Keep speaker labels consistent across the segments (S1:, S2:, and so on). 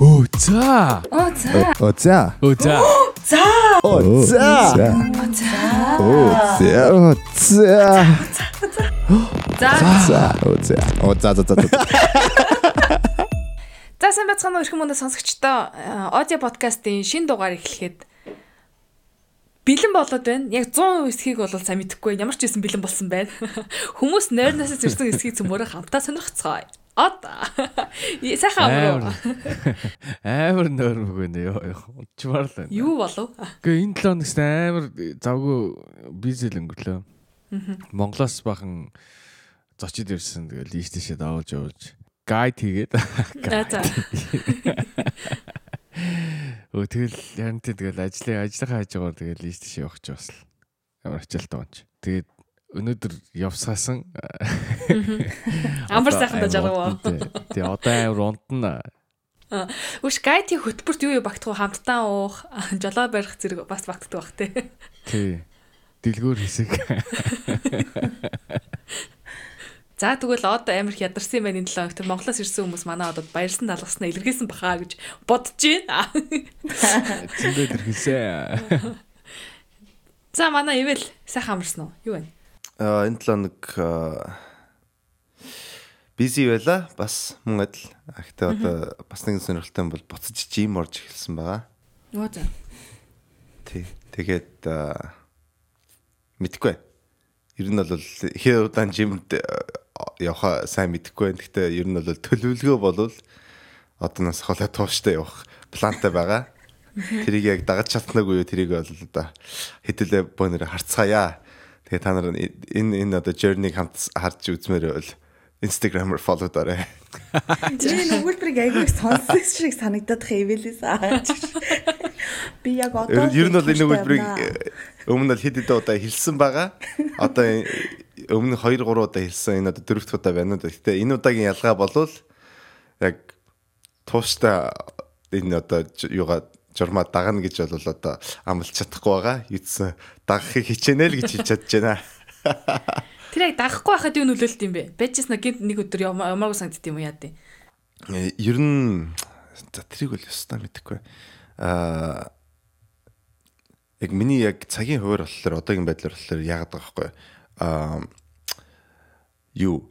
S1: Оо за.
S2: Оо за.
S3: Оо за.
S1: Оо за.
S2: За.
S3: Оо за.
S2: За.
S3: Оо за. Оо за.
S2: За.
S3: За. Оо за. Оо за за за.
S2: За сайн байцгаана уу эрхэм мөндөд сонсогчдоо аудио подкастын шин дугаар эхлэхэд бэлэн болоод байна. Яг 100% эсхийг бол сайн мэдэхгүй. Ямар ч байсан бэлэн болсон байна. Хүмүүс нойрноос зөрсөн эсхийг цөмөрө хамтаа сонирхцгаая. Од. Сайхан амруу.
S1: Амар нойрмог байна ёо. Унчмаар л байна.
S2: Юу болов?
S1: Гэхдээ энэ 7 хоногт амар завгүй бизэл өнгөрлөө. Монголоос бахан зочид ирсэн. Тэгэл ийш тийшээ давуулж явуулж гайд хийгээд. Өө тэгэл яран тий тэгэл ажлын ажлынхаа хажуугаар тэгэл ийш тийшээ явах ч бас л ямар ачаалтаа онч. Тэгээд өнөөдөр явсаасан
S2: Амар сайхан даж байгаа уу?
S1: Тий одоо амар унтна.
S2: Үш гайти хөтөлбөрт юу юу багтах вэ? Хамтдаа уух, жолоо барих зэрэг бас багтдаг бах тий.
S1: Тий. Дэлгүүр хэсэг.
S2: За тэгвэл одоо амар их ядарсан байна энэ 7 хоногт Монголоос ирсэн хүмүүс манай одоо баярсан талгаснаа илэрхийлсэн бахаа гэж бодож байна.
S1: Зөндөө тэрхээсээ.
S2: За манай ивэл сайхан амарсан уу? Юу вэ?
S3: Аа энэ 7 хоног бизи байла. Бас мөн адил. Гэхдээ одоо бас нэгэн сонирхолтой юм бол буцаж жим орж эхэлсэн байгаа.
S2: Оо за.
S3: Тий. Тэгээд мэдхгүй. Ер нь бол хэр удаан жимд явахаа сайн мэдэхгүй байна. Гэхдээ ер нь бол төлөвлөгөө болвол одоноос холоо тууштай явах плантай байгаа. Тэрийг яг дагаж чаднаагүй юу тэрийг бол одоо хэдүүлээ бөөнөр харцгаая. Тэгээ та нар энэ энэ одоо journey-г хамт харж үзмээр байвал Instagram-аар follow даарай.
S4: Тэрний нөгөөлбөрийг аягүй сонссон шиг санагдаад хэвэлээс ааж. Би яг одоо
S3: Ер нь бол энэ нөгөөлбөрийг өмнө нь хэд хэдэн удаа хэлсэн байгаа. Одоо өмнө 2 3 удаа хэлсэн. Энэ одоо дөрөвт удаа байна. Гэхдээ энэ удаагийн ялгаа болвол яг тууштай энэ одоо юугаа журмаа дагна гэж бол одоо амлах чадахгүй байгаа. Юдсэн дагахыг хичээнэ л гэж хэлж чадж байна.
S2: Тэр яг дагахгүй байхад юу нөлөөлт юм бэ? Бэжс нэг гинт нэг өдөр ямаагүй санагдд юм уу яа тий.
S3: Э, Ер нь за тэрийг бол ёстой мэдэхгүй. Аа яг миний яг цагийн хуваар болохоор одоогийн байдлаар болохоор яагаад байгаа байхгүй аа юу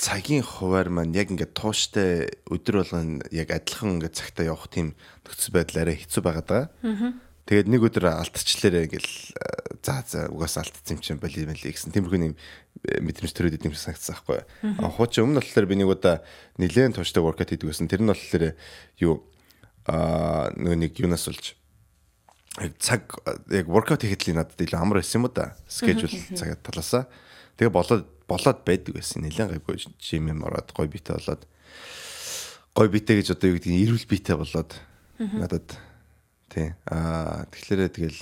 S3: цагийн хуваар маань яг ингээд тууштай өдөр болгон яг адилхан ингээд цагтаа явах тийм нөхцөл байдал арай хэцүү байгаад байгаа. Тэгээд нэг өдөр алдчихлаарэ ингээл за за угаас алдсан юм чинь боли мали гэсэн тиймэрхүү юм мэдрэмж төрөөд идэм санагдсан байхгүй. Хуучин өмнө болохоор би нэг удаа нэлээд тууштай workout хийдэг гэсэн. Тэр нь болохоор юу а нөгөө нэг юунаас болж цаг яг workout хийхэд л надад илүү амар байсан юм да. Schedule цагаа талаасаа. Тэгээ болоод болоод байдаг байсан. Нэлээд гайгүй жим юм ороод гой битэй болоод гой битэй гэж одоо юу гэдэг нь эрүүл битэй болоод надад тий аа тэгэхээр тэгэл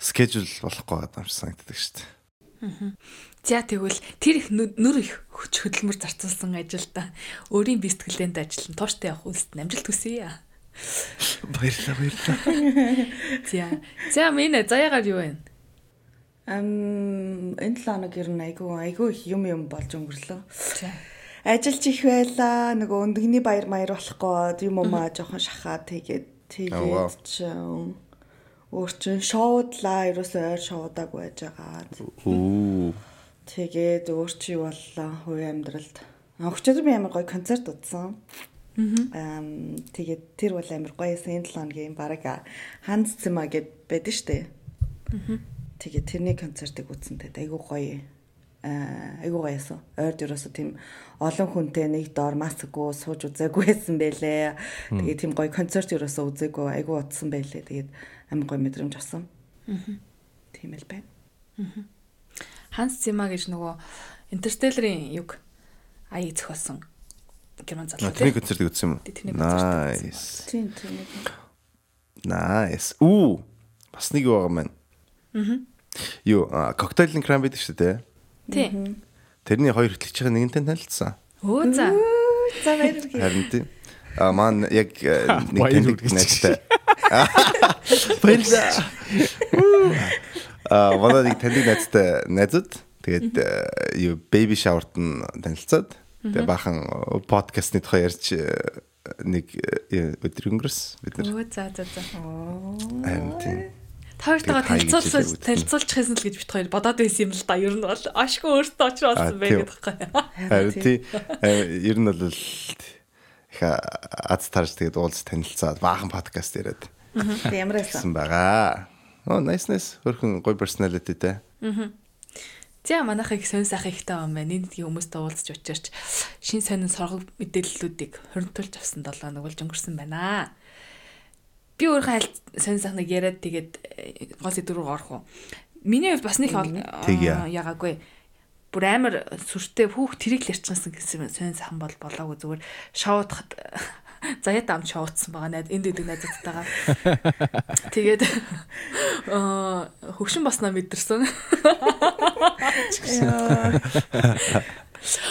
S3: schedule болохгүй байгаа юм шиг санагддаг шүү дээ.
S2: За тэгвэл тэр их нүр их хүч хөдөлмөр зарцуулсан ажилда өөрийн бэлтгэлээнд ажиллан тууштай явах үлст амжилт хүсье.
S3: Баярлалаа баярлалаа.
S2: За. За минь заяагаар юу вэ?
S4: Ам энэ 7 хоног ер нь айгүй айгүй их юм юм болж өнгөрлөө. Ажиллаж их байла. Нөгөө өндөгний баяр маяр болохгүй юм уу маа жоохон шахаа тэгээд тэгээд ч өөр чин шоудлаа ерөөсөө ойр шоудаг байж байгаа.
S3: Оо
S4: Тэгээд өөр чи боллоо хувийн амьдралд. Өчигдөр би амар гоё концерт удсан. Аа тэгээд тэр бол амар гоё эсэн 7 хоногийн бараг Ханз Цэма гэд байдаг штэ. Тэгээд тэрний концертыг үзсэн тэгээд айгуу гоё аа айгуу гоё ясан. Ойрд ерөөсө тийм олон хүнтэй нэг доор масаггүй сууж үзээгүй байсан байлээ. Тэгээд тийм гоё концерт ерөөсө үзээгүй айгуу утсан байлээ. Тэгээд амар гоё мэдрэмж авсан. Аа. Тийм л байна.
S2: Ханс Зима гэж нөгөө Интерстелларын юг аяг зохиосон герман залуу.
S3: тэрний концертыг үзсэн юм уу?
S2: Тэрний концертыг үзсэн
S3: Nice.
S4: Тийм тийм.
S3: Nice. Уу бас нэг байгаа маань. Аа. Юу коктейлын крем байдаг шүү дээ.
S2: Тий.
S3: Тэрний хоёр хөтлөгчийн нэгэнтэй танилцсан.
S2: Өө за.
S4: За баярлалаа.
S3: Харин тийм. А маань яг нэг
S1: хүргэж.
S3: найзтай. Баярлаа. А манай нэг таньдаг найзтай найзууд тэгээд юу baby shower-т нь танилцаад тэгээ бахан подкастны тухай ярьж нэг өдөр өнгөрс бид нар.
S2: Өө за за за.
S3: Харин тийм. Гэж
S2: танилцуулж танилцуулчих байсан л гэж бит хоёр бодоод байсан юм л да. Ер нь бол ашгүй өөртөө
S3: А,
S2: байх
S3: тийм.
S2: гэдэг байхгүй.
S3: Харин тий. э, Ер нь бол их аз тарж тэгээд уулз танилцаад баахан подкаст яриад
S4: ямар байсан?
S3: байгаа. Оо nice nice. Хөрхөн гоё personality те.
S2: За манайх их сонь сайхан ихтэй юм байна. Нийтдгийн хүмүүстэй уулзч учирч шин сонин соргог мэдээллүүдийг хоригдуулж авсан 7 хоног болж өнгөрсөн байна. Би өөрөө аль сонь сайхныг яриад тэгээд э, гол сэдв рүү орох уу. Миний хувьд бас нэг ягаагүй. Бүр амар сүртэй хүүхд тэрийг л ярьчихсан гэсэн сонь сайхан бол болоогүй зүгээр шоудахад заяат ам шоудсан байгаа найд энд идэг найзтайгаа. Тэгээд аа хөвшин баснаа мэдэрсэн.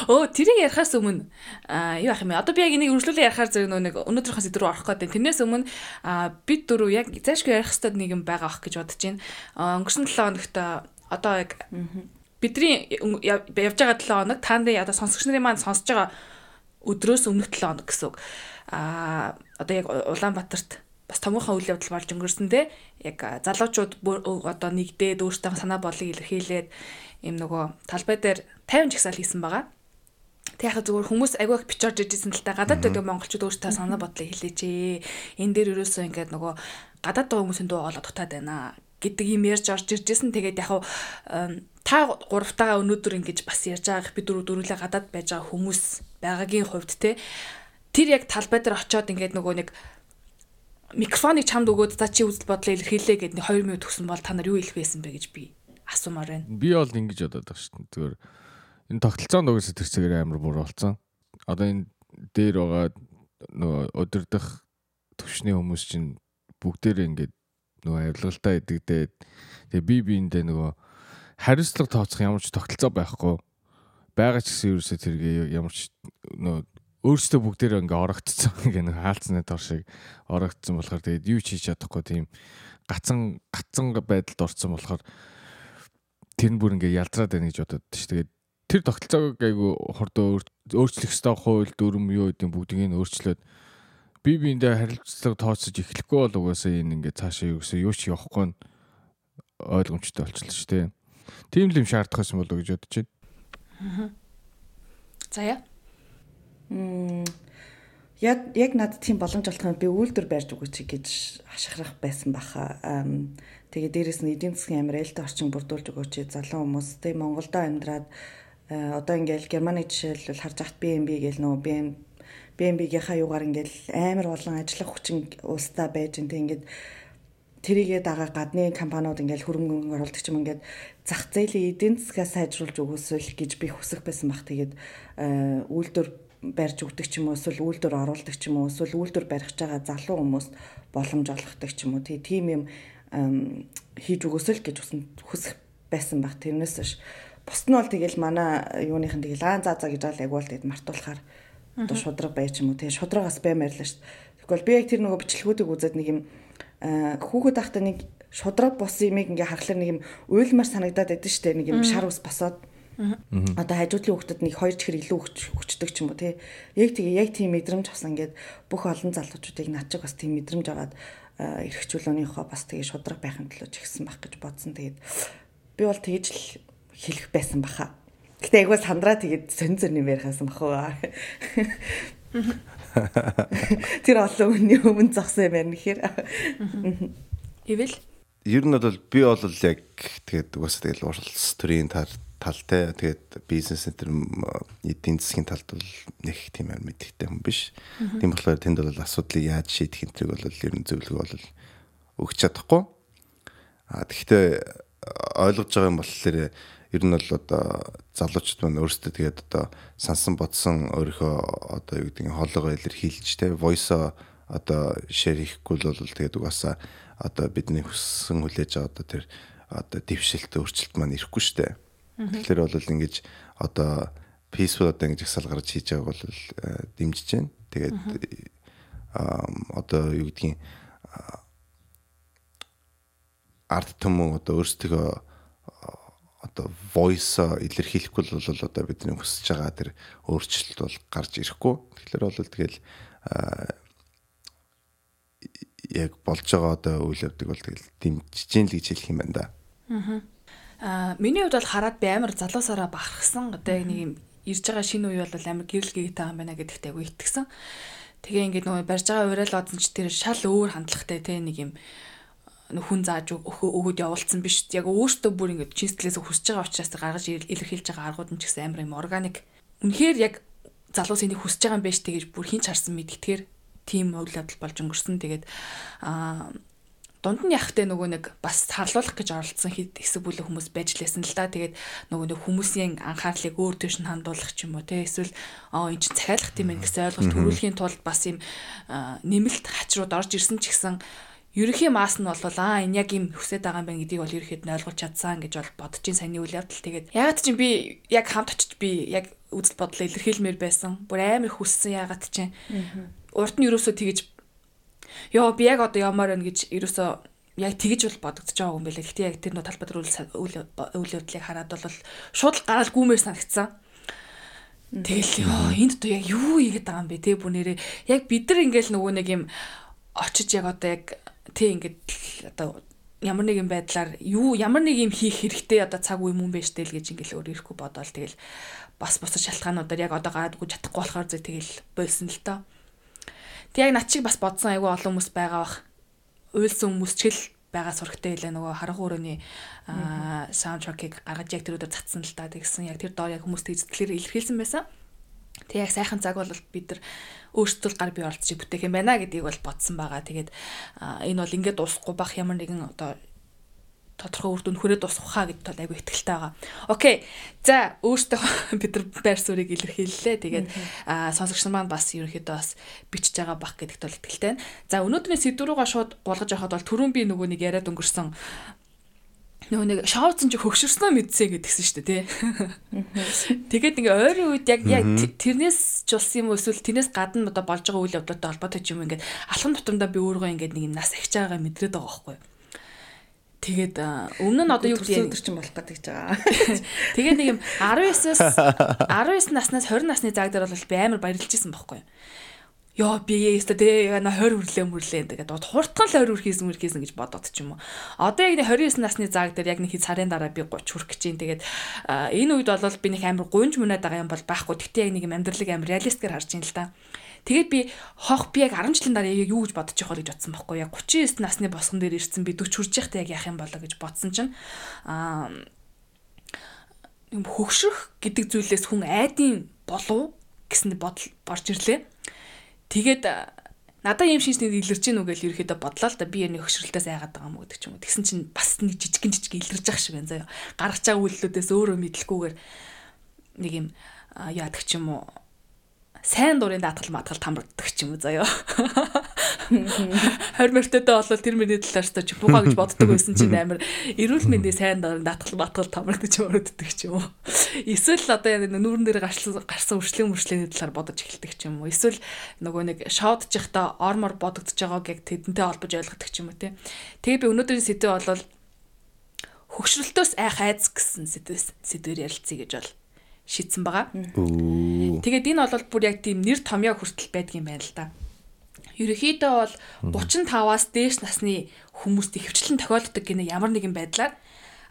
S2: Оо тэрийг ярихаас өмнө юу ах юм бэ? Одоо би яг энийг үргэлжлүүлэн ярихаар зэрэг нэг өнөөдрийнхөө сэдв рүү орох гэдэг. Тэрнээс өмнө бид дөрөв яг заашгүй ярих хэвээр нэг юм байгаа ах гэж бодож байна. Өнгөрсөн 7 хоногт одоо яг бидний явж байгаа 7 хоног та нарын одоо сонсогч нарын маань сонсож байгаа өдрөөс өмнөх 7 хоног гэсэн үг. Аа одоо яг Улаанбаатарт бас томоохон үйл явдал болж өнгөрсөн те яг залуучууд одоо нэгдээд өөртөө санаа бодлыг илэрхийлээд юм нөгөө талбай дээр 50 жагсаал хийсэн байгаа. Тэг яхаа зүгээр хүмүүс агүй их бичиж ижсэн л та гадаад байдаг монголчууд өөртөө санаа бодлыг хэлээч ээ. Энэ дээр ерөөсөө ингээд нөгөө гадаад байгаа хүмүүсийн дуу хоолой дутаад байна гэдэг юм ярьж орж иржсэн. Тэгээд яг та гуравтаага өнөөдөр ингэж бас ярьж байгаа би дөрөв дөрүлээ гадаад байж байгаа хүмүүс байгаагийн хувьд те тэр яг талбай дээр очиод ингээд нөгөө нэг микрофоныг чамд өгөөд за чи үзэл бодлоо илэрхийлээ гэд нэг 2 минут төгсөн бол та нар юу хэлэх байсан бэ гэж би асуумаар байна.
S1: Би бол ингэж бодоод байгаа шүү дээ. Зүгээр энэ тогтолцоонд угсаа тэр чигээр амар бүр болсон. Одоо энэ дээр байгаа нөгөө өдөрдох төвшний хүмүүс чинь бүгдээрээ ингээд нөгөө авилгалтай идэгдээд тэгээ би биэндээ нөгөө хариуцлага тооцох ямар ч тогтолцоо байхгүй. Бага ч гэсэн ерөөсөө тэргээ ямар ч нөгөө өөрсдөө бүгдээрээ ингээ орогдсон ингээ нэг хаалцны дор шиг орогдсон болохоор тэгээд юу ч хийж чадахгүй тийм гацсан гацсан байдалд орсон болохоор тэр нь бүр ингээ ялдраад байна гэж бодод ш. Тэгээд тэр тогтолцоог айгу хурдан өөрчлөх ёстой хууль дүрм юу гэдэг бүгдийг нь өөрчлөөд би биэндээ харилцааг тооцож эхлэхгүй бол угаасаа энэ ингээ цаашаа юу гэсэн юу ч явахгүй нь ойлгомжтой болчихлоо ш. Тэ. Тийм л юм шаардах байсан болоо гэж бодож байна.
S2: За яа.
S4: Мм яг яг надад тийм боломж олох юм би үйлдвэр барьж өгөөч гэж хашгирах байсан баха. Тэгээ дээрэс нь эдийн засгийн амар ээлтэй орчин бүрдүүлж өгөөч залуу хүмүүс тэг Монголдо амьдраад одоо ингээл Германы жишээлбэл харж ахт BNB гэл нөө BM BNB-гийнхаа юугаар ингээл амар олон ажиллах хүчин улстай байж энэ ингээд тэрийгээ дагаа гадны компаниуд ингээл хөрөнгө оруулагч юм ингээд зах зээлийн эдийн засгаа сайжруулж өгөөсөл гэж би хүсэх байсан бах. Тэгээд э, үйлдвэр барьж өгдөг ч юм уу эсвэл үйлдвэр оруулдаг ч юм уу эсвэл үйлдвэр барих гэж байгаа залуу хүмүүст боломж олгохдаг ч юм уу тий тийм юм хийж өгөөсөл гэж хүсэх байсан баг тэрнээс ш бусд нь бол тэгэл манай юуныхан тэгэл аа за за гэж аал яг бол тэгэд мартуулахаар одоо шудраг байж ч юм уу? Тий шудрагаас бай марлаа ш тэгвэл би яг тэр нөгөө бичлэгүүдийг үзээд нэг юм аа, хүүхэд ахта нэг шудраг бус юмыг ингээ харахаар нэг юм уйлмар санагдаад байдсан штэ нэг юм шар ус босоод. Одоо хажуудлын хүүхдэд нэг хоёр чихэр илүү хүч хүчдэг ч юм уу тий. Яг тэгээ яг тийм мэдрэмж авсан ингээд бүх олон залуучуудыг над чиг бас тийм мэдрэмж аваад аа, эрхчлөөнийхөө бас тэгээ шудраг байхын төлөө чигсэн байх гэж бодсон. Тэгээд би бол тэгэж л хэлэх байсан баха. Гэтэ айгуу сандраа тэгээд сонь зөрний ярихаасан бах уу. Тэр олон үний өмнө зогсон юм байна гэхээр.
S2: Ивэл
S3: Ер нь бол би бол яг тэгээд угаасаа тэгэл уралс төрийн тал талтай тэгээд бизнес төр эдийн засгийн талд бол нэг тийм амар мэдхтэй хүн биш. Тийм болохоор тэнд бол асуудлыг яаж шийдэх энтрийг бол ер нь зөвлөгөө бол өгч чадахгүй. А тэгэхдээ ойлгож байгаа юм болохоор ер нь бол одоо залуучууд маань өөрсдөө тэгээд одоо сансан бодсон өөрийнхөө одоо юу гэдэг нь хоолойгоо илэрхийлж тэ voice одоо share хийхгүй л бол тэгээд угаасаа одоо бидний хүссэн хүлээж байгаа одоо тэр одоо дэвшилт өөрчлөлт маань ирэхгүй штэ. Тэгэхээр бол ингэж одоо peaceful одоо ингэж их салгарч хийж байгааг бол э, дэмжиж байна. Тэгээд одоо юу гэдгийг арт түмэн одоо өөрсдөө одоо voice илэрхийлэхгүй бол одоо бидний хүсэж байгаа тэр өөрчлөлт бол гарч ирэхгүй. Тэгэхээр бол тэгэл яг болж байгаа одоо үйл явдаг бол тэгэл дэмжиж л гэж хэлэх юм байна да.
S2: Аа миний хувьд бол хараад би амар залуусаараа бахархсан. Одоо нэг юм ирж байгаа шинэ үе бол амар гэрэл гээтэй юм байна гэдэгт айгу итгэсэн. Тэгээ ингээд нөгөө барьж байгаа уриал одсон ч тэр шал өөр хандлагатай те нэг юм хүн зааж өгөөд явуулсан биш. Яг өөртөө бүр ингээд чин сэтгэлээс хүсэж байгаа учраас гаргаж илэрхийлж байгаа аргууд нь ч гэсэн амар юм органик. Үнэхээр яг залуу сэнийг хүсэж байгаа юм биш тэгэж бүр хинч харсан мэдгэтгэр тийм үйл явдал болж өнгөрсөн. Тэгээд аа дунд нь яхахтай нөгөө нэг бас харлуулах гэж оролцсон хэсэг бүлэг хүмүүс байж лээсэн л да. Тэгээд нөгөө нэг хүмүүсийн анхаарлыг өөр төш нь хандуулах ч юм уу те эсвэл аа эн чинь цахиалах байх гэсэн ойлголт төрүүлэхийн тулд бас юм нэмэлт хачрууд орж ирсэн ч гэсэн ерөнхий маас нь бол аа энэ яг юм хүсэж байгаа юм байна гэдгийг бол ерөөхдөө нь ойлгуулж чадсан гэж бол бодож ин саний үйл явдал тэгээд ягаад ч би яг хамт очиж би яг үзэл бодлоо илэрхийлмээр байсан. Бүр амар хүссэн ягаад ч урд нь ерөөсөө тэгэж ёо би яг одоо ямаар байна гэж ерөөсөө яг тэгэж бол бодогдож байгаа юм байлаа. Гэхдээ яг тэр нөө талбай дээр үйл явдлыг хараад бол шууд л гараал гүмээр санагдсан. Тэгэл ёо энд одоо яг юу ийгээд байгаа юм бэ те бүр нэрээ яг бид нар ингээл нөгөө нэг юм очиж яг одоо яг тий ингээд одоо ямар нэгэн байдлаар юу ямар нэг юм хийх хэрэгтэй одоо цаг үе мөн байж тэл гэж ингээл өөр ирэхгүй бодоол тэгэл бас бусад шалтгаануудаар яг одоо gaadгүй чадахгүй болохоор зөв тэгэл болсон л тоо. Тэг яг над чиг бас бодсон айгүй олон хүмүүс байгаа бах. Уйлсан хүмүүс ч л байгаа сурагтай хэлээ нөгөө харанхуй өрөөний саундтрекийг гаргаж яг тэр өдөр цацсан л да тэгсэн яг тэр доор яг хүмүүст эзэтлэр илэрхийлсэн байсан. Тэг яг сайхан цаг бол бид нар өөрсдөө гар бие оролцож бүтээх юм байна гэдгийг бол бодсон байгаа. Тэгээд энэ бол ингээд дуусахгүй бах ямар нэгэн одоо тодорхой үр дүн хүрээд усхаа гэдэгт бол айгүй ихтэй байгаа. Окей. За өөртөө бид нар байр суурийг илэрхийллээ. Тэгээд сонсогч нар маань бас ерөнхийдөө бас бичиж байгаа бах гэдэгт бол ихтэй байна. За өнөөдрийн сэдв рүүгээ шууд гулгаж явахад бол түрүүн би нөгөө нэг яриад өнгөрсөн нөгөө нэг шоуцсон чи хөгшөрснөө мэдсэ гэдгсэн шүү дээ тий. Тэгээд ингээ ойрын үед яг яг тэрнээс ч улс юм эсвэл тэрнээс гадна одоо болж байгаа үйл явдлуудтай холбоотой ч юм ингээд алхам тутамдаа би өөрөө ингээд нэг юм нас ахиж байгаагаа мэдрээд байгаа байхгүй юу. Тэгээд өмнө нь одоо юу
S4: гэдэг өдөр чинь болох гэдэг байгаа.
S2: Тэгээд нэг юм 19-аас 19 наснаас 20 насны заг дээр бол би амар баярлж исэн байхгүй юу. Йоо би яста тэ яна 20 хүрлээ мөрлээ тэгээд хурдхан л 20 хүрхийсэн мөрхийсэн гэж бодоод ч юм уу. Одоо яг нэг 29 насны заг дээр яг нэг хэд сарын дараа би 30 хүрэх гэж юм. Тэгээд энэ үед бол би нэг амар гунж мөнөд байгаа юм бол байхгүй. Тэгтээ яг нэг юм амьдралыг амар реалистикээр харж ин л та. Тэгээд би хох би яг 10 жилийн дараа яг юу гэж бодож явах гэж бодсон байхгүй яг 39 насны босгон дээр ирсэн би 40 хүрж байхдаа яг яах юм болоо гэж бодсон чинь аа юм хөгшрөх гэдэг зүйлээс хүн айдын болов гэсэн бодол борж ирлээ. Тэгээд надаа юм шинжтэй илэрч гин үгээл ерөөхдөө бодлоо л да би энэ хөшрөлтөөс айгаад байгаа юм гэдэг ч юм уу. Тэгсэн чинь бас нэг жижигэн жижиг илэрж ах шиг байна заяа. Гаргаж байгаа үйлдэлүүдээс өөрөө мэдлэхгүйгээр нэг юм яадаг ч юм уу сайн дурын даатгал матгал тамрагддаг ч юм уу заяа. 20 мөртөдөө болвол тэр миний талаар ч буугаа гэж боддог байсан чинь амар эрүүл мэндийн сайн дурын даатгал матгал тамрагдаж өрөддөг ч юм уу. Эсвэл одоо нүүрэн дээр гарсан гарсан үршлэн мөршлэний талаар бодож эхэлдэг ч юм уу. Эсвэл нөгөө нэг явахдаа ормор бодогдож байгааг яг тэдэнтэй холбож ойлгодог ч юм уу те. Тэгээ би өнөөдрийн сэдв бол хөгшрөлтөөс айх айц гэсэн сэдвээр ярилцъя гэж бол шийдсэн байгаа. Тэгээд энэ бол бүр яг тийм нэр томьёо хүртэл байдаг юм байна л да. Ерөнхийдөө бол 35-аас дээш насны хүмүүст ихэвчлэн тохиолддог гинэ ямар нэгэн байдлаар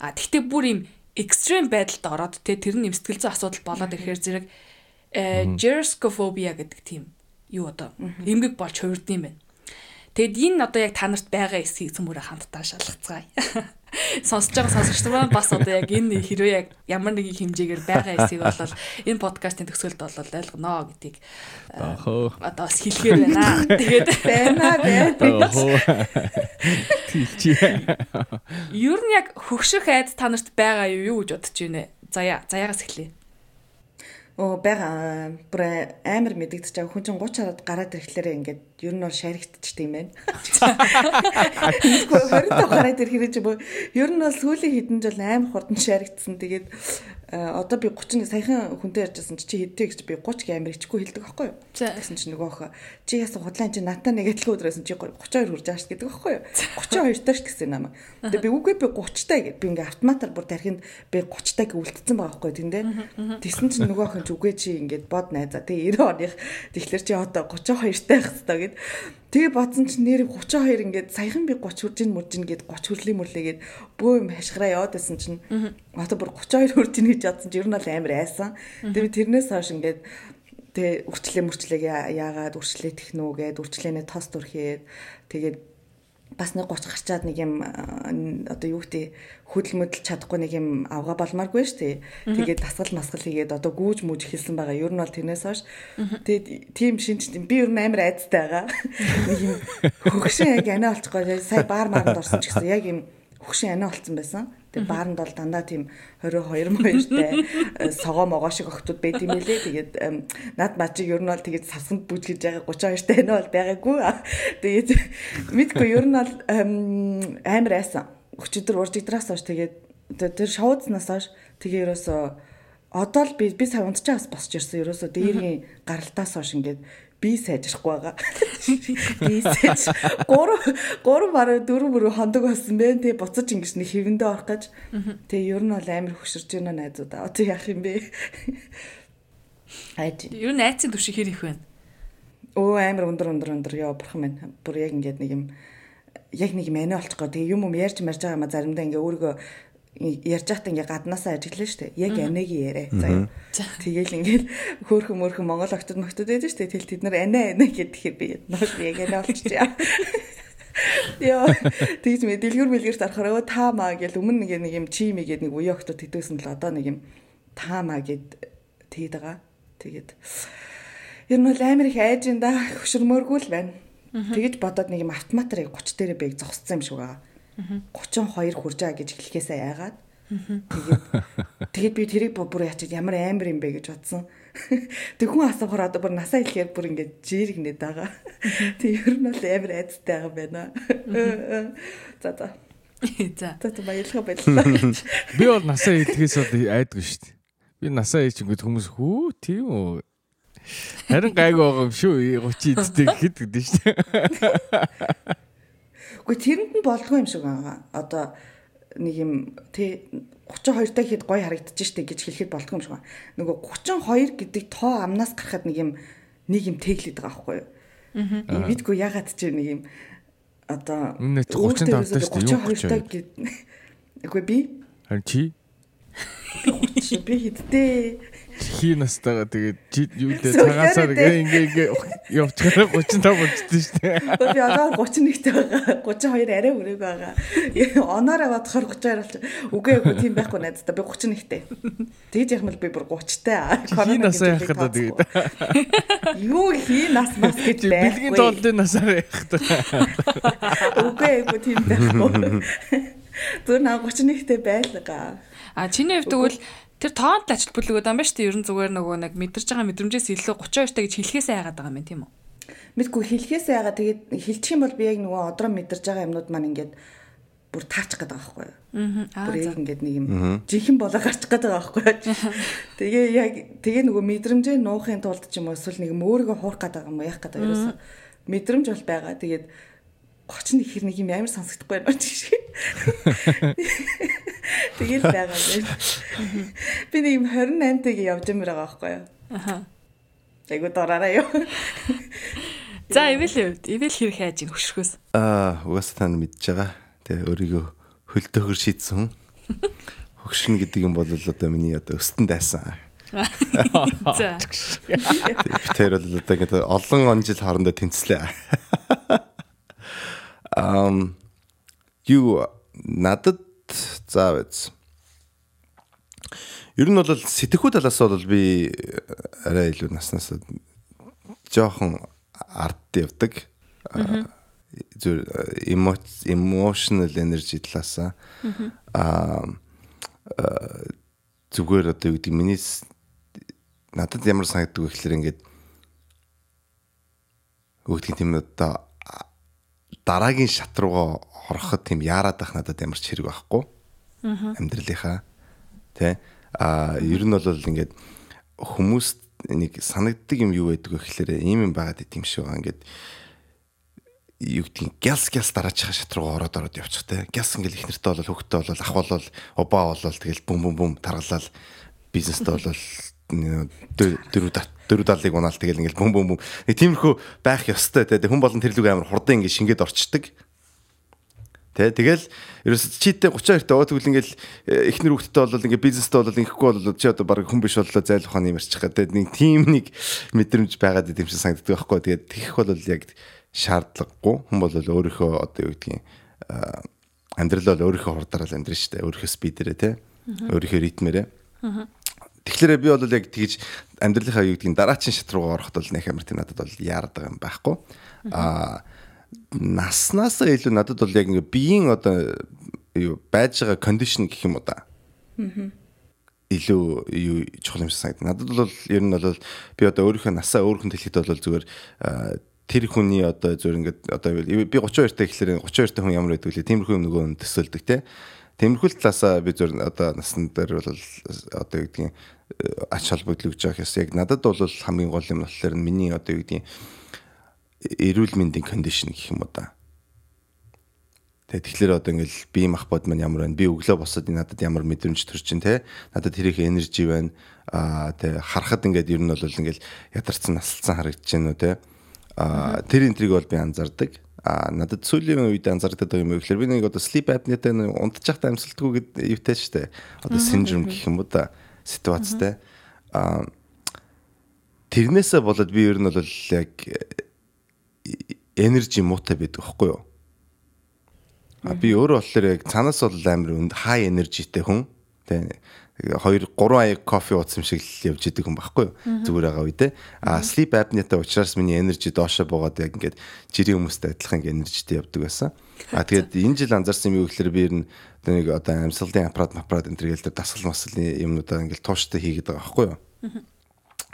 S2: а тэгтээ бүр юм экстрем байдалд ороод те тэр нь сэтгэл зүйн асуудал болоод ирэхээр зэрэг geroskophobiа гэдэг тийм юу одоо эмгэг болж хувирдсан юм байна. Тэгэд энэ одоо яг та нарт байгаа эсхийг цөмөрө хамтдаа шалгацгаая. Сонсож байгаа сонсогч нар бас одоо яг энэ хэрвээ яг ямар нэгэн хэмжээгээр байгаа эсхийг бол энэ подкастын төгсгөлд бол ойлгоно гэдгийг одоо бас хэлгээр байна. Тэгээд
S4: байна байна.
S2: Нь яг хөгших айд та нарт байгаа юу гэж бодож байна? Заяа, заяагаас эхлэе.
S4: Оо бага бүр амар мэдэгдэж байгаа хүн чинь 30 хараад гараад ирэхлээр ингээд ер нь бол шаригдчих тийм байна. 20 гараад ирэхээр чи ер нь бол сүүлийн хэдэн жил амар хурдан шаригдсан. Тэгээд одоо би 30 саяхан хүнтэй ярьжсэн чи хэдтэй гэж би 30 гэмээр ичгүй хэлдэг байхгүй юу? Тэгсэн чи нөгөө охоо чи яасан худлаан чи натаа нэг адилхан өдрөөсөн чи 32 хүрж байгаа ш гэдэг байхгүй юу? 32 таа ш гэсэн намаа. Тэгээ би үгүй би 30 таа гэд би ингээ автоматар бүр тархинд би 30 таа үлдсэн байгаа байхгүй тэндээ. Тэгсэн чи нөгөө охин чи үгүй чи ингээд бод найзаа тэгээ 90 оных тэгэхээр чи одоо 32 таа байх хэрэгтэй гэд Тэгээ бодсон чинь нэр 32 ингээд саяхан би 30 хүрж ин мөрж ин гэд 30 хүрлээ мөрлөөгээд бөө юм хашгираа яваад байсан чинь. Одоо бүр 32 хүрж ин гэж бодсон чинь ер нь бол амар айсан. Тэгээ тэрнээс хойш ингээд тэгээ үрчлээ мөрчлээ яагаад үрчлээ технүүгээд үрчлээнэ тост үрхээд тэгээд бас нэг 30 гарчаад нэг юм одоо юу гэдэг хөдөлмөдөл чадахгүй нэг юм авгаа болмааргүй шүү дээ. Тэгээд дасгал масгал хийгээд одоо гүүж мүүж эхэлсэн байгаа. Ер нь бол тэрнээс хойш тэгээд тийм шинж би ер нь амар айцтай байгаа. Нэг юм хөгшин яг анаа олчихгоо сая баар маранд орсон ч гэсэн яг юм хөгшин анаа олцсон байсан. Тэгээ бааранд бол дандаа тийм 22 моёртай согоо могоо шиг охтууд байт юм лээ. Тэгээд над бачиг ер нь бол тэгээд сасанд бүжгэж байгаа 32 та анаа бол байгаагүй. Тэгээд мэдгүй ер нь бол амар айсан. Өчигдөр уржигдраас хойш тэгээд тэр шоудснаас хойш тэгээ ерөөсөө одоо л би би сая унтчихаас босч ирсэн. Ерөөсөө дээрийн гаралтаас хойш ингээд би сайжрахгүй байгаа. Би сайж 3 3 бараг 4 бүрөө хондог болсон бэ. Тэгээ буцаж ингэж нэг хэвэндээ орох гэж. Тэгээ ер нь бол амар хөшөрж байна найзуудаа. Одоо яах юм бэ?
S2: Айж. Ер нь айцын түвшиг хэр их байна?
S4: Өө амар өндөр өндөр өндөр яа бурхан минь. Бүр яг ингэж нэг юм яг нэг юм анаа олчихгоо. Тэгээ юм юм ярьж марж байгаа ма заримдаа ингээ өөрийгөө ярьж байхдаа ингээ гаднаасаа ажиглаа штэ. Яг анегийн яриа. Заяа. Тэгээл ингээл хөөхөн мөрхөн Монгол октод мөктод байдаг штэ. Тэл тэд нар анаа анаа гэхээр би нөөш яг анаа болчихжээ. Яа. Тэгж мэ дэлгүр бэлгэрт арахаар өө таамаа гэл өмнө нэг нэг юм чими гээд нэг үе октод тэтгэсэн л одоо нэг юм таамаа гээд тэгээд байгаа. Тэгээд ер нь бол амар их айж энэ да хөшөрмөөргүй л байна. Тэгэж бодоод нэг юм автоматар 30 дээрээ бэг зогссон юм шиг байгаа 32 хүрж байгаа гэж хэлэхээсээ яагаад тэгээд тэгээд би тэрийг бүр ячаад ямар амар юм бэ гэж бодсон. Тэг хүн асуухаар одоо бүр насаа хэлэхээр бүр ингээд жиргнээд байгаа. Тэг ер нь бол амар айцтай байгаа байна. За за.
S2: За.
S4: За баярлалаа баярлалаа.
S1: Би бол насаа хэлэхээс бол айдгүй шүү дээ. Би насаа хэлж ингээд хүмүүс хүү тийм үү. Харин гайгүй байгаа юм шүү 30 эдтэй гэхэд гэдэг шүү
S4: Үгүй тэрэнд нь болдгоо юм шиг байгаа. Одоо нэг юм тий 32 та хэд гоё харагдаж штэ гэж хэлэхэд болдгоо юм шиг байна. Нөгөө 32 гэдэг тоо амнаас гарахад нэг юм нэг юм тэглээд байгаа байхгүй юу? Аа. Бидгүй ягаад ч нэг юм одоо
S1: 35 та штэ юу 32
S4: та гэд Үгүй би
S1: харин чи
S4: би хэдтэй
S1: хий настайгаа тэгээд юу лээ цагаасаар ингээ ингээ явчихараа 35 болчихсон шүү дээ.
S4: Би одоо 31-тэй байгаа. 32 арай хүрээгүй байгаа. Оноороо бодохоор 32 болчих. Үгүй ээ тийм байхгүй найздаа би 31-тэй. Тэгж яхам л би бүр 30-тай.
S1: Хий насаа яах гэдэг тэгээд.
S4: Юу хий нас мас гэж байхгүй.
S1: Билгийн тоолны насаар яах гэдэг.
S4: Үгүй ээ тийм байхгүй. Зүр наа 31-тэй байлгаа.
S2: А чиний хувьд тэгвэл тэр тоонд л ажилт бүлэг өдөм ба шүү дээ. Ер нь зүгээр нөгөө нэг мэдэрч байгаа мэдрэмжээс илүү 32 та гэж хэлхээсээ яагаад байгаа юм тийм үү?
S4: Мэдгүй хэлхээсээ яагаад тэгээд хэлчих юм бол би яг нөгөө одроо мэдэрж байгаа юмнууд маань ингээд бүр таарчих гээд байгаа байхгүй юу? Аа. Бүр яг ингээд нэг юм жинхэнэ болоо гарчих гээд байгаа байхгүй юу? Тэгээ яг тэгээ нөгөө мэдрэмжээ нуухын тулд ч юм уу эсвэл нэг юм өөрийгөө хуурах гээд байгаа юм уу яах гээд байгаа ерөөсөө мэдрэмж бол байгаа. Тэгээд 30 ихэр нэг юм амар сонсогдохгүй байна ч шиг. Тэгэл байгаа юм. Би нэг юм 28-тайг явж юмэр байгаа байхгүй юу? Аха. Айгуу дураараа юу.
S2: За ивэл ивэл хэрэг хайж ин хөшрөхөөс.
S3: Аа, угаасаа тань мэдж байгаа. Тэ өөрийгөө хөлтөөхөр шийдсэн хүн. Хөгшин гэдэг юм бол одоо миний одоо өстөн дайсан.
S2: За.
S3: Тэр бол одоо ингээд олон он жил хоорондоо тэнцлээ. Ам юу надад заав биз. Ер нь бол сэтгэхүй талаас бол би арай илүү наснаас жоохон ард явдаг. Зүр emotional energy талаас аа зүгээр одоо юу гэдэг миний надад ямар санагддаг вэ гэхээр ингээд өгдөг тийм одоо дараагийн шат руугаа ороход тийм яарад байх надад ямар ч хэрэг байхгүй. Амьдралынхаа тий а ер нь бол ингээд хүмүүс нэг санагддаг юм юу байдаг вэ гэхээр ийм юм байгаад идэм шиг байгаа. Ингээд юу гэдгийг гялс гялс дараачихаа шат руугаа ороод ороод явчих те гялс ингээл их нэртэй бол хөвгтөө бол ах бол обаа бол тэгэл бүм бүм бүм таргалал бизнестэй бол дөрөв дөрөв далыг унаал тэгэл ингээл бөм бөм бөм. Нэг тиймэрхүү байх ёстой те хүн болон тэр лүг амар хурдан ингээд шингээд орчдөг. Тэ тэгэл ерөөс чийтэй 32 таа тэгвэл ингээл э, эхнэр хүүхдтэй бол ингээ бизнестэй бол ингээхгүй бол чи одоо баг хүн биш боллоо зайл ухааны юмарчих гэдэг нэг тийм нэг мэдрэмж байгаад идэм шиг санагддаг байхгүй. Тэгээд тэгэх бол яг шаардлагагүй хүн бол өөрийнхөө одоо юу гэдгийг амьдрал бол өөрийнхөө хурдаараа амьдрын шүү дээ. Өөрийнхөө спидэрээ те. Өөрийнхөө ритмээрээ. Тэгэхээр би бол яг тэгж амьдралынхаа юу гэдгийг дараагийн шат руугаа ороход бол нэг амар тийм надад бол яардаг юм байхгүй. Аа наснаасаа илүү надад бол яг ингээ биеийн одоо юу байж байгаа кондишн гэх юм уу да. илүү юу чухал юм шиг санагдав. Надад бол ер нь бол би одоо өөрийнхөө насаа өөр хүн хэлэхэд бол зүгээр тэр хүний одоо зүгээр ингээд одоо би 32 та гэхэлэр 32 та хүн ямар байдаг вэ? Тиймэрхүү юм нөгөө төсөөлдөг те. Тэмэрхүүл талаасаа би зөв одоо насн дээр бол одоо юу гэдгийг ач холбогдол өгч байгаа хэс яг надад бол хамгийн гол юм болохоор миний одоо юу гэдгийг эрүүл мэндийн кондишн гэх юм уу да. Тэгээ тэгэхээр одоо ингээл би мах бод маань ямар байна? Би өглөө босоод надад ямар мэдрэмж төрж чинь те? Надад тэрийг энержи байна. Аа тэгээ харахад ингээд ер нь бол ингээл ядарсан насалсан харагдаж байна уу те? Аа тэр энтриг бол би анзаардаг а надад сүүлийн үед анзаардаг юм уу гэхээр би нэг одоо sleep apnea-тэй унтчих та амьсгалдгүй гэдэг юутай штэ. Одоо синдром гэх юм уу да ситуацтай. А тэрнээсээ болоод би ер нь бол яг энержи муутай байдаг байхгүй юу? А би өөрөө болохоор яг цаанаас бол амар өнд хай энержитэй хүн. Тэ 2 3 аяг кофе юм шиг л явж идэг байхгүй юу? Зүгээр байгаа үедээ. А sleep apnea-тай учраас миний энержи доошо буугаад яг ингээд жирийн хүмүүстэй адилхан энержитэй явдаг байсан. А тэгээд энэ жил анзаарсан юм юу гэхээр би ер нь нэг одоо амьсгалын аппарат аппарат энэ төр гэлдэр дасгал маслын юмнуудаа ингээд тууштай хийгээд байгаа байхгүй юу?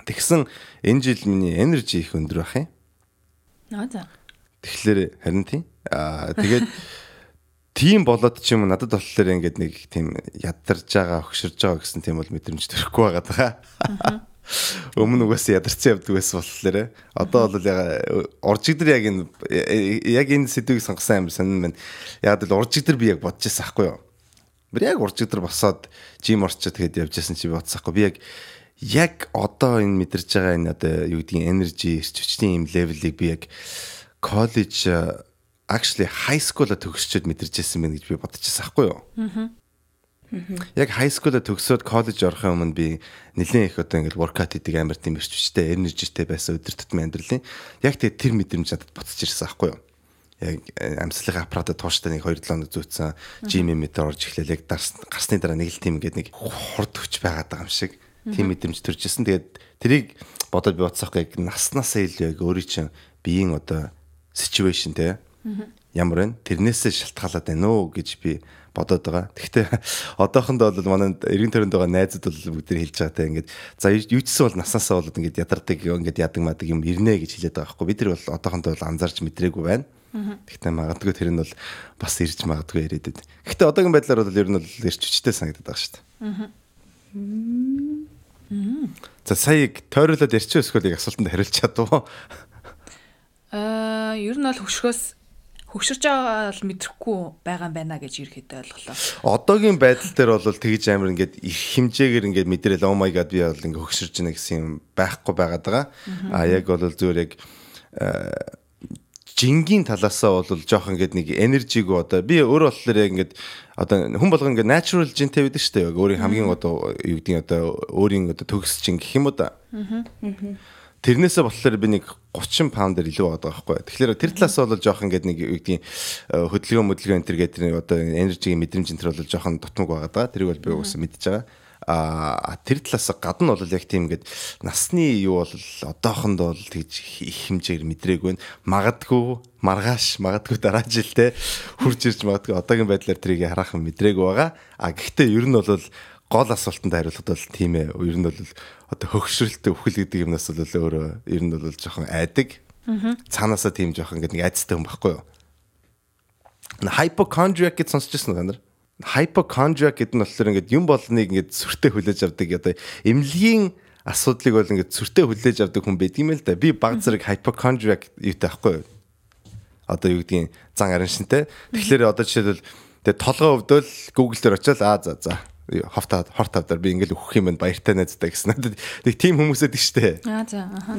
S3: Тэгсэн энэ жил миний энержи их өндөр байх юм.
S2: Аа за.
S3: Тэгэхээр харин тийм. Аа тэгээд тийм болоод ч юм надад болохоор ингээд нэг тийм ядарж байгаа өгшөрж байгаа гэсэн тийм бол мэдрэмж төрөхгүй байгаа даа. Өмнө угаасаа ядарсан явдаг байсан болохоор одоо бол яг оржигдэр яг энэ яг энэ сэдвийг сонгосон юм сонин байна. Яг л оржигдэр би яг бодож байсан хгүй юу. Би яг оржигдэр босоод жим орчоо тэгээд явж байсан чи би бодсаахгүй. Би яг яг одоо энэ мэдэрж байгаа энэ одоо юу гэдгийг энержи эрч хүчний юм левелийг би яг коллеж actually high school-а төгсчөөд мэдэрч байсан байх гэж би бодчихсан байхгүй юу? Аа. Яг high school-а төгсөөд коллеж орохын өмнө би нэлээд их одоо ингээл workout хийдэг амар тийм эрчвчтэй, энержитэй байсан өдөр тутмын амьдралын яг тэгээ тэр мэдрэмж надад буцаж ирсэн байхгүй юу? Яг э, амьслахын аппаратад тууштай нэг 2 7 хоног зүүцсэн, жим метр орж эхлэв. Яг гарсны дараа нэг л тийм ингээд нэг хурд хүч байгаад байгаа юм шиг тийм мэдрэмж төрж ирсэн. Тэгээд тэрийг бодоод би бодсохгүй яг наснасаа илүү яг өөрийн чинь биеийн одоо situation те ямар вэ? Тэрнээсээ шалтгаалаад байна уу гэж би бодоод байгаа. Гэхдээ одоохондоо бол манай эргэн тойронд байгаа найзууд бол бүгд хэлж байгаатай ингээд за юу ч гэсэн бол насаасаа бол ингээд ядардаг ингээд ядаг мадаг юм ирнэ гэж хэлээд байгаа байхгүй. Бид нар бол одоохондоо бол анзаарч мэдрээгүй байна. Гэхдээ магадгүй тэр нь бол бас ирж магадгүй яриад байд. Гэхдээ одоогийн байдлаар бол ер нь бол ирч хүчтэй санагдаад байгаа шүү дээ. За саяг тойруулаад ирчих эсвэл яг асуултанд хариулж чадав.
S2: Аа, ер нь бол хөвшгөөс хөвшөрж байгаа л мэдрэхгүй байгаа юм байна гэж ерөөхдөө ойлголоо.
S3: Одоогийн байдал дээр бол тэгж амар ингээд их хэмжээгээр ингээд мэдрээл oh my god би бол ингээд хөвшөрж байна гэсэн юм байхгүй байгаад байгаа. А яг бол зүгээр яг жингийн талаасаа бол жоох ингээд нэг энержиг одоо би өөрөө болохоор яг ингээд одоо хүн болго ингээд natural жинтэй байдаг шүү дээ. Өөрийн хамгийн одоо юу гэдгийг одоо өөрийн одоо төгс жин гэх юм уу да. Аа Тэрнээсээ болохоор би нэг 30 паундэр илүү байгаа байхгүй. Тэгэхээр тэр талаас бол жоох ингээд нэг юу гэдгийг э, хөдөлгөөн мөдлгөө энэ төр гэдэг нэг одоо энержигийн мэдрэмж энэ төр бол жоохон дутмаг байгаа даа. Тэрийг бол би угаасаа мэдж байгаа. А тэр талаас гадна бол яг тийм ингээд насны юу бол одоохондоо бол тэгж их хэмжээгээр мэдрээгүй байна. Магадгүй маргааш магадгүй дараа жилдээ хурж ирж магадгүй одоогийн байдлаар тэрийг хараахан мэдрээгүй байгаа. А гэхдээ ер нь бол гол асуултанд хариулахад бол тийм ээ. Ер нь бол одоо хөгшрөлтөй өвхөл гэдэг юмнаас бол өөрөө ер нь бол жоохон айдаг. Цаанаасаа тийм жоохон ингээд нэг айцтай хүн байхгүй юу? Hypochondriac гэж сонсч ирсэн үү та нар? Hypochondriac гэдэг нь болохоор ингээд юм болныг ингээд сүртэй хүлээж авдаг одоо эмнэлгийн асуудлыг бол ингээд сүртэй хүлээж авдаг хүн байдаг юм л да. Би баг зэрэг hypochondriac юутай байхгүй юу? Одоо юу гэдгийг зан араншинтай. Тэгэхээр одоо жишээлбэл тэгээ толгой өвдөл Google дээр очиод аа за за ховта хорт тавдар би ингээл өгөх юм байна баяртай найздаа гэсэн. Надад нэг тийм хүмүүсэд ихтэй.
S2: Аа за аха.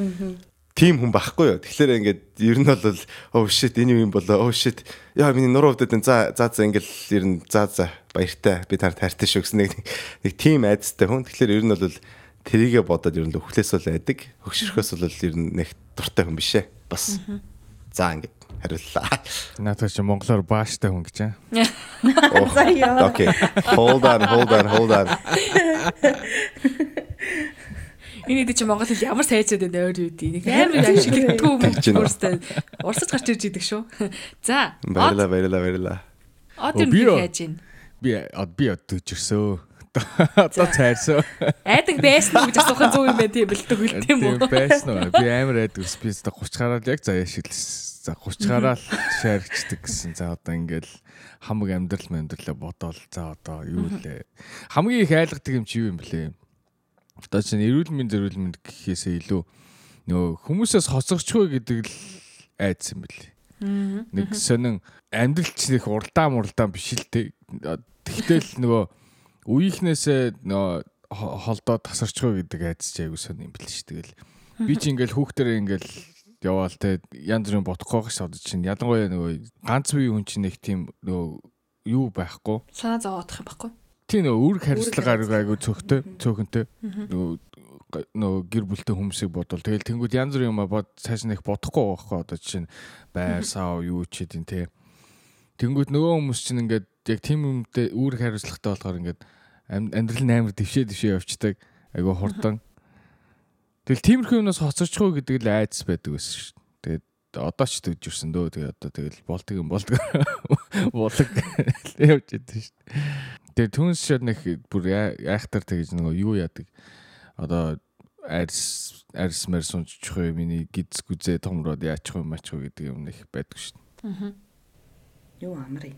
S3: Тим хүн байхгүй юу. Тэгэхээр ингээд ер нь бол оо shit энэ юм болоо. Oh shit. Яа миний нуруу өвдөд энэ за за за ингээл ер нь за за баяртай. Би таар таартай шүү гэсэн нэг нэг тим айдастай хүн. Тэгэхээр ер нь бол тэрийгэ бодоод ер нь өхлөөс бол айдаг. Хөгшөрхөөс бол ер нь нэг дуртай хүн биш ээ. Бас. За ингээд хариуллаа.
S1: Наадах чи монголоор бааштай хүн гэж аа.
S4: За яа.
S3: Окей. Hold on, hold on, hold on.
S2: Дэд чи монгол хэл ямар сайжаад байна өөр юу дээ. Нэг амар ашиглагдгүй
S3: байна.
S2: өөрсдөө урсаж гарч ирж идэг шүү. За.
S3: Баярлаа, баярлаа, баярлаа.
S2: Од
S1: Оо,
S2: юм
S1: би
S2: яаж ийн.
S1: Би од би од төжөрсөө. Одоо цайрсоо.
S2: Айдаг байсан уу гэж асуухын зөв юм байна тийм бэлдэг үл тийм үү?
S1: байсан уу? Би амар айдаг ус би өстө 30 гараад яг заяа шидлсэн. За 30 гараад шаарчдаг гэсэн. За одоо ингээл хамаг амьдрал амьдралаа бодоол. За одоо юу лээ. Хамгийн их айлгадаг юм чи юу юм блэ? Одоо чинь эрүүл мэнд зэрүүл мэнд гэхээсээ илүү нөгөө хүмүүсээс хоцорчгүй гэдэг л айдсан юм блэ. Нэг сонин амьдрал чинь их уралдаа муралдаа биш л те. Тэгтэл нөгөө үеийнхнээсээ нөгөө хо- холдоод тасарчгүй гэдэг айдас чи айгу сонин юм бэл ш. Тэгэл би чи ингээл хүүхдэрээ ингээл яваал те янз бүрийн бодохгүй байх шууд чинь. Ялангуяа нөгөө ганц бие хүн чинь нэг тийм нөгөө юу байхгүй.
S2: Санаа зовоодох юм баггүй.
S1: Тийм нөгөө үүрэг хариуцлага айгу айгу цөөхтэй цөөхөнтэй. Нөгөө нөгөө гэр бүлтэй хүмүүсийг бодвол. Тэгэл тэнгууд янз бүрийн юм бод цааш нэг бодохгүй байхгүй одоо жишээ нь байр сав юу ч гэдэг те. Тэнгууд нөгөө хүмүүс чинь ингээд яг тийм юмтэй үүрэг хариуцлагатай болохоор ингээд ам- амьдрал амар дэвшээ дэвшээ явцдаг. Айгу хурдан тэгэл тиймэрхүү юмнаас хоцорчгүй гэдэг л айдас байдаг байсан шүү дээ. Тэгээд одоо ч төвжирсэн дөө. Тэгээд одоо тэгэл болтыг юм болдог. Булаг явж идэв шүү дээ. Тэгээд түнс шат нэг бүр айхтар тэгж нөгөө юу яадаг? Одоо арс арс мэр сунчих юм миний гиз гүзээ томроод яачих юм аачих уу гэдэг юм их байдаг шүү дээ.
S4: Юу амрыг.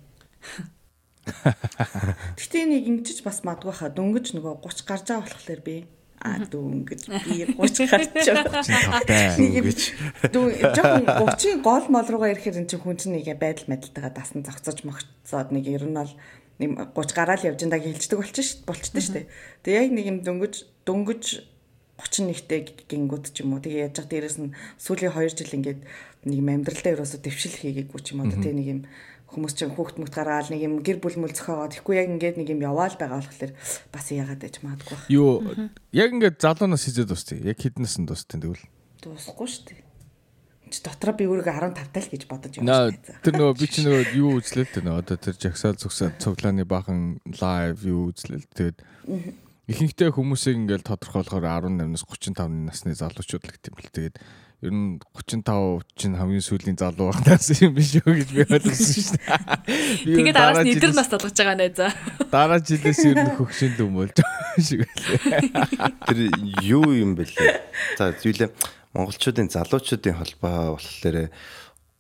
S4: Гэтэ нэг ингэж бас мадгүй хаа. Дөнгөж нөгөө 30 гарч байгаа болохоор би а дөнгөж би 30 гарч байгаа.
S1: Тавтай
S4: Нэг юм
S3: гэж.
S4: дүү жоохон 30 гол мол руугаа ирэхээр эн чинь хүн чинь нэг байдал мэдэлтэйгээ дасан зогцож могцоод нэг ер нь бол нэг 30 гараал явж байгааг хэлждэг болчих ш болчтой штэ. Тэгээ яг нэг юм дөнгөж дөнгөж 31-тэй гингүүд ч юм уу. Тэгээ яаж яг дээрэс нь сүүлийн 2 жил ингээд нэг юм амьдралдаа ерөөсө дэвшил хийгээгүй ч юм уу. Тэгээ нэг юм хүмүүс чинь хүүхд мөхт гаргаал нэг юм гэр бүл мүл зөхөөгоо тэгэхгүй яг ингээд нэг юм яваал байгаа болохоор бас яагаад гэж маадгүй байна.
S1: Юу яг ингээд залуунаас хизээд дусти. Яг хіднээс нь дусти тэгвэл.
S4: Дуусахгүй шүү дээ. Чи дотроо би өөрийгөө 15 тал гэж бодож явж байна.
S1: тэр нөгөө би чи нөгөө юу үзлээ л дээ нөгөө одоо тэр жагсаал зүгсаа цуглааны бахан лайв юу үзлээ л тэгээд ихэнхдээ хүмүүсийг ингээд тодорхойлохоор 18-наас 35 насны залуучууд л гэдэм бэл тэгээд ер нь 35 чинь хамгийн сүүлийн залуу багтаас юм биш үү гэж би ойлгосон шүү дээ.
S2: Тэгээд
S1: дараа
S2: араас нь
S1: жилээс-
S2: нас толгож байгаа нэ за.
S1: Дараа жилээс ер нь хөгшин дүмөлж шиг байлээ.
S3: Тэр юу юм бэлээ? За зүйлээ монголчуудын залуучуудын холбоо болохоор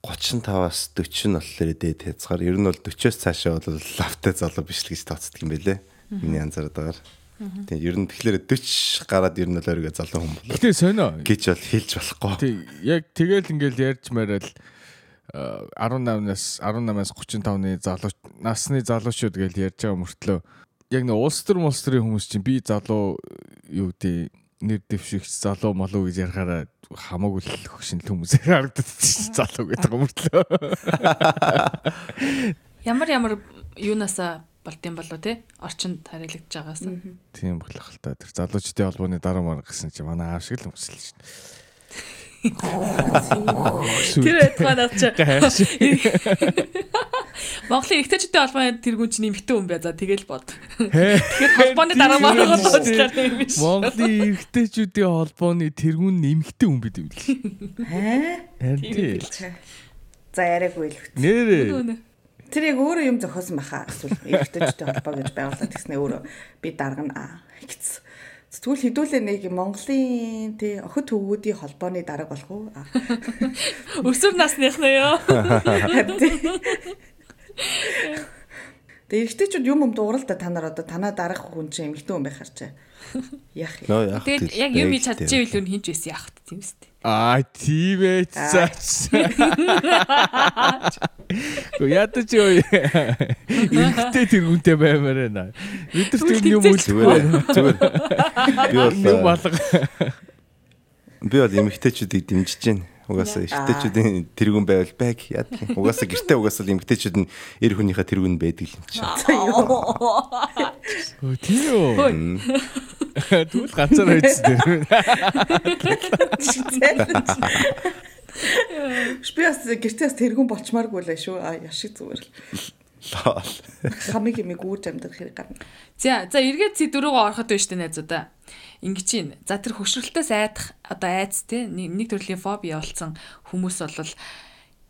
S3: 35-аас 40 нь болохоор дээд хязгаар ер нь бол 40-оос цаашаа бол лавтай залуу биш л гэж тооцдог юм бэлээ. Миний анзаараад байгаа. Тэгээ ер нь тэгэхээр 40 гараад ер нь бол өөрийгөө залуу хүн болоо
S1: Гэтэ сонио.
S3: гэж бол хэлж болохгүй.
S1: Тэг яг тэгэл ингээл ярьж мараад 18-наас 18-аас 35-ны залуу насны залуучууд гэж ярьж байгаа мөртлөө яг нэг улс төр улс төрийн хүмүүс чинь би залуу юу гэдэг нэр дэвшигч залуу молоо гэж ярихаараа хамаагүй л хөшинл хүмүүсээр харагддаг чинь залуу гэдэг мөртлөө.
S2: Ямар ямар юунасаа болд юм болоо те орчинд хариулагдж байгаас.
S1: Тийм болох л та. Тэр залуучдын холбооны дараа мар гэсэн чи манай аав шиг л өмсөл шүү
S2: Тэр байтугай над чи
S1: дээ.
S2: Монголын ихтэйчүүдийн холбооны тэргүүн чинь нэмэгтэй хүн бай. За тэгэл бод. Тэгэхээр холбооны дараа маа бодлоор юм биш.
S1: Монголын эрэгтэйчүүдийн холбооны тэргүүн нэмэгтэй хүн бид юм.
S4: Аа.
S1: Харин тий.
S4: За яриаггүй л хөт.
S1: Нэрээ.
S4: Тэр яг өөрөө юм зохиосон байхаа эсвэл эргэжтэй холбоо гэж байгуулаад тэгснэ өөрөө би даргана гэсэн. Тэгвэл хідүүлээ нэг Монголын тий охид хөвгүүдийн холбооны дарга болох уу?
S2: Өсвөр насных нь ёо.
S4: Тэгээ эргэжтэйчүүд юм юм дуурал та та нар одоо танаа дарах хүн чинь эмэгтэй хүн байхаар чи. Яах
S3: яах
S2: Тэгээд яг юм хийж чадчихвэл юу хинч байсан яах вэ тийм үстэй.
S1: Аа тийм ээ цаач. Ядаж юу ихтэй тэргүүнтэй баймаар байна. Бид нар тийм юм үл
S3: зүгээр зүгээр. Би бол
S1: алга.
S3: би бол эмэгтэйчүүдийг дэмжиж байна. Угаасаа эмэгтэйчүүдийн тэргүүн байвал байг юм. Угаасаа гэртээ угаасаа л эмэгтэйчүүд нь эр хүнийхээ тэргүүн байдаг юм чинь.
S1: Өө тийм үү. Тэгвэл ганцаар байц дээр.
S4: Би бас гэртээс тэргүүн болчмааргүй лээ шүү. А яшиг зүгээр.
S3: Лол.
S4: Хамиг юм гүүж амьдрах хэрэг гарна.
S2: За за эргээд зэд дөрөөгөө ороход байна штэ найзуудаа. Ингээ чинь за тэр хөшрөлтөөс айдах одоо айц те нэг төрлийн фоби болсон хүмүүс бол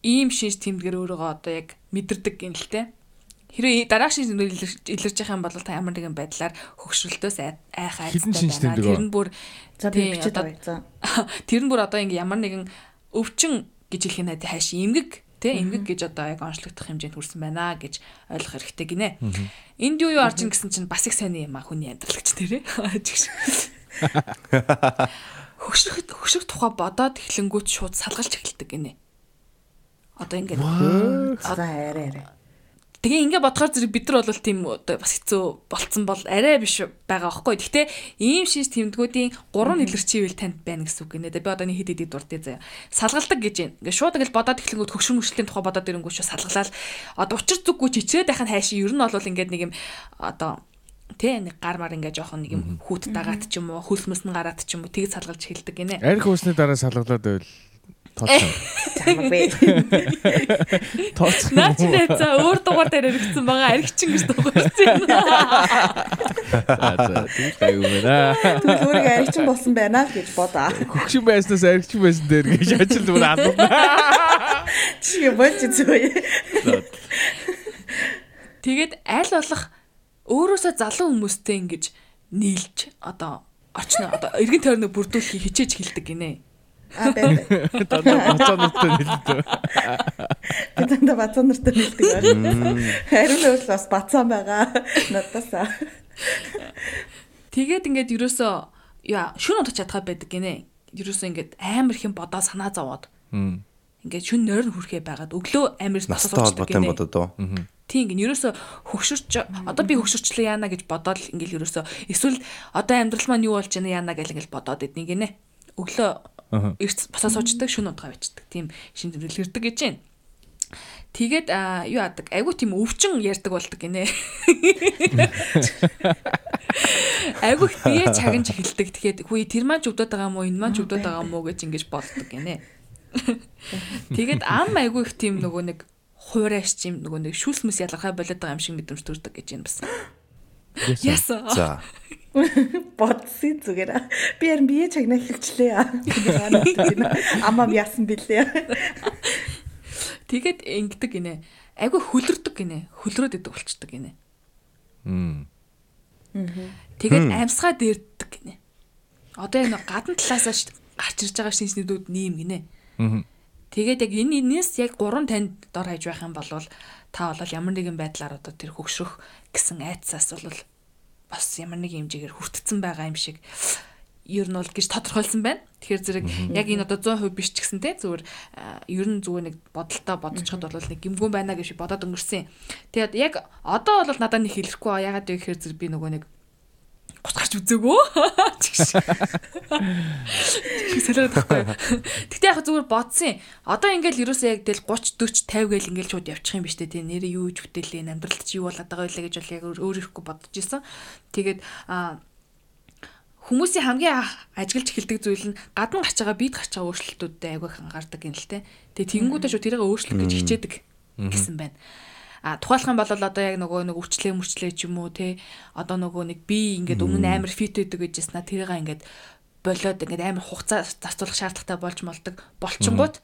S2: ийм шинж тэмдгэр өөрийгөө одоо яг мэдэрдэг юм л те. Хэрвээ дараах шинж тэмдгэр илэрч явах юм бол та ямар нэгэн байдлаар хөшрөлтөөс айх айцтай
S1: тэмдэг
S2: Тэр нь бүр
S4: За би
S2: тий,
S4: бичээд
S2: одоо-
S4: байгаа.
S2: Тэр нь бүр одоо ингээ ямар нэгэн өвчин гэж хэлэх нь хайш эмгэг Тэ эмгэг гэж одоо яг онцлогдох хэмжээнд хүрсэн байна гэж ойлгох хэрэгтэй гинэ. Энд юу юу орж ин гэсэн чинь бас их сайн юм а хүний амьдралагч тэрэ. Хөшрөх хөшрөх тухай бодоод эхлэнгүүт шууд салгалж эхэлдэг гинэ. Одоо ингээд
S4: За арай арай.
S2: Тэгээ ингээ бодохоор зэрэг бид нар бол тийм одоо бас хэцүү болцсон бол арай биш байгаа байхгүй. Гэхдээ ийм шиш тэмдгүүдийн гурван илэрчийл танд байна гэсэн үг гинэ. Би одоо нэг хэд хэдэд дуртай заяа. Салгалдаг гэж байна. Ингээ шууд ингээл бодоод эхлэнгүүт хөгшин мөшлийн тухай бодоод ирэнгүүт шууд салгалал. Одоо учир зүггүй чичрээд байх нь хайшин ер нь бол ингээд нэг юм одоо Тэ нэг гар мар ингээ жоохон нэг юм хүүт дагаад ч юм уу хөлс мөс нь гараад ч юм уу тэгж салгалж эхэлдэг гинэ.
S1: Арх уусны дараа салгалаад байвал тооцоо.
S4: Чамаагүй.
S1: Тооцоо.
S2: Наа чи нэ за өөр дугаар дээр хэрэгцсэн байгаа аригчин гэж дугаарсан.
S1: За за тийм байна.
S4: Тэгвэл өөрийгөө аригчин болсон байна л гэж бодоо.
S1: Хөгшин байснаас архич байсан дээр гэж ажил бүр алдна.
S4: Чи болж зүгөө.
S2: Тэгээд аль болох өөрөөсөө залуу хүмүүстэй ингэж нийлж одоо орчно одоо эргэн тойрныг бүрдүүлэхийг хичээж хэлдэг гинэ.
S4: А бай.
S1: Дандаа бацаа нуттай нэлээд.
S4: Би дандаа бацаа нартай хэлдэг байна. Харин өөр бас бацаа байгаа. Надаас.
S2: Тэгээд ингээд ерөөсөө яа шүн удаж чадхаа байдаг гинэ. Ерөөсөө ингээд амар их юм бодоо санаа зовоод ингээд шүн нойр нь хүрхээ байгаад өглөө амар
S3: Настай холбоотой юм бодод уу?
S2: Тийм гин ерөөсө хөгшөрч одоо би хөгшөрчлөө яана гэж бодоод ингээл ерөөсө эсвэл одоо амьдрал маань юу болж байна яана гэл ингээл бодоод идник гинэ. Өглөө. Эрт босоо суучдаг шүн удаа бичдэг. Тийм шин тэмдэглэл ирдэг гэж байна. Тэгээд юу яадаг айгу тийм өвчин ярьдаг болдог гинэ. Айгу их бие чагнж эхэлдэг. Тэгэхээр хүү тэр маань ч өвдөд байгаа юм уу энэ маань ч өвдөд байгаа юм уу гэж ингэж боддог гинэ. Тэгээд ам айгу их тийм нөгөө нэг хуурайш чим нөгөө нэг шүүс мэс ялгархай болоод байгаа юм шиг мэдрэмж төрдөг гэж байна бас. Яасан.
S3: За.
S4: Бодсон зүгээр. Би харин бие чагнаа хэлчлээ. Амам яасан бэлээ.
S2: Тэгээд ингэдэг гинэ. Айгу хөлөрдөг гинэ. Хөлрөөд идэг болчдөг гинэ. Тэгээд амьсгаа дээрдэг гинэ. Одоо нэг гадна талаасаа ш- гарч ирж байгаа шинжнүүдүүд нэм гинэ. Тэгээд яг энэ энэс яг гурван танд дор хаяж байх юм бол та бол ямар нэгэн байдлаар одоо тэр хөгшрөх гэсэн айцсаас бол бас ямар нэг хэмжээгээр хүртцэн байгаа юм шиг ер нь бол гэж тодорхойлсон байна. Тэгэхээр зэрэг яг энэ одоо 100% биш ч гэсэн те зүгээр а, ер нь зүгээр нэг бодолтой бодцоход бол нэг гимгүүн байна гэж бодоод өнгөрсөн. Тэгээд яг одоо бол надад нэг хэлэхгүй аа. ягаад гэвэл зэрэг би нөгөө нэг гутгарч үзээгөө. Чигш. Солиод тахгүй. Гэтэ яг зүгээр бодсон. Одоо ингээл ерөөсөө яг тэл 30 40 50 гээл ингээл шууд явчих юм биш үү те. Нэрээ юу ч бүтээлээ амьдралд чи юу болоод байгаа вэ гэж бол яг өөр ирэхгүй бодож исэн. Тэгээд а хүмүүсийн хамгийн анх ажиглаж эхэлдэг зүйл нь гадна гарч байгаа бид гарч байгаа өөрчлөлтүүдэд айгүй их анхаардаг юм л те. Тэгээ тэгэнгүүтээ шууд тэрийг өөрчлөх гэж хичээдэг гэсэн байна. А тухайлах юм бол одоо яг нөгөө нэг өвчлээ мөрчлээ ч юм уу те одоо нөгөө нэг би ингээд өмнө амар фит байдаг гэж яснаа тэрийг ингээд болоод ингээд амар хугацаа зарцуулах шаардлагатай болж молдог болчингууд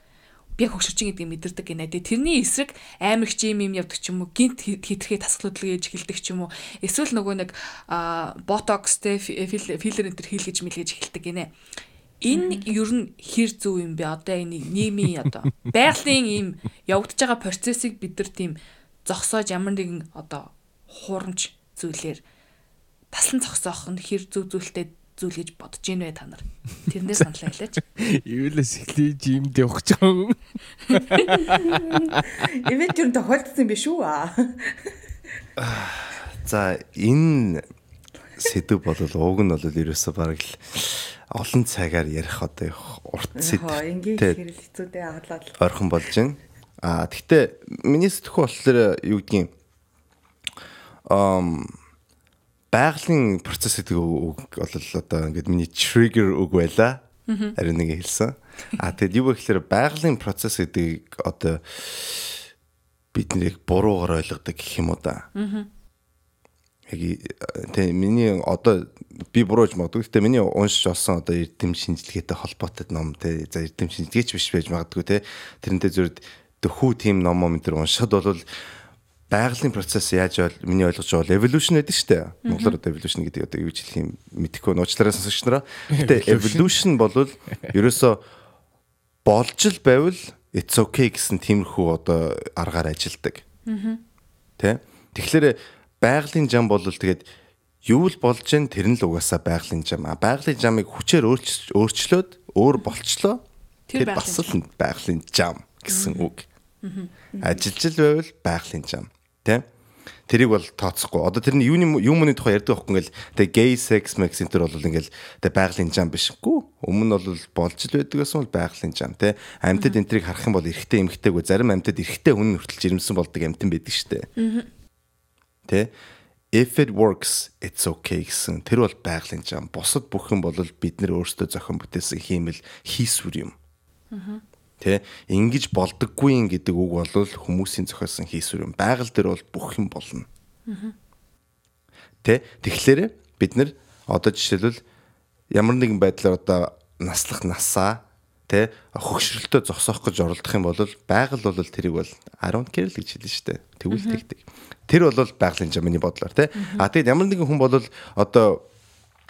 S2: би хөгшөрчин гэдгийг мэдэрдэг гинэ. Тэгээ тэрний эсрэг амар их юм юм явдаг ч юм уу гинт хитрхээ тасгалуудлыг ээж эхэлдэг ч юм уу эсвэл нөгөө нэг ботокс те филлер энэ төр хийлгэж мэлгэж эхэлдэг гинэ. Энэ ер нь хэр зөв юм бэ? Одоо энэ нийгмийн одоо байгалийн ийм явагдаж байгаа процессыг бид нар тийм зогсоож ямар нэгэн одоо хуурамч зүйлээр таслан цогсоох нь хэр зүг зүйлтэй зүйл гэж бодож ийн вэ та нар? Тэрнээс саналаа хэлээч.
S1: Эвлээс эхлэе жимд явах гэж байгаа юм.
S4: Ивент юу тохиолдсон юм биш үү аа?
S3: За энэ сэдв бол уг нь бол ерөөсө бараг л олон цагаар ярих одоо урт сэдв.
S4: Ингээ хэрэг хэцүүдээ хадлаа.
S3: Ойрхон болж байна. А тэгтээ миний сэтгхүү болохоор юу гэдгийг ам байгалийн процесс гэдэг үг бол одоо ингээд миний trigger үг байла. Харин нэг хэлсэн. А тэгэд юу вэ гэхээр байгалийн процесс гэдэг одоо бид нэрийг буруугаар ойлгодог гэх юм уу да. Яг тэ миний одоо би бурууж магадгүй. Гэтэ миний уншиж олсон одоо эрдэм шинжилгээтэй холбоотой ном тэ за эрдэм шинжилгээч биш байж магадгүй тэ тэрнтэй зүрд дөхүү тим ном ном энэ уншихад бол байгалийн процесс яаж бол миний ойлгож байгаа evolution гэдэг шүү дээ. Монголоор одоо evolution гэдэг одоо юу ч хэлэх юм мэдэхгүй нууцлаараа сонсогч нараа. Гэтэ evolution бол ерөөсө болж л байвал it's okay гэсэн тиймэрхүү одоо аргаар ажилдаг. Тэ? Тэгэхээр байгалийн зам бол тэгээд юу л болж гэн тэр нь л угаасаа байгалийн зам. Байгалийн замыг хүчээр өөрчлөөд өөр болчлоо. Тэр бас л байгалийн зам гэсэн үг. Ажилжил байвал байгалийн зам тийм тэрийг бол тооцохгүй. Одоо тэрний юуны юмны тухай ярьдаг байхгүй ингээл тэгээ gay sex max энэ бол ингээл тэгээ байгалийн жам бишгүй. Өмнө нь бол болж л байдаг гэсэн бол байгалийн жам тий. Амьтад энтрийг харах юм бол эрэгтэй эмэгтэйгөө зарим амьтад эрэгтэй хүн хүртэл жирэмсэн болдог амьтан байдаг штэ. Тий. If it works it's okay гэсэн. Тэр бол байгалийн жам. Бусад бүх юм бол бид нэр өөрсдөө зохион бүтээсэн хиймэл хийсвэр юм. Аа Тэ ингэж болдоггүй гэдэг үг бол хүмүүсийн зохиосон хийсвэр юм. Байгаль дээр бол бүх юм болно. Тэ тэгэхээр бид нэр одоо жишээлбэл ямар нэгэн байдлаар одоо наслах насаа тэ хөгшрөлтөө зогсоох гэж оролдох юм бол байгаль бол тэрийг бол 10 кэрл гэж хэлнэ штэ. Тэгвэл тэгдэг. Тэр бол байгалийн жамны бодлоор тэ. А тэгэд ямар нэгэн хүн бол одоо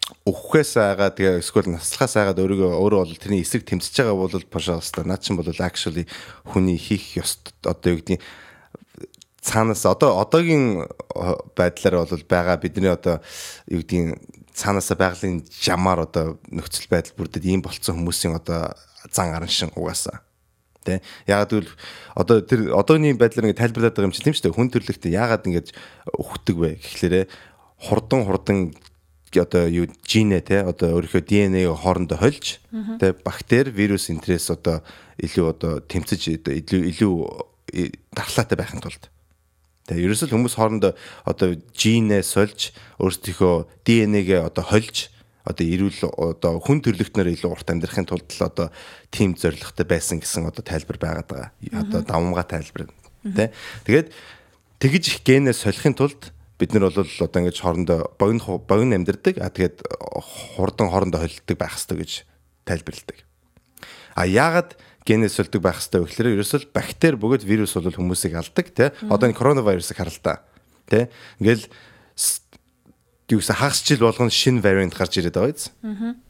S3: өвхөөс айгаа тэгээ эсвэл наслахаас айгаад өөрийгөө өөрөө бол тэрний эсрэг тэмцэж байгаа бол пожалуйста наад чинь бол actually хүний хийх ёс одоо юу гэдгийг цаанаас одоо одоогийн байдлаар бол байгаа бидний одоо юу гэдгийг цаанаасаа байгалийн жамаар одоо нөхцөл байдал бүрдээд ийм болцсон хүмүүсийн одоо зан араншин угаасаа. Тэ? Ягаад гэвэл одоо тэр одооний байдлаар ингэ тайлбарлаад байгаа юм чи тийм шүү дээ. Хүн төрлөختөө ягаад ингэж өгдөг вэ гэхлээрэ хурдан хурдан одоо юу жинэ те одоо өөрийнхөө ДНХ-г хоорондоо хольж те бактери вирус энтрээс одоо илүү одоо тэмцэж илүү илүү дархлаатай байхын тулд тэгээ ерөөсөл хүмүүс хоорондоо одоо жинэ сольж өөрсдийнхөө ДНХ-г одоо хольж одоо эрүүл одоо хүн төрлөختнөр илүү урт амьдрахын тулд л одоо тим зоригтой байсан гэсэн одоо тайлбар байгаад байгаа. Одоо давмгаа тайлбар тий. Тэгээд тэгж их генээс солихын тулд бид нар бол одоо ингэж хоорондоо богино богино амьдэрдэг а тэгээд хурдан хоорондоо холилдог байх хэрэгтэй гэж тайлбарладаг. А яагаад генээс солидог байх хэрэгтэй вэ гэхээр ерөөсөл бактери бөгөөд вирус бол хүмүүсийг алдаг тий. Одоо энэ коронавирусыг харал та. Тий. Ингээл юу гэсэн хагас жил болгоно шинэ вариант гарч ирээд байгаа биз. Аа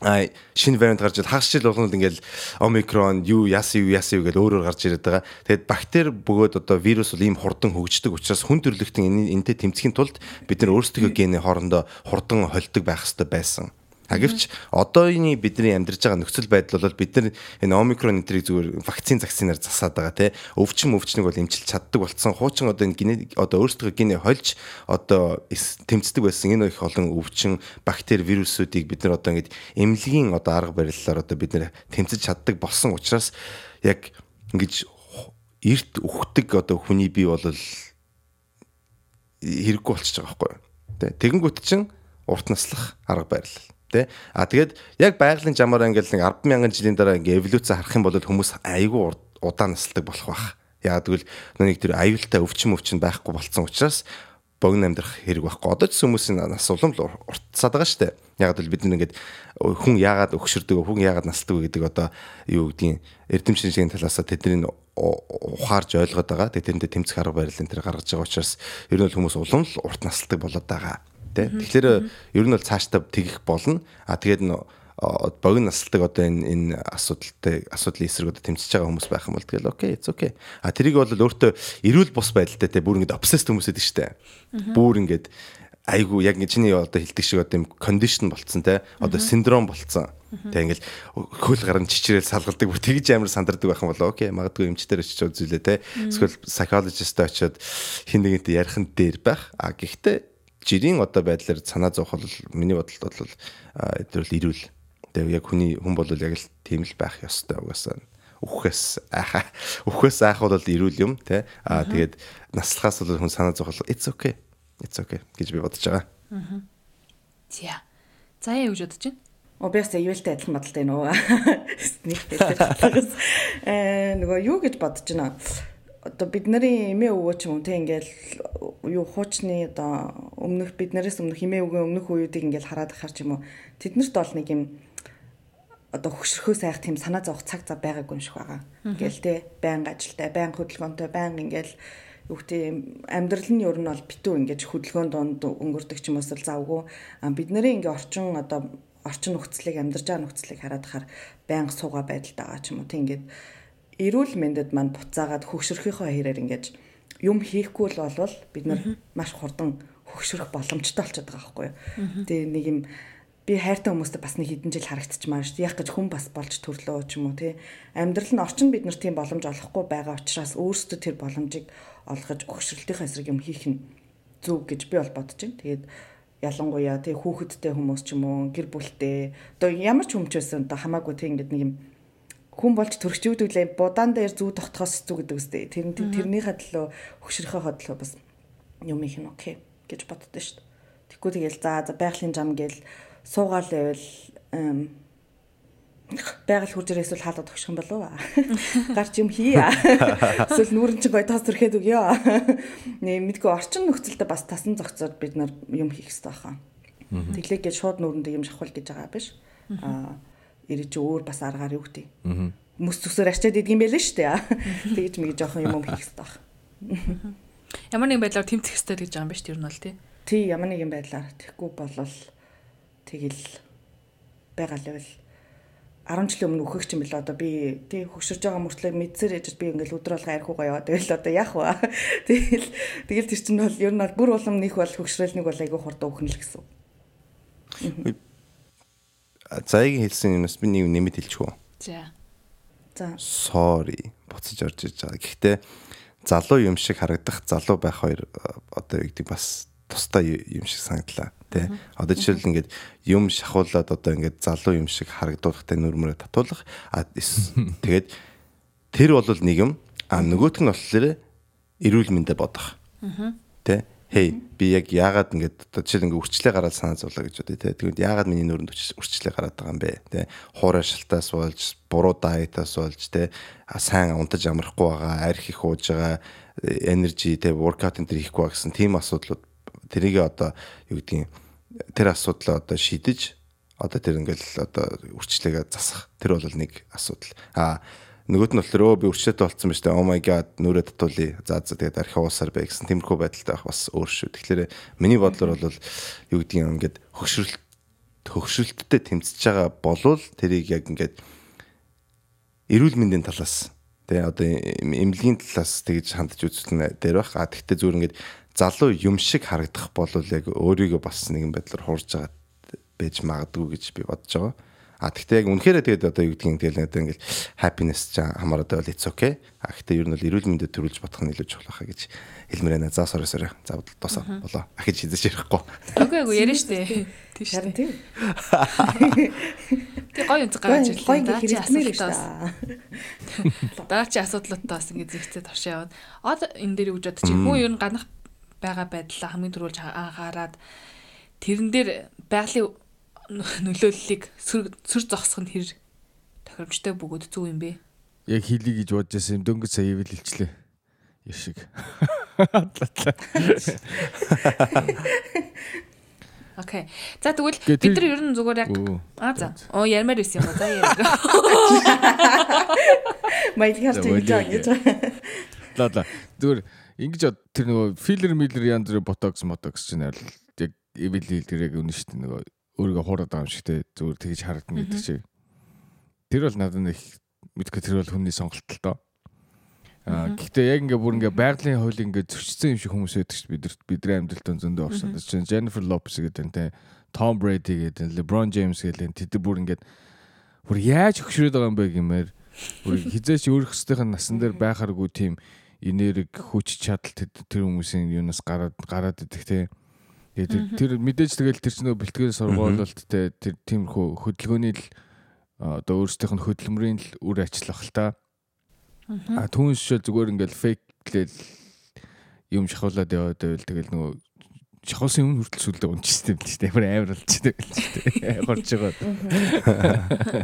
S3: а шинэ вариант гарч ирэл хагас жил болгоно ингээл омикрон юу яасан юу яасан юу гэж өөрөөр гарч ирээд байгаа. Тэгэд бактери бөгөөд одоо вирус бол ийм хурдан хөгждөг учраас хүн төрлөختийн энэтэй тэмцэхийн тулд бид нар өөрсдөө гений хоорондоо хурдан холдог байх хэрэгтэй байсан. А гэвч одооний бидний амьдарч байгаа нөхцөл байдал бол бид нар энэ омикрон энтрийг зүгээр вакцин вакцинаар засаад байгаа те өвчин өвчнэг бол эмчилж чаддаг болсон. Хуучин одоо энэ гене одоо өөрсдөө гене хольж одоо тэмцдэг байсан энэ их олон өвчин бактери вирусуудыг бид нар одоо ингэж эмнэлгийн одоо арга барилаар одоо бид нар тэмцэж чаддаг болсон учраас яг ингэж эрт үхдэг одоо хүний бие бол хэрэггүй болчихж байгаа байхгүй юу. Тэгэнгүүт чинь урт наслах арга барил Тэ. А тэгээд яг байгалийн жамаар ингээл нэг 100000 жилийн дараа ингээ эволюц харах юм бол хүмүүс айгүй удаан насалдаг болох байх. Яг тэгвэл нэг тэр аюултай өвчин өвчин байхгүй болцсон учраас богино амьдрах хэрэг байхгүй. Одоо ч хүмүүсийн нас улам л уртсаад байгаа шүү дээ. Яг л бид нэг ингээд хүн яагаад өгшөрдөг, хүн яагаад насдаг гэдэг одоо юу гэдгийг эрдэмшлийн талаас тэдний ухаарж ойлгоод байгаа. Тэгээд тэрэндээ тэмцэх арга барил энэ төр гаргаж байгаа учраас ер нь хүмүүс улам л урт насалдаг болоод байгаа тий. Тэгэхээр ер нь бол цаашдаа тэгэх болно. А тэгээд богино насалдаг одоо энэ энэ асуудалтай асуудлын эсрэг одоо тэмцэж байгаа хүмүүс байх юм бол тэгэл окей it's okay. А тэрийг бол өөртөө эрүүл бус байдалтай те бүр ингэж obsessed хүмүүс байдаг штэ. Бүр ингэж айгу яг ингэ чиний одоо хэлдэг шиг одоо юм кондишн болцсон те одоо синдром болцсон. Тэг ингээл хөл гарan чичрээл салгалдаг бүр тэгж амар сандардаг байх юм болоо окей магадгүй эмчтэр очиж үзүүлээ те эсвэл psychologist очиод хин нэгэнтэй ярих нь дээр байх а гэхдээ жирийн одоо байдлаар санаа зовх бол миний бодлоод бол эдгээр л ирүүл тэг яг хүний хүн бол яг л тийм л байх ёстой угаасаа үхээс айхаа үхээс айх бол ирүүл юм те а тэгээд наслахаас бол хүн санаа зовх it's okay it's okay гэж би бодож байгаа. Аа.
S2: За. За яа гэж бодож байна?
S4: Оо би ясаа юултай адилхан бодолтой нөө. Нэг хэлээс э нөгөө юу гэж бодож байна. Одоо бидний эмээ өвөө ч юм уу те ингээл юу хуучны одоо өмнөх биднээс өмнөх эмээ өвгөө өмнөх үеүүдийг ингээл хараад ахаар ч юм уу. Тэднэрт бол нэг юм одоо хөшрөхөө сайх тийм санаа зовх цаг зав байгаагүй юм шиг байгаа. Ингээл те байнга ажилтай, байнга хөдөлгөөнтэй, байнга ингээл гэдэг амьдрал нь ер нь бол битүү ингэж хөдөлгөөнд донд өнгөрдөг ч юм уус л завгүй. Бид нарын ингээ орчин одоо орчин нөхцөлийг амьдарч байгаа нөхцөлийг хараад хахаар байнга сууга байдалд байгаа ч юм уу. Тийм ингээд эрүүл мэндэд манд буцаагаад хөгшөрөхийнхөө хэрээр ингээд юм хийхгүй л болвол бид нар маш хурдан хөгшрөх боломжтой болчиход байгаа байхгүй юу. Тэгээ нэг юм би хайртай хүмүүстэй бас нэг хэдэн жил харагдчихмаар шүү. Яг гэж хүн бас болж төрлөө ч юм уу тий. Амьдрал нь орчин бид нар тийм боломж олохгүй байгаа учраас өөрсдөө тэр боломжийг олгож өгшрөлтийн эсрэг юм хийх нь зөв гэж би бол бодож байна. Тэгээд ялангуяа тий хүүхэдтэй хүмүүс ч юм уу гэр бүлтэй одоо ямар ч байсан одоо хамаагүй тий ингээд нэг юм хүн болж төрөгчүүдүүлээ будаан дээр зүү тогтохоос зүг гэдэг үстэй. Тэр тэрнийхээ төлөө хөшрөхөө хотлоо бас юм их нь окей гэж боддоо шүү дээ. Тэгвэл тэгэл за байгалийн зам гээл суугаал байвал байгаль хурж ирээ эсвэл хаалга тогших юм болов? Гарч юм хий. Эсвэл нүүрэн чинь гоё тас төрхэд өгөө. Нэ мэдгүй орчин нөхцөлдөө бас тасан зохицоод бид нар юм хийх хэрэгтэй баха. Тэглээ гэж шууд нүүрэндээ юм шахвал гэж байгаа биш. Аа ирээ чи өөр бас аргаар юу гэдэг. Мөс зүсээр арчаад идэг юм байл шүү дээ. Тэгэж мэг жоохон юм хийх хэрэгтэй баха.
S2: Ямар нэгэн байдлаар тэмцэх хэрэгтэй гэж байгаа юм биш тэр нь бол тий.
S4: Тий ямар нэгэн байдлаар тэгэхгүй болол тэгэл байгаа л байл 10 жилийн өмнө өөхөх юм билээ одоо би тий хөшөрж байгаа мөртлөө мэдсээр ээж би ингээл өдөр болго архиугаа яваа тэгэл одоо яах вэ тэгэл тэгэл тэр чинь бол ер нь бол бүр улам нөх бол хөшрөл нэг бол айгүй хурд өөхнө л гэсэн.
S3: Заягийн хэлсэн юмс би нэг нэмэт хэлчихв.
S2: За.
S4: За.
S3: Sorry буцаж орж иж байгаа. Гэхдээ залуу юм шиг харагдах залуу байх хоёр одоо юу гэдэг бас тустай юм шиг санагдлаа тий. Одоо жишээл ингээд юм шахуулаад одоо ингээд залуу юм шиг харагдуулахтай нүрмөрөө татуулах а тэгээд тэр бол нэг юм а нөгөөх нь болохоор эрүүл мэндэ бодох. Тэ хей би яг яагаад ингээд одоо жишээл ингээд үрчлээ гараад санаа зовлоо гэж бодъё те. Тэгвэл яагаад миний нүрэнд үрчлээ гараад байгаа юм бэ те. Хуурай шалтаас болж, буруу диетаас болж те. Сайн унтаж амрахгүй байгаа, арх их ууж байгаа, энержи те, воркаут энэ төр хийхгүй гэсэн тийм асуудлууд тэрийг одоо юу гэдгийг тэр асуудлаа одоо шийдэж одоо тэр ингээл одоо үрчлээгээ засах тэр бол нэг асуудал. А нөгөөт нь болохоор өө би үрчлээтэй болцсон байна шүү дээ. Oh my god нүрээ татуулъя. За за тэгээд архи уусаар бай гэсэн тиймэрхүү байдалтай байх бас өөр шүү. Тэгэхээр миний бодлоор бол юу гэдгийг ингээд хөгшрөлт хөгшрөлттэй тэмцэж байгаа болвол тэрийг яг ингээд эрүүл мэндийн талаас тэгээ одоо эмнэлгийн талаас тэгж хандж үзсэн дээр байх. А тэгтээ зүгээр ингээд залуу юм шиг харагдах бол яг өөрийгөө бас нэгэн байдлаар хуурж байгаа байж магадгүй гэж би бодож байгаа. А тэгтээ яг үнэхээр тэгээд одоо юу гэдгийг тэгэл надад ингээл happiness ч хамаарат байвал it's okay. А гэхдээ ер нь бол эрүүл мэндэд төрүүлж бодох нь илүү чухал хаа гэж хэлмээр байна. За sorry sorry. За дуусаа болоо. Ахиж хийж ярихгүй.
S2: Үгүй эгүй яриа штэ. Тийш
S4: Харин тийм.
S2: Тэг гоё өнцөг гаргаж ирлээ.
S4: Гоё
S2: асуудлаас.
S4: шүү.
S2: Даа чи асуудлуудаа бас ингэ зэгцээ туршаа яваад. Од энэ дээр үгж бодож чинь хүн ер нь ганах байгаа байдлаа хамгийн түрүүлж анхаарад тэрэн дээр байгалийн нөлөөллийг сүр сүр зогсох нь хэр тохиромжтой бөгөөд зүг юм бэ?
S1: Яг хийлий гэж бодож байсан юм дөнгөж сая ивэл илчлээ. Яшиг.
S2: Окей. За тэгвэл бид нар ер нь зүгээр яг аа за. Оо ярмаар байсан юм ба. За ярь.
S1: За,
S4: тийм жаа
S1: болио.
S4: гэж.
S1: Ла ла. Зүгээр ингэж тэр нөгөө филлер миллер янз бүрийн ботокс мотокс чинь аль яг ивэл тэр яг үнэн шүү дээ нөгөө өөрийгөө хуураад байгаа юм шиг те зүгээр тэгж харагдана гэдэг чинь. Тэр бол надад нэг мэдгүй тэр бол хүний сонголт л доо. Аа гэхдээ яг ингээ бүр ингээ байгалийн хууль ингээ зөрчсөн юм шиг хүмүүс байдаг шүү бид бидний амьдралд зөндөө орсон. Чинь Jennifer Lopez гэдэг энэ Tom Brady гэдэг LeBron James гэдэг тэд нар бүр ингээ бүр яаж хөшрөөд байгаа юм бэ гэмээр бүр хизээч өөрөх хөстийн насан дээр байхааргүй тийм энерги хүч чадал тэр хүмүүсийн юунаас гараад гараад идэх те. Тэгээд тэр мэдээж тэгэл тэр чинь бэлтгэл сургуулалт те тэр тиймэрхүү хөдөлгөөний л одоо өөрсдийнх нь хөдөлмөрийн л үр ажиллах л та. А түүнээс шил зүгээр ингээл фейклэл юм шахуулаад яваад байвал тэгэл нөгөө шахуулсан юм хүртэл сүлдээ унчихсан юм л дээ. Амар амар болчихсон юм л шүү дээ. Горч байгаа.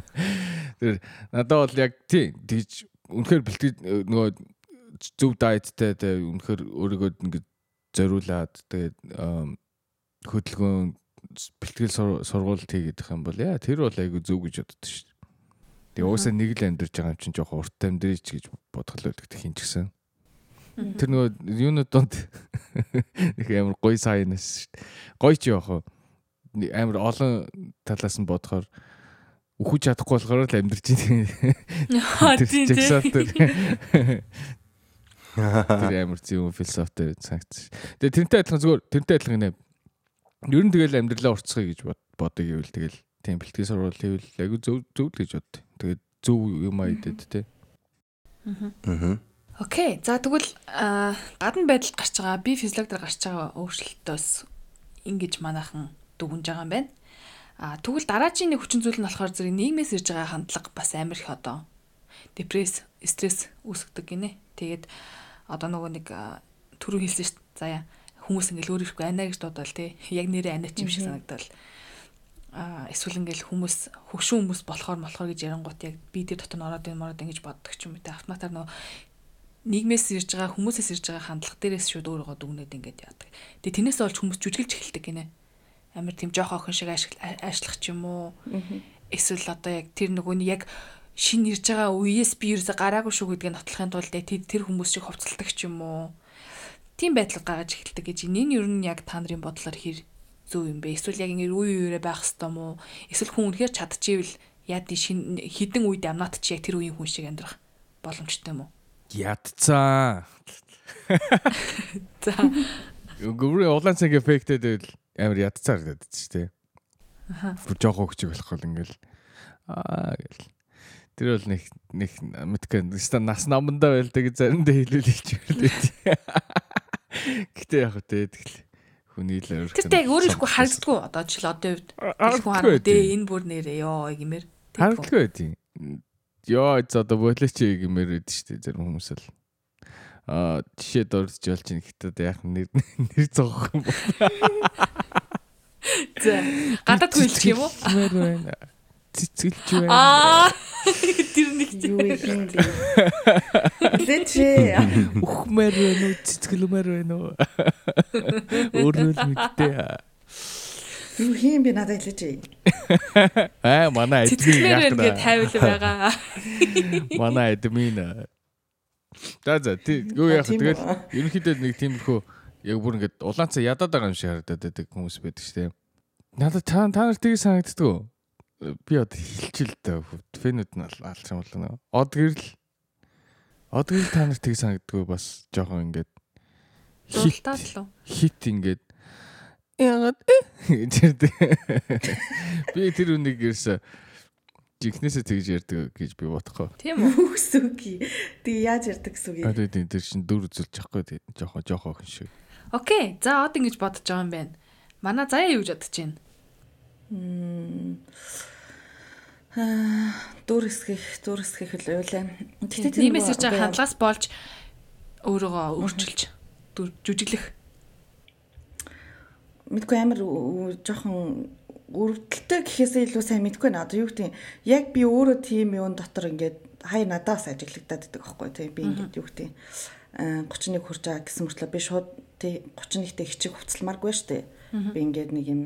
S1: Тэр надад бол яг тий тэгж үнэхээр бэлтгэл нөгөө зөв дайттай тэ үнэхээр өөрийгөө ингээд зориулаад тэгээд хөдөлгөөн бэлтгэл сургуульд хийгээд их юм бол яа тэр бол айгүй зөв гэж боддоо шүү дээ. Тэгээ уусаа нэг л амьдарч байгаа юм чинь жоохон урт амьдрийч гэж бодгол байдаг хин ч гэсэн. Тэр нөгөө юунууд донд их амар гоё сайнас шүү дээ. Гоё ч яах вэ? Амар олон талаас нь бодохоор үхэж чадахгүй болохоор л амьдарч байна. Тэр амар зөв философитой санагц. Тэгээ тэрнтэй адилхан зүгээр тэрнтэй адилхан нэ. Ер нь тэгэл амьдралаа уртцгая гэж боддог гэвэл тэгэл тийм бэлтгэл сурвал хийвэл айгу зөв зөв л гэж бод. Тэгээд зөв юм аа идэд те.
S3: Аа.
S2: Окей. За тэгвэл гадна байдалд гарч байгаа би физиолог дээр гарч байгаа өөрчлөлтөөс ингэж манайхан дүгнж байгаа юм байна. А тэгвэл дараагийн нэг хүчин зүйл нь болохоор зэрэг нийгмээс ирж байгаа хандлага бас амар их одоо депресс, стресс үүсгдэг гинэ. Тэгээд одоо нөгөө нэг түрүү хэлсэн шүү дээ. Заяа хүмүүс ингээл өөр ихгүй анаа гэж дуудвал тий. Яг нэрээ анаач юм шиг санагдал. А эсвэл ингээл хүмүүс хөгшин хүмүүс болохоор болохоор гэж ярангуут яг би тэр дотор ороод ин мороод ингэж боддог ч юм уу тий. Автоматар нөгөө нийгмээс ирж байгаа хүмүүсээс ирж байгаа хандлага дээрээс шууд өөрийгөө дүгнээд ингэж яадаг. Тэгээ тэрнээс олж хүмүүс жүжиглж эхэлдэг гинэ. Амар тийм жоох охин шиг ажиллах ч юм уу. Эсвэл одоо яг тэр нөгөө нь яг шин ирж байгаа үеэс би ерөөсө гараагүй шүү гэдгийг нотлохын тулд тэр хүмүүс шиг хувцалдаг ч юм уу. Тийм байдлыг гаргаж эхэлдэг гэж энэ ер нь яг та нарын бодлоор хэр зөв юм бэ? Эсвэл яг ингэ үе үеэрээ байх хэвээр мó? Эсвэл хүн үнэхээр чадчихвэл яад шин хідэн үед амнаад чи яг тэр үеийн хүн шиг амьдрах боломжтой юм уу?
S1: Ядцаа.
S2: За.
S1: Гүрээ улаан цангийн эффектэд байвал амар ядцаар гэдэг чинь тий. Аха. Бүр жоох өгч болох бол ингээл аа гэл Тэр бол нэг нэг мэдгүй нас намандаа байлдаг заримдаа хэлүүлэх ч байлээ. Гэтэ яг үтэй тэгэл хүний л
S2: өөр. Тэр тэг өөрөө ихгүй харагддгүй одоо жишээл одоо үед хүн харагдээ энэ бүр нэрээ ёо гэмээр.
S1: Харагддгүй байдیں۔ Ёо одоо болооч гэмээр байдаг шүү дээ зарим хүмүүс л. Аа жишээ дурдж болж ин гэхдээ яг нэр нэр зогох юм бол.
S2: За гадаад хүлчих юм уу?
S1: Цэцгэлж байна.
S2: Аа тэр нэг
S4: юу юм бэ? Лэчээ.
S1: Ухмаар байна уу? Цэцгэлмээр байна уу? Өөрөө л мэдтэй.
S4: Юу хийм би надад хэлээч.
S1: Аа манай
S2: эдмин яг ингэ тайвал байгаа.
S1: Манай эдмин. За за юу яах тэгэл ерөнхийдөө нэг тиймэрхүү яг бүр ингэ улаанцаа ядаад байгаа юм шиг харагдаад байдаг хүмүүс байдаг шүү дээ. Надад та та нар тийг санагддаг би одоо хилчил дээ фэнүүд нь алж юм бол од гэрэл од гэрэл та нарт тийг санагддгүй бас жоохон ингээд
S2: хит
S1: хит ингээд ягаад би тэр үнийг ерөөсө жигнэсээ тэгж ярьдаг гэж би бодохгүй.
S2: Тийм үү?
S4: Үсүги. Тэг яаж ярьдаг гэсэн үг юм?
S1: Аа тийм тэр чин дүр үзүүлж авахгүй жоохон жоохон охин шиг.
S2: Окей. За од ингэж бодож байгаа юм байна. Манай заяа юу гэж бодож байна?
S4: Дүр хэсгэх дүр хэсгэх л байлаа.
S2: Тэгтээ ирж байгаа хандлагаас болж өөрийгөө өөрчилж жүжиглэх
S4: мэдгүй амар жоохон өрөвдөлтөй гэхээсээ илүү сайн мэдгүй наа. Одоо юу гэдэг яг би өөрөө тийм юм дотор ингээд хай надаас ажиглагдаад байдаг байхгүй тийм би ингээд юу гэдэг 31 хүрч байгаа гэсэн мөртлөө би шууд тий 31-тэй хичээх хувцалмааргүй штэ. Би ингээд нэг юм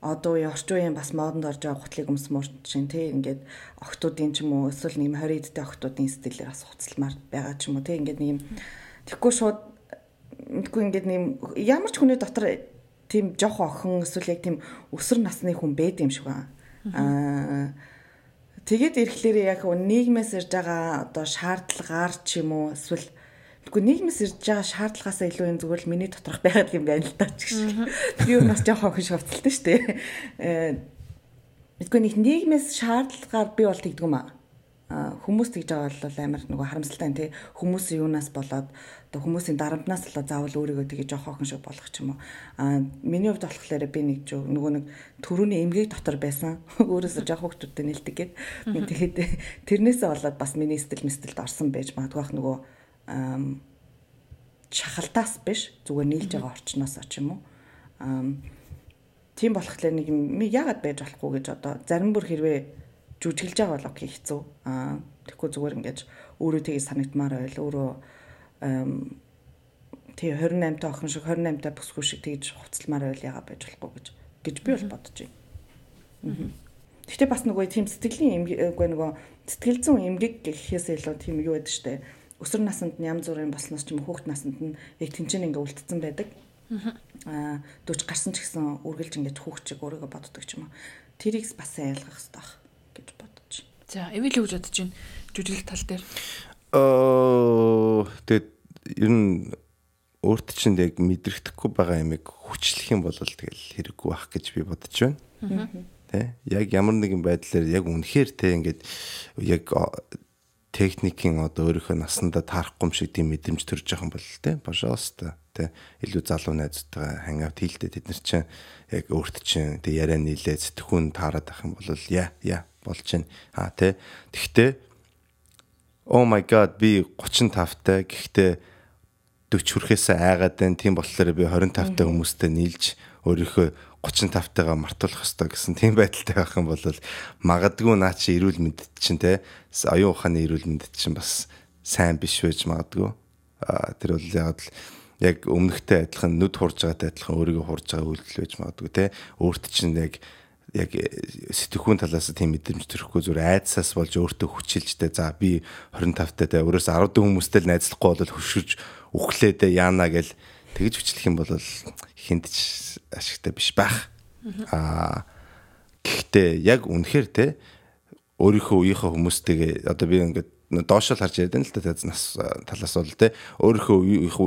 S4: одоо үе орчин үеийн бас модонд орж байгаа гутлыг өмсмөр чинь тий ингээд охтуудын ч юм уу эсвэл нэг юм 20 эдтэй охтуудын стилээр бас хуцалмаар байгаа ч юм уу тий ингээд нэг юм тэггүй шууд мэдгүй ингээд нэг ямар ч хүний дотор тийм жоох охин эсвэл яг тийм өсвөр насны хүн байд юм шиг байна. Аа тэгээд ирэхлээр яг нийгмээс ирж байгаа одоо шаардлагаар ч юм уу эсвэл Тэгвэл нийгмээс ирж байгаа шаардлагаасаа илүү энэ зүгээр л миний доторх байгаад юм байна л да ч гэж. Би юу нас жоох хохин шовцолтой шүү дээ. Мэдгүй нэг нийгмээс шаардлагаар би бол тэгдэг юм аа. Хүмүүс тэгж байгаа бол амар нөгөө харамсалтай тий хүмүүс юунаас болоод одоо хүмүүсийн дарамтнаас болоод заавал өөрийгөө тэгээ жоох охин шиг болгох ч юм уу. Аа миний хувьд болохоор би нэг жоо нөгөө нэг төрөний эмгэг дотор байсан. Өөрөөсөө жоох хөвгтүүдтэй нэлдэг гээд тэгээд тэрнээсээ болоод бас миний стил мстэлд орсон байж магадгүй ах нөгөө шахалтаас биш зүгээр нийлж байгаа орчноос ч юм уу. Тийм болохоор нэг юм яагаад байж болохгүй гэж одоо зарим бүр хэрвээ жүжиглж байгаа бол окей хэцүү. Аа тэгэхгүй зүгээр ингэж өөрөө тгий санагдмаар байл өөрөө тий 28 та охин шиг 28 та бүсгүй шиг тэгж хувцалмаар байл яагаад байж болохгүй гэж гэж би бол бодож байна. Гэхдээ бас нөгөө тийм сэтгэлийн эмгэггүй нөгөө сэтгэл зүйн эмгэг гэхээсээ илүү тийм юу байдаг штэ. Өсвөр наснд нь янз бүрийн болсноос ч юм уу хүүхд наснд нь яг тэнцэн ингээ үлдсэн байдаг. Аа 40 гарсан ч гэсэн үргэлж ингэж хүүхчиг өөрийгөө боддог ч юм уу. Тэрийг бас ойлгох хэрэгтэй байх гэж бодож байна.
S2: За, эвэл юу гэж бодож байна? Жүжиглэх тал дээр.
S3: Аа тэгээд ер нь өөрт чинь яг мэдрэгдэхгүй байгаа ямиг хүчлэх юм бол тэгэл хэрэггүй байх гэж би бодож байна. Тэ яг ямар нэгэн байдлаар яг үнэхээр тэ ингээд яг техникийн одоо өөрийнхөө насандаа таарахгүй юм шиг тийм мэдрэмж төрж байгаа юм бол тэ пожалуйста тэ илүү залуу найзтайгаа хангаут хийлдэ тэд нар чинь яг өөрт чинь тэ яриа нийлээ сэтгхүүн таарад ах юм бол яа яа болж чинь а тэ тэгтээ oh my god би 35 таа гэхдээ 40 хүрэхээс айгаад байна. Тийм болохоор би 25 таа хүмүүстэй нийлж өөрийнхөө 35 тайгаа мартуулах хэрэгтэй гэсэн тийм байдалтай байх юм бол магадгүй наа чи эрүүл мэндэд чинь те оюун ухааны эрүүл мэндэд чинь бас сайн биш байж магадгүй. А тэр бол яг л яг өмнөхтэй адилхан нүд хурж байгаатай адилхан өөрийгөө хурж байгаа үйлдэл байж магадгүй те. Өөрт чинь яг яг сэтгхүүн талаас тийм мэдрэмж төрөхгүй зүгээр айдсаас болж өөртөө хүчилжтэй за би 25 таа өөрөөс 14 хүмүүстэй л найзлахгүй бол хөшөж үхлээдэ яана гэл тэгж хүчлэх юм бол хинт ч ашигтай биш байх. Аа гэхдээ яг үнэхээр те өөрийнхөө үеийнхээ хүмүүстэйгээ одоо би ингээд доошол харж яриад л та нас талаас бол те өөрийнхөө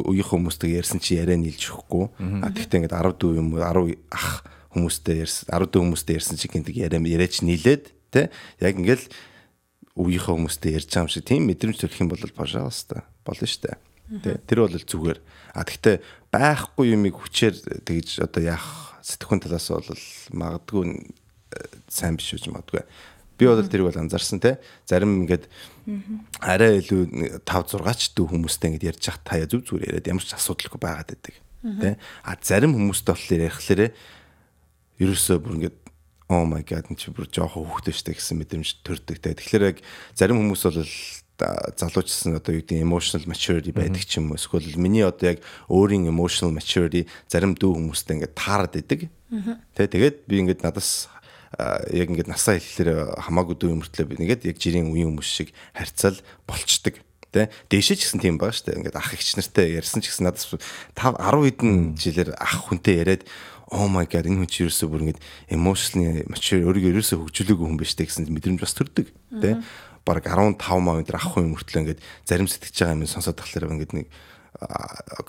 S3: үеийнхээ хүмүүстэйгээ ярьсан чи яриа нийлж өгөхгүй. А тэгтээ ингээд 10 юм 10 ах хүмүүстэй ярьсан 10 хүмүүстэй ярьсан чи гинтэг яриа яриач нийлээд те яг ингээд үеийнхээ хүмүүстэй ярьж байгаа юм шиг тийм мэдрэмж төрөх юм бол пожалуйста болно штэ. Тэ тэр бол зүгээр. А тэгтээ байхгүй юмыг хүчээр тэгж одоо яах сэтгхүүн талаас бол магадгүй сайн биш үж магадгүй. Би бол тэрийг бол анзаарсан те. Зарим ингээд арай илүү 5 6 ч дүү хүмүүстэй ингээд ярьж хах таяа зүг зүгээр яриад ямар ч асуудалгүй байгаад байдаг. Тэ. А зарим хүмүүстэй болохоор ярихлаарэ ерөөсөө бүр ингээд oh my god чи бүр жоохон хүүхдтэй штэ гэсэн мэдрэмж төрдөг те. Тэгэхээр яг зарим хүмүүс бол залуучсан одоо юу гэдэг emotional maturity байдаг ч юм уу. Эсвэл миний одоо яг өөрийн emotional maturity зарим дүү хүмүүстэй ингээд таарад идэг. Тэ тэгээд би ингээд надаас яг ингээд насаа хэлэхээр хамаагүй дүү юмртлээ би нэгэд яг жирийн үеийн хүмүүс шиг харьцаал болчдөг тэ дээшээ ч гэсэн тийм байгаа шүү дээ ингээд ах ихч нартай ярьсан ч гэсэн надаас 5 10 хэдэн жилээр ах хүнтэй яриад oh my god энэ хүн чи ерөөсөө бүр ингээд emotionally mature өөрийгөө ерөөсөө хөгжүүлээгүй хүн биш тэ гэсэн мэдрэмж бас төрдөг. Тэ баг 15 маа өндөр авах юм мөртлөө ингээд зарим сэтгэж байгаа юм сонсоод тахлаар ингээд нэг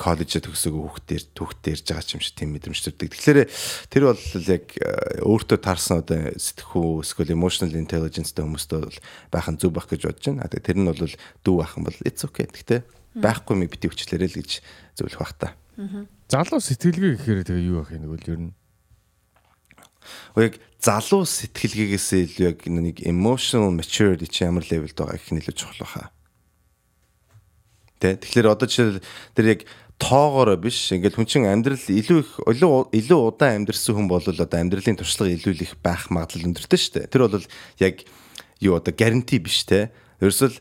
S3: коллежид төгсөөгүй хүүхдээр ярьж байгаа юм шиг тийм мэдрэмж төрдөг. Тэгэхээр тэр бол яг өөртөө таарсан одоо сэтгхүү эсвэл emotional intelligence-тэй хүмүүстэй бол байх нь зөв байх гэж бодож байна. Тэр нь бол дүү байх юм бол it's okay. Гэхдээ байхгүй юм бити хүчлээрэй л гэж зөвлөх бах та.
S1: Залуу сэтгэлгээ гэхээр тэгээ юу байх юм нэг үл ер нь
S3: яг залуу сэтгэлгээгээс илүү яг нэг emotional maturity чи ямар левелд байгаа гэх нь илүү чухал баха. Тэ тэгэхээр одоо чи тэр яг тоогоороо биш ингээл хүн чин амьдрал илүү их илүү удаан амьдрсан хүн бол одоо амьдралын туршлага илүү их байх магадлал өндөртэй шүү дээ. Тэр бол яг юу одоо гаранти биш те. Ерөөсөл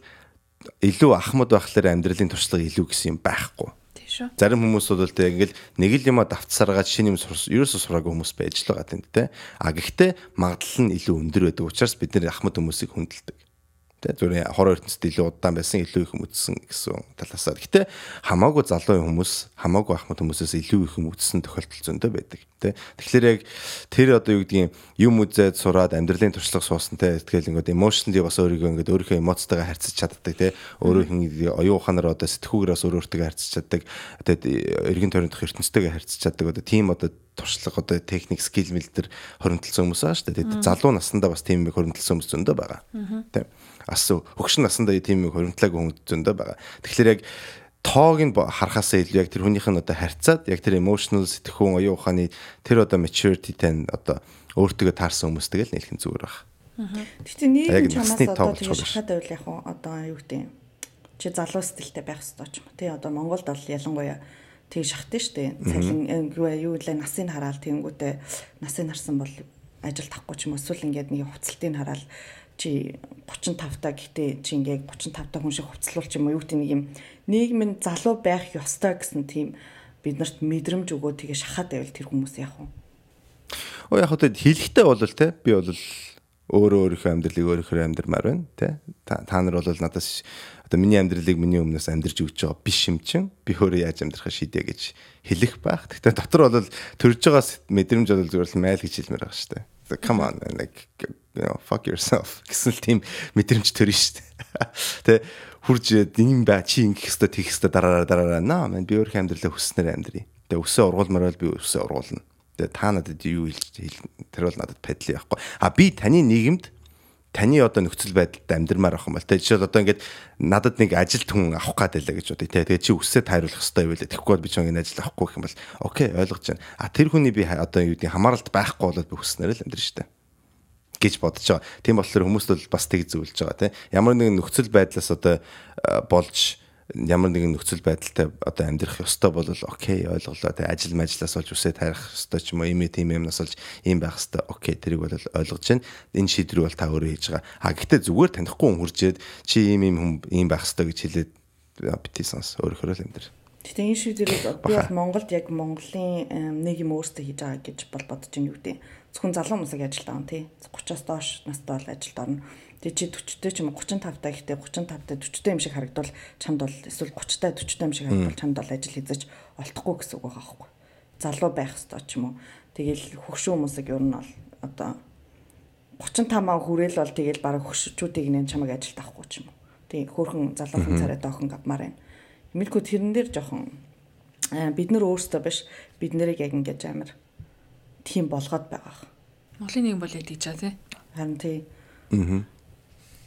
S3: илүү ахмад байхлаар амьдралын туршлага илүү гэсэн юм байхгүй
S2: шүү.
S3: Зарим хүмүүс бол тэг ингээл нэг л юма давтсаргаад шинэ юм ерөөсөө сураагүй хүмүүс байж л байгаа тийм тэ. А гэхдээ магадлал нь илүү өндөр байдаг учраас бид нэр ахмад хүмүүсийг хүндэлдэг. Тэ зүгээр хороо ертөнцид илүү удаан байсан, илүү их юм үзсэн гэсэн талаасаа. Гэтэ хамаагүй залуу хүмүүс, хамаагүй ахмад хүмүүсээс илүү их юм үзсэн тохиолдол зөндөө байдаг. Тэ. Тэгэхээр яг тэр одоо юу гэдгийг юм үзээд сураад амьдралын туршлага суусан тэ. Тэгэл ингээд emotionally бас өөрийгөө ингээд өөрийнхөө эмоцтойгоо харьцаж чаддаг тэ. Өөрөө хин оюун ухаанаар одоо сэтгүүгээрээс өөр өөртөө харьцаж чаддаг. Тэгээд эргэн тойрных ертөнцтэйгээ харьцаж чаддаг. Одоо тийм одоо туршлага одоо техник скил мэл төр хоримтлсан хүмүүс аа шүү дээ. Тэгээд залуу наснда бас тийм их хоримтлсан хүмүүс зөндөө байгаа. Тэ ас хөгшин насандаа тийм юм хуримтлаагүй хүн зөндөө байгаа. Тэгэхээр яг тоог нь харахаасаа илүү яг тэр хүнийх нь одоо харьцаад яг тэр emotional сэтгэхүүн оюун ухааны тэр одоо maturity тань одоо өөртөө таарсан хүмүүстэй л нэлхэн зүгээр баг.
S4: Гэхдээ нийгэм чамаас одоо тийм шахаад байвал яг одоо юу гэдэг чи залуу стилтэй байх хэрэгтэй ч юм. Тий одоо Монголд бол ялангуяа тий шахтын штэ. Цалин юу юу лээ насыг хараал тэнгүүтээ насыг харсан бол ажил тахгүй ч юм эсвэл ингээд нэг хуцалтыг хараад чи 35 та гэхдээ чи ингээд 35 та хүн шиг хувцлуулч юм уу. Юу гэдэг нэг юм нийгмийн залуу байх ёстой гэсэн тийм биднэрт мэдрэмж өгөө тэгээ шахаад байвал тэр хүмүүс яах вэ?
S3: Оо яг хөө хэлэхтэй бол те би бол өөрөө өөрийнхөө амьдралыг өөрийнхөө амьдрмаар байна те. Та нар бол надаас одоо миний амьдралыг миний өмнөөс амьдрж өгч байгаа биш юм чин би өөрөө яаж амьдрахаа шийдэ гэж хэлэх байх. Гэхдээ дотор бол төрж байгаас мэдрэмж бол зүгээр л майл гэж хэлмээр байгаа шүү дээ come on like you know fuck yourself гэсэн л тийм мэдрэмж төрнө шүү дээ. Тэ хурж ийм бай чи ингэх хэвээр тийх хэвээр дараараа дараараа наа мэн би өөрхийн амьдралаа хүснээр амьдрий. Тэгээ өсөө ургуулмаар бол би өсөө ургуулна. Тэгээ та надад юу хэлж тэр бол надад падли байхгүй. А би таны нийгэмд таны одоо нөхцөл байдалд амьдрмаар авах юм бол тэ жишээл одоо ингээд надад нэг ажилт хүн авах гад байлаа гэж бодъё тэ тэгээ чи өсөө тайруулах хэрэгтэй байл тэгэхгүй бол би ч нэг ажил авахгүй гэх юм бол окей ойлгож байна а тэр хүний би одоо юу гэдэг хамааралд байхгүй болоод би хүснээр л амьдрын штэ гэж бодож байгаа. Тийм болохоор хүмүүст бол бас тэг зөвлөж байгаа тийм. Ямар нэгэн нөхцөл байдлаас одоо болж ямар нэгэн нөхцөл байдалтай одоо амьдрах ёстой бол окей ойлголоо. Те ажил мажлаас олж үсээ тарих ёстой ч юм уу ийм тийм юмнаас олж ийм байх ёстой. Окей тэрийг бол ойлгож байна энэ шийдвэрийг бол та өөрөө хийж байгаа. А гэхдээ зүгээр танихгүй хүн хуржээд чи ийм ийм хүн ийм байх ёстой гэж хэлээд бити сонс. Өөрөөр л амьдр
S4: Гэтэ энэ шийдвэрийг би бол Монголд яг Монголын нэг юм өөртөө хийж байгаа гэж бол бодож ин юу гэдэг. Зөвхөн залуу хүмүүсийг ажилд авах тий. 30-аас доош настай бол ажилд орно Тэгээ чи 40-тэй ч юм уу 35 та ихтэй 35-тай 40-тэй юм шиг харагдвал чамд бол эсвэл 30-тай 40-тай юм шиг харагдвал чамд бол ажил хийж олдохгүй гэсэн үг байгаа байхгүй. Залуу байх ёстой ч юм уу. Тэгэл хөгшин хүмүүсийг ер нь бол одоо 35-аа хүрээл бол тэгэл бараг хөшчүүдийг нэн чамайг ажилд авахгүй ч юм уу. Тий хөөхөн залуухан царай доохон авмаар байна. Эмэлгүй тэрэн дээр жоохон бид нар өөрсдөө биш бид нарыг яг ингэж амар тийм болгоод байгаа.
S2: Монголын нэг бол ядчих чаа тий.
S4: Харин тий.
S3: Аа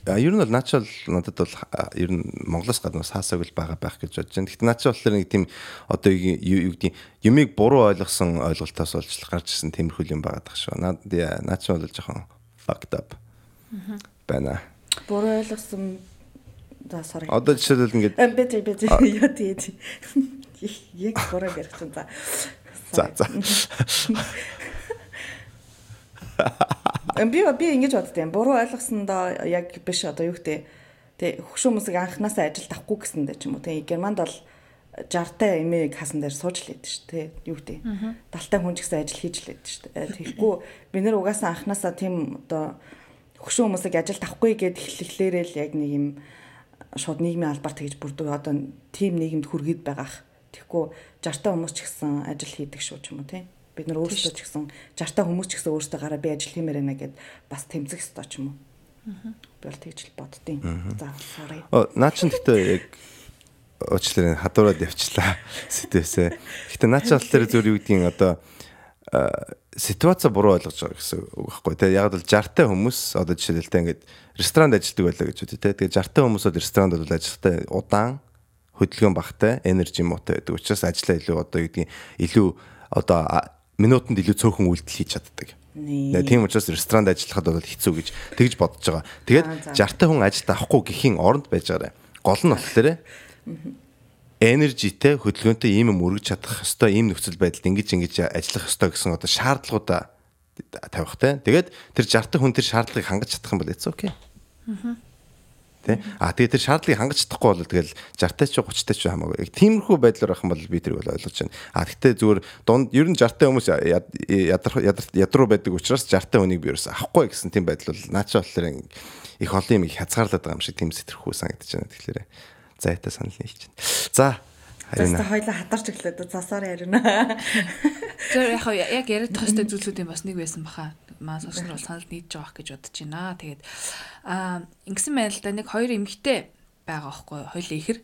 S3: ер нь бол наачаал надад бол ер нь Монголоос гадна саасаг л байгаа байх гэж бодож байна. Гэхдээ наачаал болохоор нэг тийм одоо юу гэдэг юмыг буруу ойлгосон ойлголтоос олж гарч ирсэн тиймэрхүү юм байгаа дах шүү. Наад наачаал бол жоохон fucked up. байна.
S4: Буруу ойлгосон за sorry.
S3: Одоо жишээлбэл ингээд
S4: бит бит яа тэгээд яг буруу ярих чинь за.
S3: За за.
S4: Би би ингэж боддیں۔ Буруу ойлгосондоо яг биш одоо юу гэдэг. Тэг хөгшин хүмүүсийг анханасаа ажилд авахгүй гэсэндээ ч юм уу. Тэг Германд бол 60-тай эмээг хасан дээр сууж лээд шүү дээ юу гэдэг. 70-тай хүн ч гэсэн ажил хийж лээд шүү дээ тэгэхгүй бид нэр угаасаа анханасаа тийм одоо хөгшин хүмүүсийг ажилд авахгүй гэд эхлэхлээрээ л яг нэг юм шууд нийгмийн албаар тэгж бүрдүү одоо тийм нийгэмд хүргээд байгаах. Тэгэхгүй 60-тай хүмүүс ч гэсэн ажил хийдэг шүү ч юм уу тийм бид нар өөрсдөө ч гэсэн 60 та хүмүүс ч гэсэн өөрсдөө гараа би ажил хиймээр байна гэд бас тэмцэх ёстой ч юм уу. Би бол тэгж л боддیں۔ За sorry.
S3: Оо наа чин гэхдээ яг уучлаарай хадуураад явчлаа сэтвэсээ. Гэтэ наа чин болохоор зөв юу гэдгийг одоо ситуац буруу ойлгож байгаа гэсэн үг байхгүй тий яг л 60 та хүмүүс одоо жишээлбэл ингээд ресторанд ажилладаг байлаа гэж үү тий тэгээ 60 та хүмүүсод ресторанд бол ажиллахтай удаан хөдөлгөөн багтай энержи муутай байдаг учраас ажиллаа илүү одоо юу гэдгийг илүү одоо минутанд илүү цөөхөн үйлдэл хийж чаддаг. Тийм учраас ресторанд ажиллахад бол хэцүү гэж тэгж бодож байгаа. Тэгээд 60 та хүн ажилд авахгүй гэхийн оронд байж байгаа. Гол нь болохоор энержитэй хөдөлгөөнтэй ийм юм өргөж чадах хэвээр ийм нөхцөл байдалд ингэж ингэж ажиллах хэвээр гэсэн одоо шаардлагуудаа тавих те. Тэгээд тэр 60 та хүн тэр шаардлагыг хангаж чадах юм бол it's okay. Тэ. А тэгээ тэр шаардлагыг хангаж чадахгүй бол тэгэл 60-тай ч 30-тай ч хамаагүй. Тиймэрхүү байдлаар ах юм бол би тэрийг бол ойлгож байна. А гэхдээ зүгээр дунд ер нь 60-тай хүмүүс ядар ядруу байдаг учраас 60-тай хүнийг би ерөөс авахгүй гэсэн тийм байдал бол наача болохоор их олон юм их хязгаарлаад байгаа юм шиг тийм сэтэрхүү санагдаж байна. Тэгэхээр зайтай санал нийлж байна. За
S4: Тэстэ хоёлаа хатарч өглөөд засаар ярина.
S2: Тэр яг яг яриад тохиостой зүйлсүүдийн бас нэг байсан баха. Маа сонсон бол санал нийлж байгаа гэж бодож байна. Тэгээд аа ингэсэн байна л да нэг хоёр эмэгтэй байгаа байхгүй хоёлаа ихэр.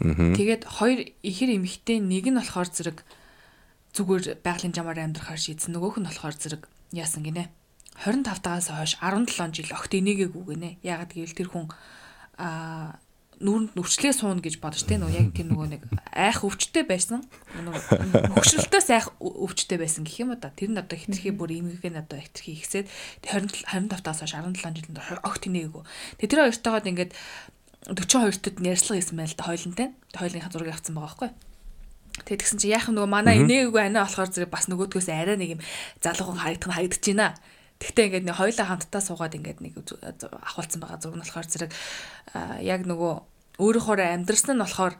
S2: Тэгээд хоёр ихэр эмэгтэй нэг нь болохоор зэрэг зүгээр байгалийн жамаар амьдрахаар шийдсэн. Нөгөөх нь болохоор зэрэг яасан гинэ. 25 тагаас хойш 17 жил огт энийгээгүү гинэ. Ягаад гэвэл тэр хүн аа нүүрэнд нүрчлээ суuna гэж бодож тэ нөгөө яг тэр нөгөө нэг айх өвчтэй байсан. Хөгшрөлтөөс айх өвчтэй байсан гэх юм уу да. Тэр нь одоо хитрхи бүр имгэг нь одоо хитрхи ихсээд 20 25 таас хойш 17 жилд огт тэнээгүү. Тэгээ тэр хоёртойгоод ингээд 42-тод ярьслага хийсэн байл да хойлонтой. Хойлынхаа зургийг авсан байгаа байхгүй. Тэгээ тэгсэн чи яах нөгөө манай инээгүй анаа болохоор зэрэг бас нөгөөдгөөс арай нэг юм залуухан харагдах нь харагдаж байна. Тэгтээ ингээд нэг хоёлаа хамтдаа суугаад ингээд нэг ахуулсан байгаа зураг нь болохоор зэрэг яг нөгөө өөрийнхөө амьдрсан нь болохоор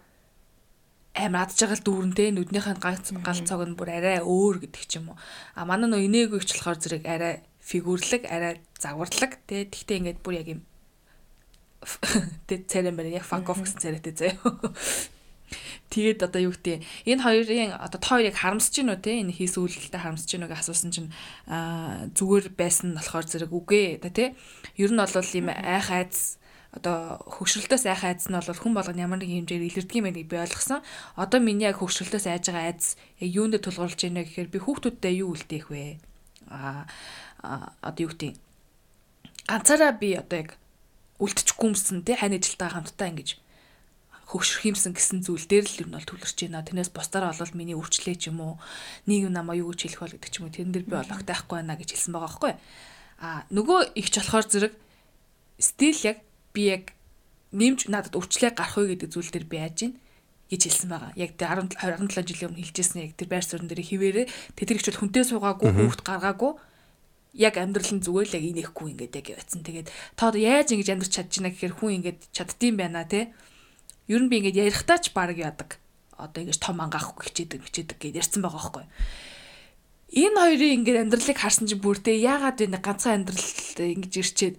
S2: амар адж байгаа л дүүрэнтэй нүднийхэн ганц гал цог нь бүр арай өөр гэдэг ч юм уу. А манай нөө инээгүйч болохоор зэрэг арай фигүрлэг, арай загварлаг тий. Тэгтээ ингээд бүр яг юм тэг царам байна. Яг fuck off гэсэн царайтай заяа. Тэгээд одоо юу гэдэг энэ хоёрын одоо та хоёрыг харамсаж гинүү те? Энэ хийс үйлдэлтэй харамсаж гинүү гэж асуусан чинь аа зүгээр байсан нь болохоор зэрэг үгүй да те? Ер нь бол ийм айх айц одоо хөвшрөлтөөс айх айц нь бол хүн болгоно ямар нэгэн хэмжээр илэрдэг юм байгааг би ойлгосон. Одоо миний яг хөвшрөлтөөс айж байгаа айц яг юунд тулгуурлаж байна гэхээр би хүүхдүүдтэй юу үлдээх вэ? Аа одоо юу гэдэг ганцаараа би одоо яг үлдчихгүй юмсан те? Хань ажилтаа хамтдаа ингэж хөгшрөх юмсан гэсэн зүйл дээр л нь бол төвлөрч байна. Тэрнээс бусдаараа бол миний үрчлээ ч юм уу, нийгэм намаа юу гэж хэлэх бол гэдэг ч юм уу. Тэрэн дээр би бол огтайхгүй байна гэж хэлсэн байгаа байхгүй. А нөгөө ихч болохоор зэрэг стил яг би яг нэмж надад үрчлээ гарах уу гэдэг зүйл дээр би яаж ийн гэж хэлсэн байгаа. Яг тэр 17 17 жилийн өмнө хэлжсэн яг тэр байр суурин дээр хിവэрэ тэд их ч бол хүнтэй суугаагүй, хүүхд гаргаагүй яг амьдрал нь зүгээр л яг инехгүй ингээд яг явцсан. Тэгээд та одоо яаж ингэж амьдрч чадчихна гэхээр хүн ингээд чаддсан байна те ер нь би ингээд ярихтаа ч баг яадаг. Одоо ингэж том ангаахгүй хичээдэг хичээдэг гэж ярьсан байгаа байхгүй. Энэ хоёрын ингээд амьдралыг харсан чинь бүртээ яагаад вэ ганцхан амьдрал ингэж ирчээд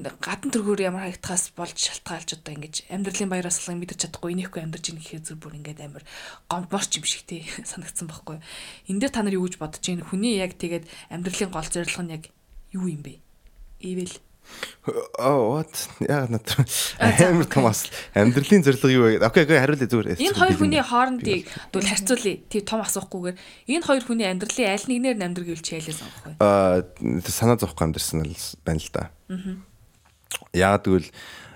S2: гадна төргөөр ямар харагдахаас болж шалтгаалж одоо ингэж амьдралын баяр асгалыг мэдэрч чадахгүй инехгүй амьдарч ийн гэхээр зүр бүр ингээд амар гомдморч юм шиг тий санагдсан байхгүй. Энд дээр та нар юу гэж бодож байна? Хүний яг тэгээд амьдралын гол зорилго нь яг юу юм бэ? Ивэл
S3: Oh what? Яг надад амар томас амьдралын зорилго юу вэ? Окей, окей, хариулъя зүгээр.
S2: Энэ хоёр хүний хоорондыг дүүл харьцуулъя. Тий том асуухгүйгээр энэ хоёр хүний амьдралын аль нэгнээр амьдрал гэвэл чи ялээс авах вэ?
S3: Аа санаа зовхгүй амьдрсан л байна л да. Аа. Яг тэгвэл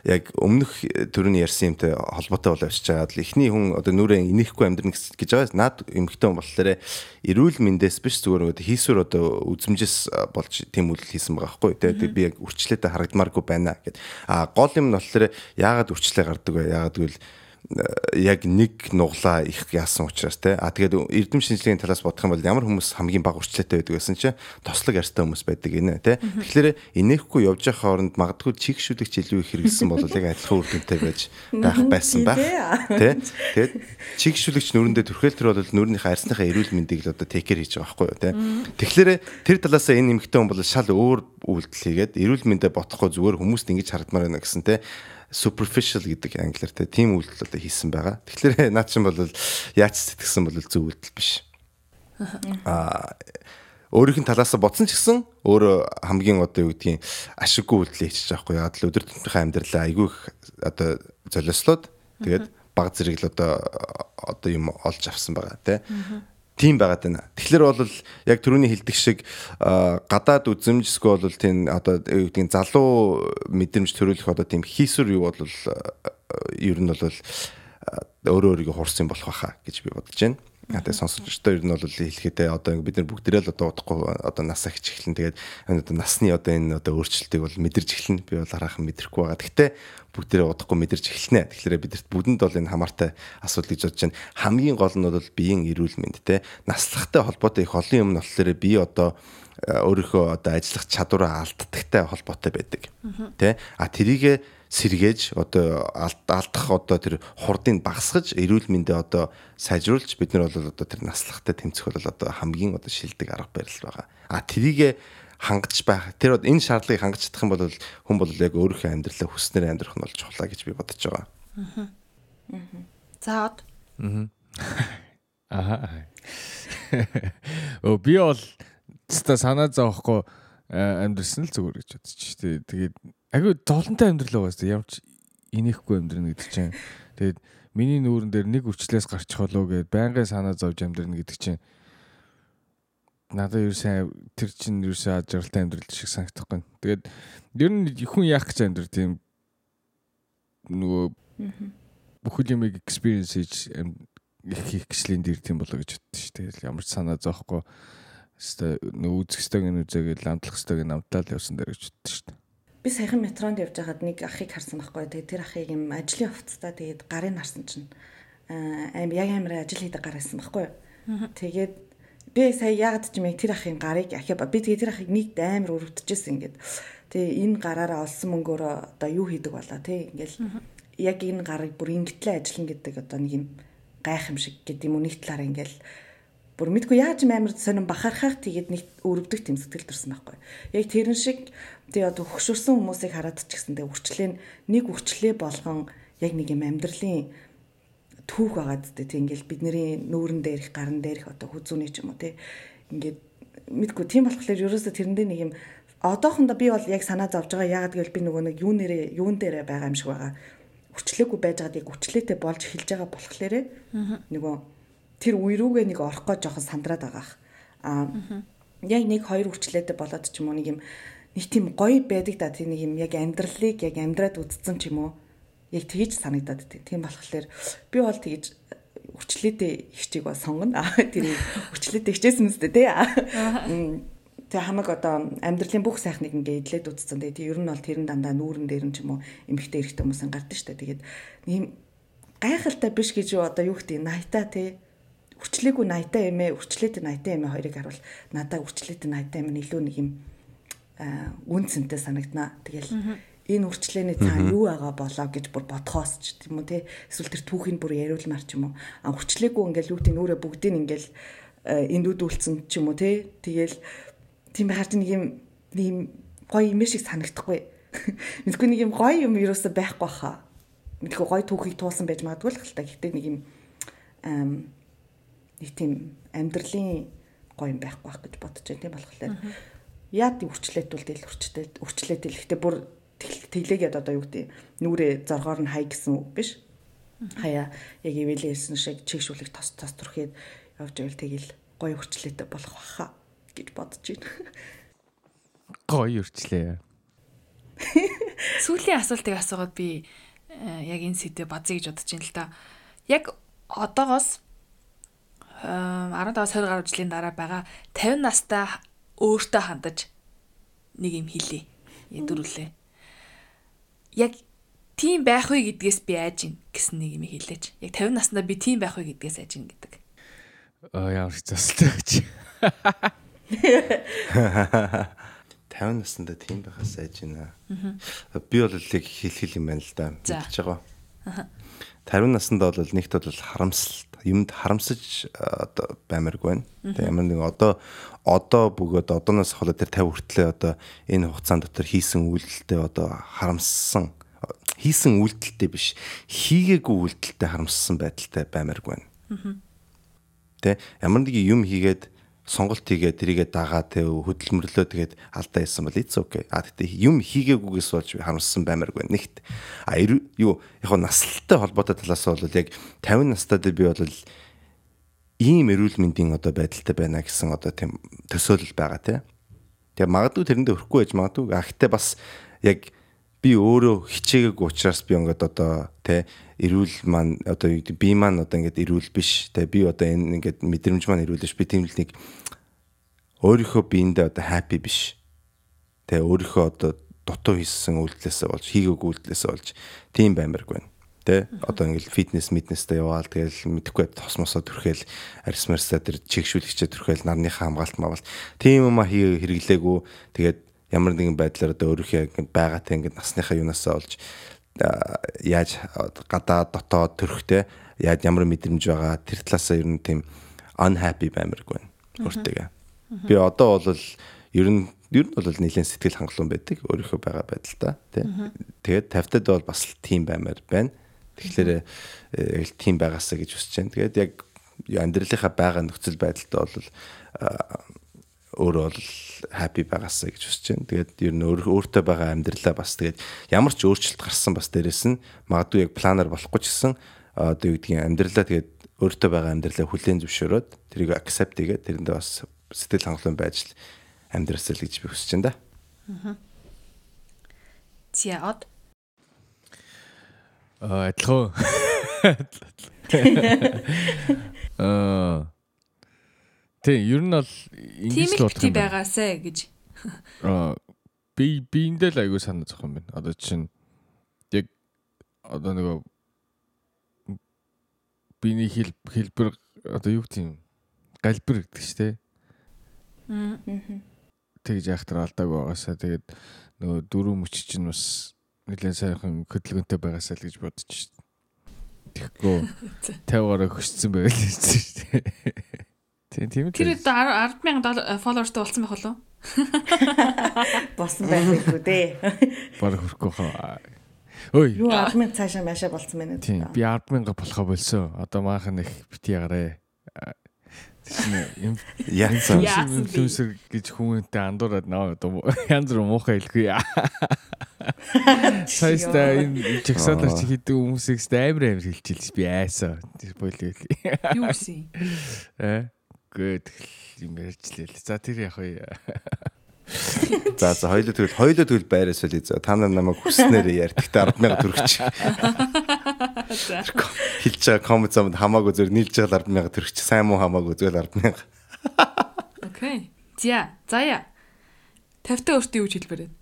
S3: яг өмнөх төрөний ярьсан юмтай холбоотой бол очиж байгаа. Эхний хүн одоо нүрээ инехгүй амьдрна гэж байгаа. Наад эмхтэн болохоор эрүүл мэндээс биш зүгээр одоо хийсвэр одоо үзмжээс болж тийм үйл хийсэн байгаа байхгүй. Тэгээд би яг үрчлээтэй харагдмааргүй байна гэд. А гол юм нь болохоор яагаад үрчлээ гардаг вэ? Яагаад гэвэл яг нэг нуглаа их яасан учраас те. А тэгээд эрдэм шинжилгээний талаас бодох юм бол ямар хүмүүс хамгийн бага урчлаатай байдаг гэсэн чинь тослог ярьстай хүмүүс байдаг гинэ те. Тэгэхээр инехгүй явж явах хооронд магадгүй чигшүүлэгч илүү их хэрэгэлсэн бол яг адилхан үр дүнтэй байж байх байсан байх те тэгээд чигшүүлэгч нүрэндээ төрхөөл төр бол нүрийнхээ арсныхаа эрүүл мэндийг л одоо текер хийж байгаа байхгүй юу те. Тэгэхээр тэр талаас энэ нэмэгтэй хүн бол шал өөр үйлдэл хийгээд эрүүл мэндэ бодохгүй зүгээр хүмүүст ингэж харагдмаар байна гэсэн те superficial гэдэг англиар те тийм үйлдэл одоо хийсэн байгаа. Тэгэхээр наад чинь бол яаж сэтгэсэн бол зөв үйлдэл биш. Аа өөрийнх нь талаас бодсон ч гэсэн өөрөө хамгийн одоо юу гэдгийг ашиггүй үйлдэл хийчих жоохгүй яа л өдөр тутмынхаа амьдралаа айгүй их одоо золиослоод тэгээд баг зэрэг л одоо одоо юм олж авсан байгаа те тийм байгаад байна. Тэгэхээр бол яг түрүүний хэлдэг шиг гадаад үзэмж эсвэл бол тийм одоо юу гэдгийг залуу мэдрэмж төрүүлэх одоо тийм хийсвэр юу бол ер нь бол өөрөө өөрийгөө хурсан болох байхаа гэж би бодож байна. Надад сонсогчдоо ер нь бол хэлэхдээ одоо бид нар бүгдээрээ л одоо удахгүй одоо нас ахиж эхлэн тэгээд одоо насны одоо энэ одоо өөрчлөлтийг бол мэдэрч эхлэн би бол хараахан мэдрэхгүй байгаа. Гэхдээ бүгдээрээ удахгүй мэдэрч эхэлнэ. Тэгэхээр бидэрт бүдэнд бол энэ хамаартай асуудал гэж бодож байна. Хамгийн гол нь бол биеийн эрүүл мэнд те наслахтай холбоотой их олон юм нь болохоор би одоо өөрийнхөө одоо ажиллах чадвараа алддагтай холбоотой байдаг. Тэ а тэрийг сэргээж одоо алдах одоо тэр хурдыг багасгаж эрүүл мэндэ одоо сайжруулж бид нар бол одоо тэр наслахтай тэмцэх бол одоо хамгийн одоо шилдэг арга барил байгаа. А тэрийг хангаж байх. Тэр энэ шаардлагыг хангаж чадах юм бол хүн бол яг өөрийнхөө амьдралаа хүснээр амьдрах нь болж чухлаа гэж би бодож байгаа.
S2: Аа. За од.
S1: Аа. Оо би бол та санаа зовхгүй амьдрсан л зүгээр гэж бодчих. Тэгээд Агүй золонтой амьдрал байгаа шүү. Ямар ч инехгүй амьдрна гэдэг чинь. Тэгээд миний нүүрэн дээр нэг үрчлээс гарчих болов гэд байнгын санаа зовж амьдрна гэдэг чинь надад сайн тэр чинь сайн ажралтай амьдрал шиг санагдахгүй. Тэгээд ер нь хүн яах гэж амьдрал тийм нөгөө бүхэл юмыг experience хийж их гişлийн дэр тийм болоо гэж боддоо шүү. Тэгээд ямар ч санаа зоохгүй өстой нөгөө үзэх стог нь үзээгээл амтлах стог нь амтлал явсан дээр гэж боддоо шүү
S4: би саяхан метронд явж байхад нэг ахыг харсан байхгүй. Тэгээд тэр ахыг юм ажлын хувцастаа тэгээд гарын харсан чинь аим яг амар ажил хийдэг гар байсан байхгүй. Тэгээд би сая яагаад ч юм тэр ахын гарыг ахиа би тэгээд тэр ахыг нэг амар өрөвдөжсэн ингээд. Тэгээ энэ гараараа олсон мөнгөөр одоо юу хийдэг болоо тий ингээл яг энэ гарыг бүр ингэтлээ ажиллана гэдэг одоо нэг юм гайхамшиг гэдэг юм уу нэг талаар ингээл бүр мэдгүй яаж амар сонирн бахархах тэгээд нэг өрөвдөг тэм сэтгэл төрсэн байхгүй. Яг тэрэн шиг тэгээ одоо хөксөрсөн хүмүүсийг хараад ч гэсэн тэгээ үрчлээ нэг үрчлээ болгон яг нэг юм амьдралын түүх байгаа зү тэг ингээл бидний нүүрэн дээрх гарн дээрх одоо хүзүүний ч юм уу те ингээд мэдгүй тийм болохоор ерөөсө тэрэндээ нэг юм одоохондоо би бол яг санаа зовж байгаа. Яагаад гэвэл би нөгөө нэг юу нэрээ юун дээрээ байгаа юм шиг байгаа. Үрчлээгүй байж байгаад яг үрчлээтэй болж эхэлж байгаа болохоор нөгөө тэр үе рүүгээ нэг орох гэж жоохон сандраад байгаа. Аа яг нэг хоёр үрчлээтэй болоод ч юм уу нэг юм нэг тийм гоё байдаг да тийм нэг юм яг амьдралыг яг амьдраад үдцсэн ч юм уу яг тэгж санагдаад тийм. Тийм болохоор би бол тэгж үрчлээтэй ихчийг бол сонгоно. Тэр үрчлээтэй хичээсэн үстэй тий. Тэг хамаг одоо амьдралын бүх сайхныг ингээ идлээд үтцсэн. Тэгээд ер нь бол тэрэн дандаа нүүрэн дээр нь ч юм уу эмхтэй эрэхтэй хүмүүс гардаг штэ. Тэгээд ийм гайхалтай биш гэж юу одоо юу гэдэг найтаа тий үрчлээгүй 80-тай эмээ, үрчлээтэй 80-тай эмээ хоёрыг харуул надаа үрчлээтэй 80-тай эмээ илүү нэг юм үн цэнтэй санагданаа. Тэгэл энэ үрчлээний цаана юу байгаа болоо гэж бүр бодхоос ч тийм үү те эсвэл тэр түүхийг бүр яриулмаар ч юм уу. А үрчлээгүй ингээл юу тийм нүрэ бүгдийг ингээл эндүүдүүлсэн ч юм уу те тэгэл тийм харж нэг юм нэг гоё юм шиг санагдахгүй. Мэдгүй нэг юм гоё юм юусаа байхгүй хаа. Мэдгүй гоё түүхийг туулсан байж магадгүй л хэлтэй гэхдээ нэг юм нэг тийм амьдралын гоё юм байхгүй байх гэж бодож байна тийм болохоор яа тийм үрчлээтүүл дээл үрчлээд үрчлээтэл гэхдээ бүр тэглээгээд одоо юу гэдэг нүрээ зоргоор нь хай гэсэн үг биш? Хаяа яг ивэлээ хэлсэн шиг чигшүүлэх тос тос турхээд явж байвал тэгэл гоё үрчлээтэй болох баха гэж бодож байна.
S1: Гоё үрчлээ.
S2: Сүүлийн асуултыг асуугаад би э, яг энэ сэдвээ базъя гэж бодож байна л да яг одоогоос 15 20 гаруй жилийн дараа байгаа 50 настай өөртөө хандаж нэг юм хэлээ. Ядүрлээ. Яг тийм байх вэ гэдгээс би айж гин гэсэн нэг юм хэлээч. Яг 50 наснаа би тийм байх вэ гэдгээс айж гин гэдэг.
S1: Аа ямар ч засалтай гэж.
S3: 50 наснда тийм байхаас айж гинэ. Би бол л хэлхэл юм байна л да. Мэдж байгаа. 50 наснда бол нэгт бол харамсалт юмд харамсаж одоо баймарг байна. Тэгээ ямар нэг одоо одоо бөгөөд одооноос хаваад тэр 50 хүртлээ одоо энэ хугацаанд дотор хийсэн үйлдэлтэй одоо харамссан хийсэн үйлдэлтэй биш хийгээгүй үйлдэлтэй харамссан байдалтай баймарг байна. Тэ ямар нэг юм хийгээд сонголт хийгээд тэрийгэ дагаа тэ хөдөлмөрлөө тэгээд алдаа хийсэн бол it's okay. А тэгтээ юм хийгээгүйгээс болж харамссан баймарг байна. Нэгт а юу яг нь наслалтай холбоотой талаас бол яг 50 настай дээр би бол ийм эрүүл мэндийн одоо байдалтай байна гэсэн одоо тийм төсөөлөл байгаа тий. Тэгээ магадгүй тэрэндээ өрөхгүй байж магадгүй. А гэхдээ бас яг би өөрөө хичээгээгүй учраас би ингээд одоо тэ эрүүл маань одоо би маань одоо ингээд эрүүл биш тэ би одоо энэ ингээд мэдрэмж маань эрүүл биш. Би тийм л нэг өөрийнхөө биендээ одоо happy биш. Тэ өөрийнхөө одоо дутуу хийсэн үйлдэлээсээ болж хийгээгүй үйлдэлээсээ болж тийм баймарг байна. Тэ одоо ингээл фитнес мэднэстэй яваал тэгэл мэдхгүй тос мосоо төрхөөл арьс марсаа тэр чигшүүлэгчээ төрхөөл нарныхаа хамгаалт мавал тийм юм а хий хэрэглээгүй тэгээд ямар нэгэн байдлаар одоо өөрийнхөө байгаатай ингээд насныхаа юунасаа олж яаж гадаа дотоод төрхтэй яаж ямар мэдрэмж байгаа тэр талаасаа ер нь тийм unhappy баймарг байна өөртөө. Би одоо бол ер нь ер нь бол нэлээд сэтгэл хангалуун байдаг өөрийнхөө байгаа байдалтай тий. Тэгээд тавтад бол бас тийм баймаар байна. Тэгэхээр яг л тийм байгаасаа гэж хүсэж байна. Тэгээд яг амьдралынхаа байгаа нөхцөл байдалтай бол өөрөө бол happy байгаасаа гэж хүсэж байна. Тэгээд ер нь өөртөө байгаа амьдралаа бас тэгээд ямар ч өөрчлөлт гарсан бас дээрэс нь магадгүй яг планаар болохгүй ч гэсэн одоо юу гэдгийг амьдралаа тэгээд өөртөө байгаа амьдралаа хүлээн зөвшөөрөөд тэрийг accept хийгээд тэрэндээ бас сэтгэл хангалуун байж амьдрасаа л гэж би хүсэж байна да. Аа.
S2: Зяад
S1: Аа адилхан. Аа. Тэг ер нь бол
S2: ингэж л бодох юм байгаасаа гэж.
S1: Аа би биэндээ л аягүй санаа зовх юм байна. Одоо чинь яг одоо нөгөө биний хэл хэлбэр одоо юу гэх юм галбир гэдэг чинь те. Аа. Тэгж яхтар алдаагүй байгаасаа тэгээд нөгөө дөрөв мөч чинь бас нэлээд сайхан хөдөлгөөнтэй байгаасаа л гэж бодож шít. Тэгэхгүй 50 гараа хөшсөн байгаад л шүү дээ. Тийм тийм үү.
S2: Тэр 100000 фолловерстай болсон байх болов уу?
S4: Босон байхгүй дээ.
S1: Бараг хөрөхгүй хаа. Ой.
S4: Юу 100000 цаашаа машаа болцсон байна.
S1: Тийм би 100000 болохоо болсон. Одоо maaхан их бити ягараа
S3: Яасан
S1: инфлюенсер гэж хүмүүнтэй андуураад наа янз бүр муухай хэлгүй. Сайста энэ чагсаалар чи хийдэг хүмүүсийг амар амар хэлчихэлж би айсаа. Тэр бойлоо.
S2: Юу гэсэн?
S1: Э? Гээд юм ярьжлээ. За тэр яг вэ.
S3: За за хоёул тэгвэл хоёул тэгвэл байраас үл за та нар намайг хүснээр ярьдагтаа 100000 төгрөгч. Хэлж байгаа коммент замд хамаагүй зөв нийлж байгаа 100000 төгрөгч сайн муу хамаагүй зөв 100000.
S2: Окей. За заяа. 50 та өөртөө юу хэлбэр вэ?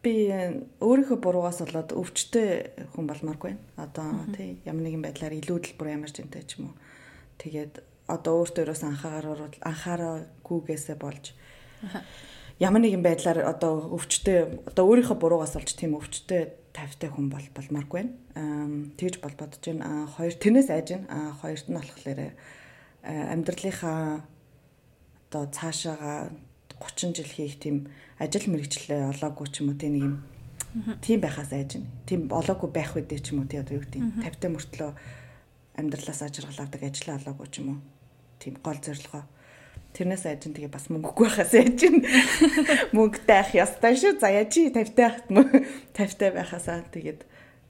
S4: Би өөрийнхөө буруугаас болоод өвчтэй хүн болмооргүй. Одоо тий ямар нэгэн байдлаар илүү дэлбэр ямар ч юмтай ч юм уу. Тэгээд одоо өөртөө ерөөс анхаарал анхаараагүйгээсээ болж ямар нэгэн байдлаар одоо өвчтөе одоо өөрийнхөө буруугаас олж тийм өвчтөе тавтай хүн бол болмааргүй байна. Тэгж бол бодож байна. Хоёр тэрнээс айж байна. Хоёрт нь болохоор амьдралынхаа одоо цаашаага 30 жил хийх тийм ажил мэргэжлээ олоогүй ч юм уу тийм нэг юм тийм байхаас айж байна. Тийм олоогүй байх үедээ ч юм уу тий одоо юу гэдэг тавтай мөртлөө амьдралаас ажиргал авдаг ажлаа олоогүй ч юм уу. Тийм гол зорилгоо Тэрнээс айжин тэгээ бас мөнгөгүй байхаас айжин мөнгөтэй ах ястай шүү. За яа чи 50-тай ахт мө 50-тай байхасаа тэгээд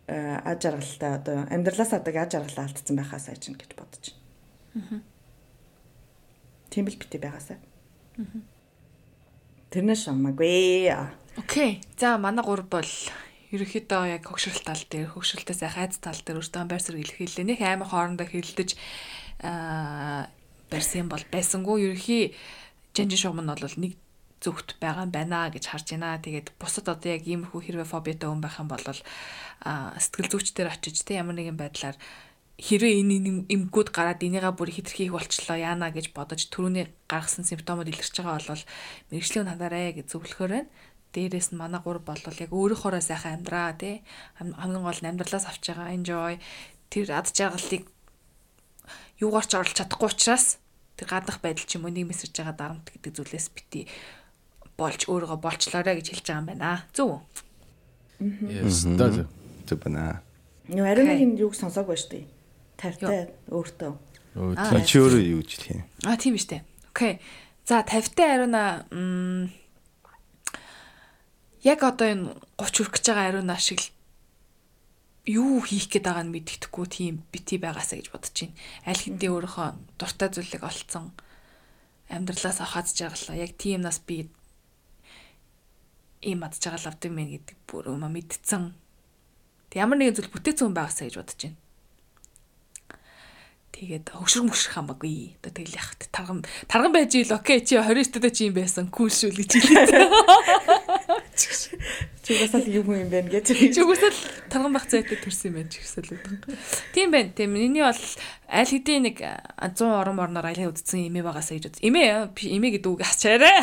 S4: аж аргалтай одоо амьдралаас одоо аж аргалаа алдсан байхаас айжин гэж бодож байна. Тийм л битээ байгаасаа. Тэрнээс шамаагүй.
S2: Окей. За манай гур бол ерөнхийдөө яг хөгшрөл тал дээр хөгшрөлтөөс хайц тал дээр өөртөө байр суурь илэрхийлээ. Нэг аймаг хоорондоо хэрэлдэж аа барьсан бол байсангүй ерөхий жанжин шугам нь бол нэг зөвхт байгаа юм байна гэж харж байна. Тэгээд бусад одоо яг иймэрхүү хэрвээ фобиатай хүн байх юм бол сэтгэл зүйчдэр очиж тэ ямар нэгэн байдлаар хэрвээ энэ эмгүүд гараад энийгээ бүр хитрхийх болчлоо яана гэж бодож түрүүний гаргасан симптомууд илэрч байгаа бол мэрэгжлийн хандараа гэж зөвлөхөр байна. Дээрээс нь манай гур бол яг өөрийнхоороо сайхан амьдраа тий. Хамгийн гол нь амьдралаас авч байгаа enjoy тэр ад жаргалыг юугаар ч орлож чадахгүй учраас тэр гадах байдал ч юм уу нэг мессэж байгаа дарамт гэдэг зүйлээс бити болж өөрийгөө болчлоорой гэж хэлж байгаа юм байна. Зөв үү?
S1: Yes, даа.
S3: Зөв байна.
S4: Нөө ариун нэг юуг сонсоогүй шүү дээ. Тавтай өөртөө.
S3: Өө чи өөрөө юу гэж хэлэх юм?
S2: А тийм шүү дээ. Окей. За 50-тай ариуна яг одоо энэ 30 хүрэх гэж байгаа ариуна шиг л юу хийх гээд байгааг нь мэддэхгүй тийм бити байгаасаа гэж бодож байна. Аль хэдийн өөрийнхөө дуртай зүйлийг олцсон амьдралаас авахаз жаргалаа. Яг тийм нас би ийм мадж байгаа лавдаг мэн гэдэг бүр өмө мэдсэн. Тэг ямар нэгэн зүйл бүтээсэн хүн байгаасаа гэж бодож байна. Тэгээд хөгшрөх мөшрөх хамаагүй. Одоо тэгэл яхад тарган тарган байж ийл окей чи 29 төдөө чи юм байсан. Кул шүү л гэж хэлээ.
S4: Чи угаасаа л юм юм байна гэж.
S2: Чи угаасаа л тарган бах зайтай төрсэн юм байна ч гэсэл үү. Тийм байна. Тийм миний бол аль хэдийн нэг 100 орон орноор аялын үдцсэн эмээ байгаасаа гэж бод. Эмээ эмээ гэдэг үг асчаарай.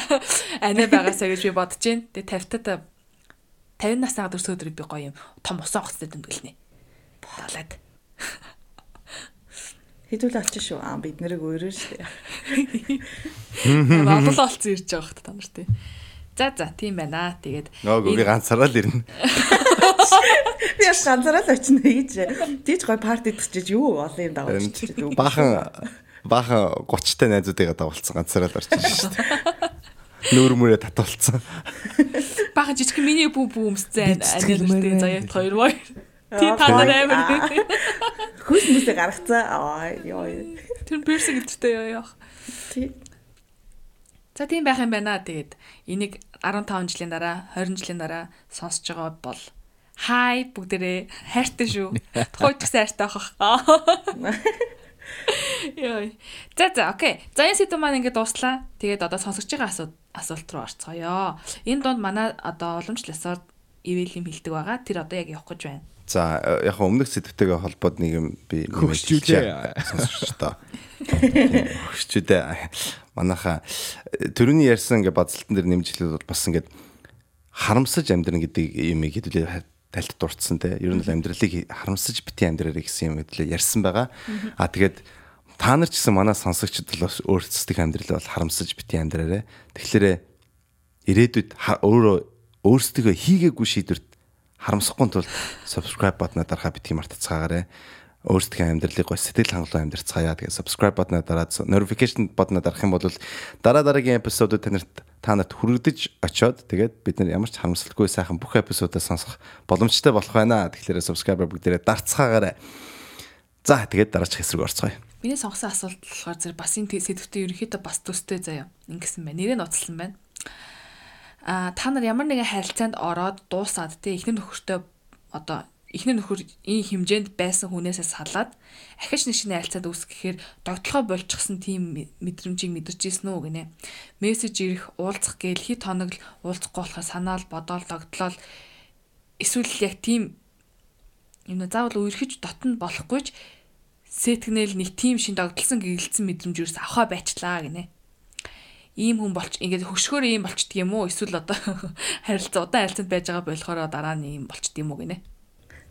S2: Анаа байгаасаа гэж би бодож байна. Тэгээ 50 та 50 наснаа дөрсөө өдөр би гоё юм том усан хоцтой дэмгэлнэ. Далаад.
S4: Хэдүүл олчих шүү. Аа бид нарыг өөрөө шүү.
S2: Олон олцсон ирж байгаа хөт та нар тий. За за тийм байна. Тэгээд
S3: Нөгөө би ганцаараа л ирнэ.
S4: Би яш ганцаараа л очино гэж. Тийч гой парти төчиж юу олон юм давуулчих.
S3: Баахан баахан 30 та найзуудыгаа давалцсан ганцаараа л орчих шүү дээ. Нүүр мөрөө татуулсан.
S2: бага жижиг миний бүү бүү өмсцэн анилтэй заяат хоёр боо. Тий та нар амар.
S4: Хүйс мүсээ гаргацаа. Аа ёо.
S2: Тэр перс гэдэгтэй яах.
S4: Тий.
S2: За тийм байх юм байна. Тэгээд энийг 15 жилийн дараа, 20 жилийн дараа сонсож байгаа бол хай бүгдээрээ хайртай шүү. Тухайд ч хайртай авах. Яа. За за окей. За энэ сэдв маань ингээд дуслаа. Тэгээд одоо сонсож байгаа асуулт асуулт руу орцгоё. Энэ донд манай одоо уламжлалсаар ивэл юм хилдэг байгаа. Тэр одоо яг явах гэж байна.
S3: За яг өмнөх сэдвтэйгээ холбоод нэг юм би
S1: Хөгшчүүлээ.
S3: сонсож та. Хөгшчүүдээ манайха төрөний ярьсан ингээ бадсалтан дээр нэмжлээд бол бас ингээд харамсаж амьдрын гэдэг юм хэдүүлээ тальт дурдсан те. Ер нь л амьдралыг харамсаж бити амьдраарай гэсэн юм хэдүүлээ ярьсан байгаа. А тэгээд та нар ч гэсэн манай сонсогчд бол бас өөрсдөө амьдрал бол харамсаж бити амьдраарай. Тэгэхээр ирээдүйд өөрөө өөрсдөө хийгээгүй шийдвэрт харамсахгүй тул subscribe бутнаа дарахаа битгий мартацгаагаарай. Өөрсдөө амьдралыг гой сэтгэл хангалуун амьдрцгаая. Тэгээ subscribe бутнаа дараад notification бутнаа дарах юм бол дараа дараагийн эпизодууд танарт та нарт хүрэгдэж очиод тэгээд бид нар ямар ч харамсалгүй сайхан бүх эпизодоо сонсох боломжтой болох байна. Тэгэхээр subscriber бүгдээрээ дарцгаагаарай. За тэгээд дараачих хэсрэг орцгоё.
S2: Миний сонгосон асуулт болохоор зэрэг бас энэ сэдвтэ ерөнхийдөө бас төстэй заяа. Ингэсэн байна. Нэрээ ноцлсон байна. А та нар ямар нэгэн харилцаанд ороод дуусаад те ихнэр нөхөртөө одоо ихнэр нөхөр ийм хэмжээнд байсан хүнээсээ салаад ахиж нэг шинэ харилцаанд үүсгэхээр догтлохоо болчихсон тийм мэдрэмжийг мэдэрч ирсэн үү гинэ. Мессеж ирэх, уулзах гээл хит хоног л уулзахгүй болохоор санаал бодоол догтлол эсвэл яг тийм юм заавал үерхэж дотн болохгүйч сэтгнэл нэг тийм шин догтлсон гэрэлцсэн мэдрэмж юус авахаа байчлаа гинэ ийм хүн болч ингээд хөшгөөр ийм болчдөг юм уу эсвэл одоо харилцаа удаан харилцаанд байж байгаа болохоор дараа нь ийм болчдөг юм уу гинэ.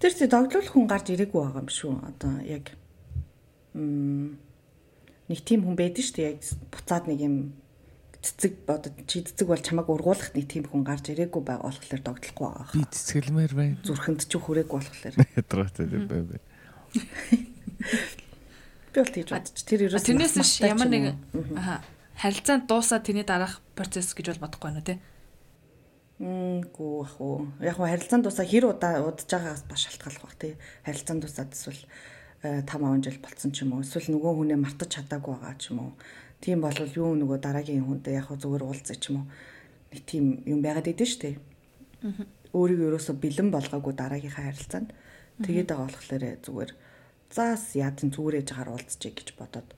S4: Тэр чи догтлол хүн гарч ирээгүй байгаа юм шүү. Одоо яг м нэг тийм хүн байдаг шүү дээ. Яг буцаад нэг юм цэцэг одоо чи цэцэг бол чамайг ургуулах нэг тийм хүн гарч ирээгүй байгаа болохоор догтлохгүй байгаа.
S1: Би цэцгэлмээр байна.
S4: Зүрхэнд ч хүрээгүй болохоор.
S1: Ядраатай бай бай.
S4: Би бол тийж бодчих. Тэр ерөөс
S2: тэрнээс биш ямар нэг харилцаанд дуусаад тэрний дараах процесс гэж бол бодохгүй байна тий.
S4: Мггүй ах уу. Яг хөө харилцаанд дуусаа хэр удаа удаж байгаагаас бас шалтгаалх бах тий. Харилцаанд дуусаад эсвэл 5 10 жил болцсон ч юм уу. Эсвэл нөгөө хүнээ мартаж чадаагүй байгаа ч юм уу. Тийм бол юу нөгөө дараагийн хүнтэй яг зүгээр уулзах ч юм уу. Нэг тийм юм байгаад идэв штэ. Өөрийгөө ерөөсө бэлэн болгоогүй дараагийнхаа харилцаанд тэгээд байгаа болохоор зүгээр заас яатан зүгээр ээж хагаар уулзчих гэж бодоод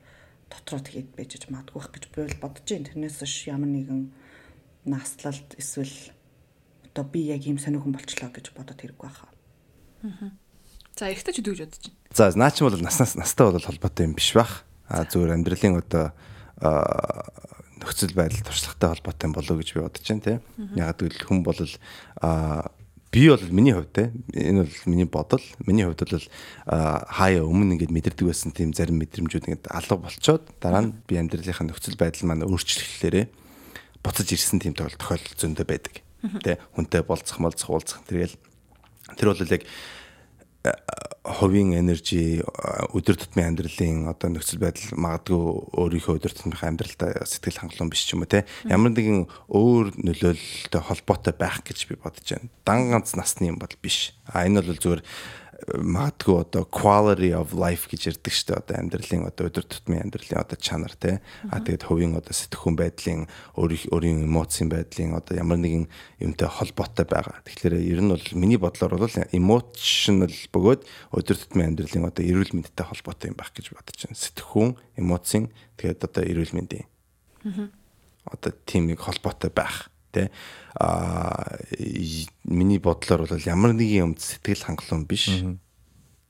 S4: дотроо тэгээд байж магадгүй байх гэж би бол бодож байна. Тэрнээс ш ямар нэгэн наслалт эсвэл одоо би яг ийм сонирхон болчлоо гэж бодоод хэрэггүй хаа.
S2: За ихтэй ч үдгэж бодож байна.
S3: За наа чи бол наснаас настай бол холбоотой юм биш бах. А зүгээр амьдралын одоо нөхцөл байдал туршлагатай холбоотой болов гэж би бодож байна те. Яг гэвэл хүн бол а би бол миний хувьд те энэ бол миний бодол миний хувьд бол хаяа өмнө ингээд мэдэрдэг байсан тийм зарим мэдрэмжүүд ингээд алга болчоод дараа нь би амьдралынхаа нөхцөл байдал маань өөрчлөлтөөрөө буцаж ирсэн тийм тохиолдол зөндөө байдаг те хүнтэй болцох молцох уулзах тэргээл тэр бол яг хувийн энержи өдөр тутмын амьдралын одоо нөхцөл байдал магадгүй өөрийнхөө өдөр тутмын амьдралтай сэтгэл хангалуун биш ч юм уу те ямар нэгэн өөр нөлөөлөлтэй холбоотой байх гэж би бодож байна. Дан ганц насны юм бол биш. А энэ бол зүгээр магадгүй одоо quality of life гэж ярьдаг шүү дээ. Одоо амьдралын одоо өдөр тутмын амьдралын одоо чанар те. А тэгээд хувийн одоо сэтгэхүйн байдлын өөрийн эмоцийн байдлын одоо ямар нэгэн юмтай холбоотой байгаа. Тэгэхээр ер нь бол миний бодлоор бол emotional бөгөөд өдөр тутмын амьдралын одоо эрүүл мэндтэй холбоотой юм байх гэж бодож байна. Сэтгэхүйн, эмоцийн тэгээд одоо эрүүл мэндийн. Одоо тийм нэг холбоотой байх те. А миний бодлоор бол ямар нэгэн юмд сэтгэл хангалуун биш.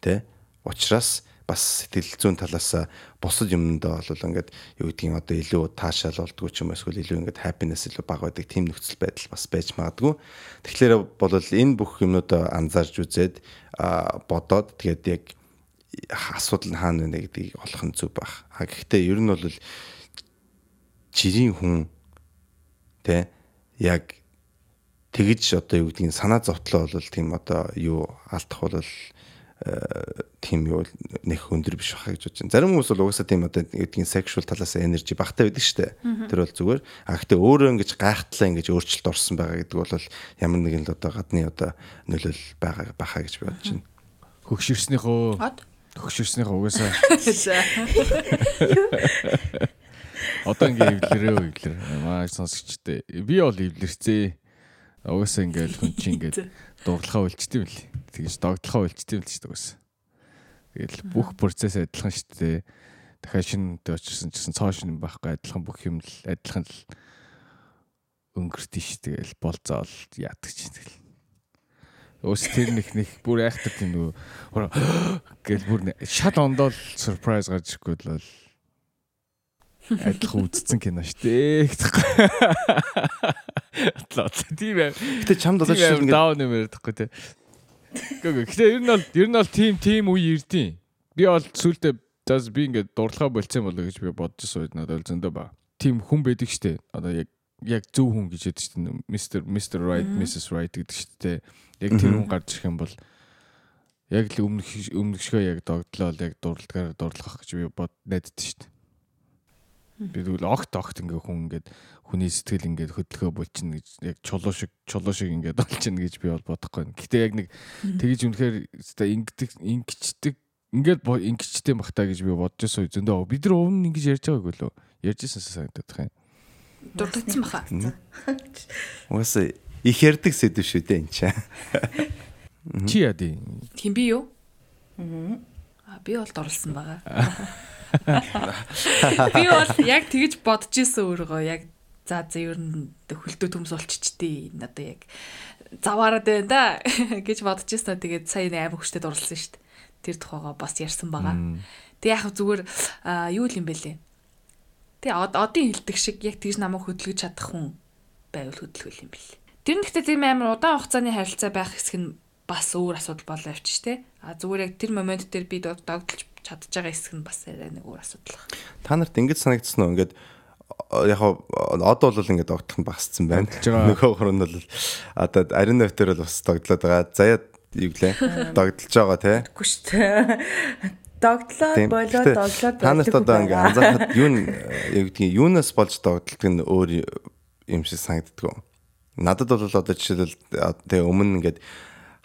S3: Те учраас бас сэтгэл зүйн талаас бусад юмдаа бол ингээд юу гэдгийг одоо илүү таашаал болдгоо ч юм эсвэл илүү ингээд happiness илүү бага байдаг тийм нөхцөл байдал бас байж магадгүй. Тэгэхээр бол энэ бүх юмнуудаа анзаарч үзээд бодоод тэгээд яг асуудал нь хаана байна гэдгийг олох нь зүг байх. А гэхдээ ер нь бол жирийн хүн тэ яг тэгж одоо юу гэдгийг санаа зовтлоо бол тийм одоо юу алдах бол тийм юу нэх өндөр биш байхаа гэж бодож байна. Зарим хүмүүс бол угаасаа тийм одоо гэдгийг sexual талаас энержи багтаа байдаг шүү дээ. Тэр бол зүгээр. А гэхдээ өөрөө ингэж гайхтлаа ингэж өөрчлөлт орсон байгаа гэдэг бол ямар нэгэн л одоо гадны одоо нөлөөл байгаа баха гэж бодож байна.
S1: Хөгшөрснийхөө хөгшөрснийхөө угаасаа Одоо ингээ эвлэрээ эвлэр. Маш сонсогчтой. Би бол эвлэрцээ. Угаасаа ингээл хүн чинь ингээд дурдлахаа үлчтэй юм лээ. Тэгэж догдлохоо үлчтэй юм л шүү дээ. Тэгэл бүх процесс адилхан шүү дээ. Дахиад шинэтэй очирсан гэсэн цоо шинэ байхгүй адилхан бүх юм л адилхан л өнгөртөө шүү. Тэгэл болцоол яадаг чинь тэгэл. Өөс тэр нэг нэг бүр айхтар тийм нөгөө гэл бүр шал ондоол surprise гарч ирэхгүй бол адилхан үзсэн кино шүү дээ. Атлаа тийм ээ.
S3: Гэтэ чамд одоо
S1: жишээ нь даун юм ярихгүй те. Гэхдээ гэтэ ер нь бол ер нь бол тим тим үе ирдیں۔ Би бол сүултээ зас би ингээд дурдлага болцсон болоо гэж би бодож сууж надад зөндөө ба. Тим хүн байдаг штэ. Одоо яг яг зөв хүн гэж яддаг штэ. Mr. Mr. Right, Mrs. Right гэдэг штэ. Яг тэр хүн гарч ирэх юм бол яг л өмнөх өмнөшгөө яг догдлоо яг дурдлагаар дурдлах гэж би бод найддаг штэ. Би тэгвэл огт огт ингээ хүн ингээд хүний сэтгэл ингээд хөдөлгөө болчихно гэж яг чулуу шиг чулуу шиг ингээд болчихно гэж би бол бодохгүй. Гэтэ яг нэг тэгэж үнэхээр өстой ингэдэг ингэчдэг ингээд ингэчтэй бахтаа гэж би бодож байсан зөндөө бид нар өмнө ингэж ярьж байгаагүй лөө ярьжсэн санагдах юм.
S2: Дурдсан баха.
S3: Уусаа их ярддаг сэдв шүү дээ энэ чаа.
S1: Чи яа ди?
S2: Хин би юу? Аа би бол дурлсан байгаа. Би бол яг тэгж бодож исэн өөрөө яг за за ер нь хөлтөө төмс болчихчихдээ энэ одоо яг заваарад байна да гэж бодож исэн. Тэгээд сая амар хөштэй дурлсан шүү дээ. Тэр тухайгаа бас ярьсан байгаа. Тэг яг зүгээр юу юм бэлээ. Тэг одын хилдэг шиг яг тэгж намайг хөдөлгөж чадах хүн байвал хөдөлгөл юм бэлээ. Тэр нь гэхдээ тийм амар удаан хугацааны харилцаа байх хэсэг нь бас өөр асуудал болоо явчих штэ. А зүгээр яг тэр момент дээр би догдолж чадж байгаа хэсэг нь бас арай нэг өөр асуудал байна.
S3: Та нарт ингэж санагдсан уу? Ингээд яг одоо бол ингээд догдох нь багассан байна. Нөгөө гур нь бол одоо ариун навтер бол бас догдлоод байгаа. Заяа юу гэлээ? Догдолж байгаа тий.
S4: Үгүй шүү дээ. Догдлоод болоод догдлоод
S3: та нарт одоо ингээд анзаархад юу юу гэдгийг юунаас болж догдолдог нь өөр юм шиг санагддаг. Надад бол одоо жишээлбэл тэгээ өмнө ингээд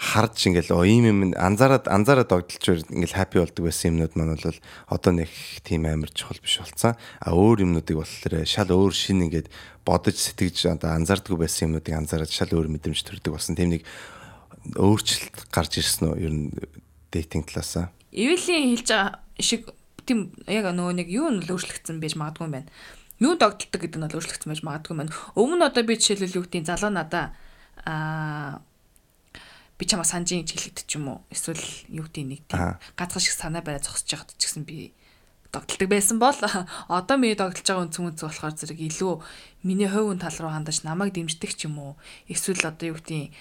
S3: харж ингээл оо ийм юм анзаараад анзаараад догдолч ингээл хаппи болдог байсан юмнууд маань бол одоо нэг тийм амар чухал биш болцсон. А өөр юмнуудыг болохоор шал өөр шин ингээд бодож сэтгэж одоо анзаардгүй байсан юмнуудыг анзаараад шал өөр мэдрэмж төрдөг болсон. Тийм нэг өөрчлөлт гарч ирсэн үү ер нь дейтинг талаасаа.
S2: Эвэлийн хэлж байгаа шиг тийм яг нөгөө нэг юу нь өөрчлөгдсөн байж магадгүй юм байна. Юу догдолдог гэдэг нь бол өөрчлөгдсөн байж магадгүй юм байна. Өмнө одоо би жишээлбэл юу гэдэг залуу надаа аа би чамаа санжийн гэж хэлэхэд ч юм уу эсвэл юу гэдэг нэг тийм газгал шиг санаа барай зогсож яхад ч гэсэн би догтлдог байсан бол одоо миний догтлж байгаа үнц үнц болохоор зэрэг илүү миний хувийн тал руу хандаж намайг дэмждэг ч юм уу эсвэл одоо юу гэдэг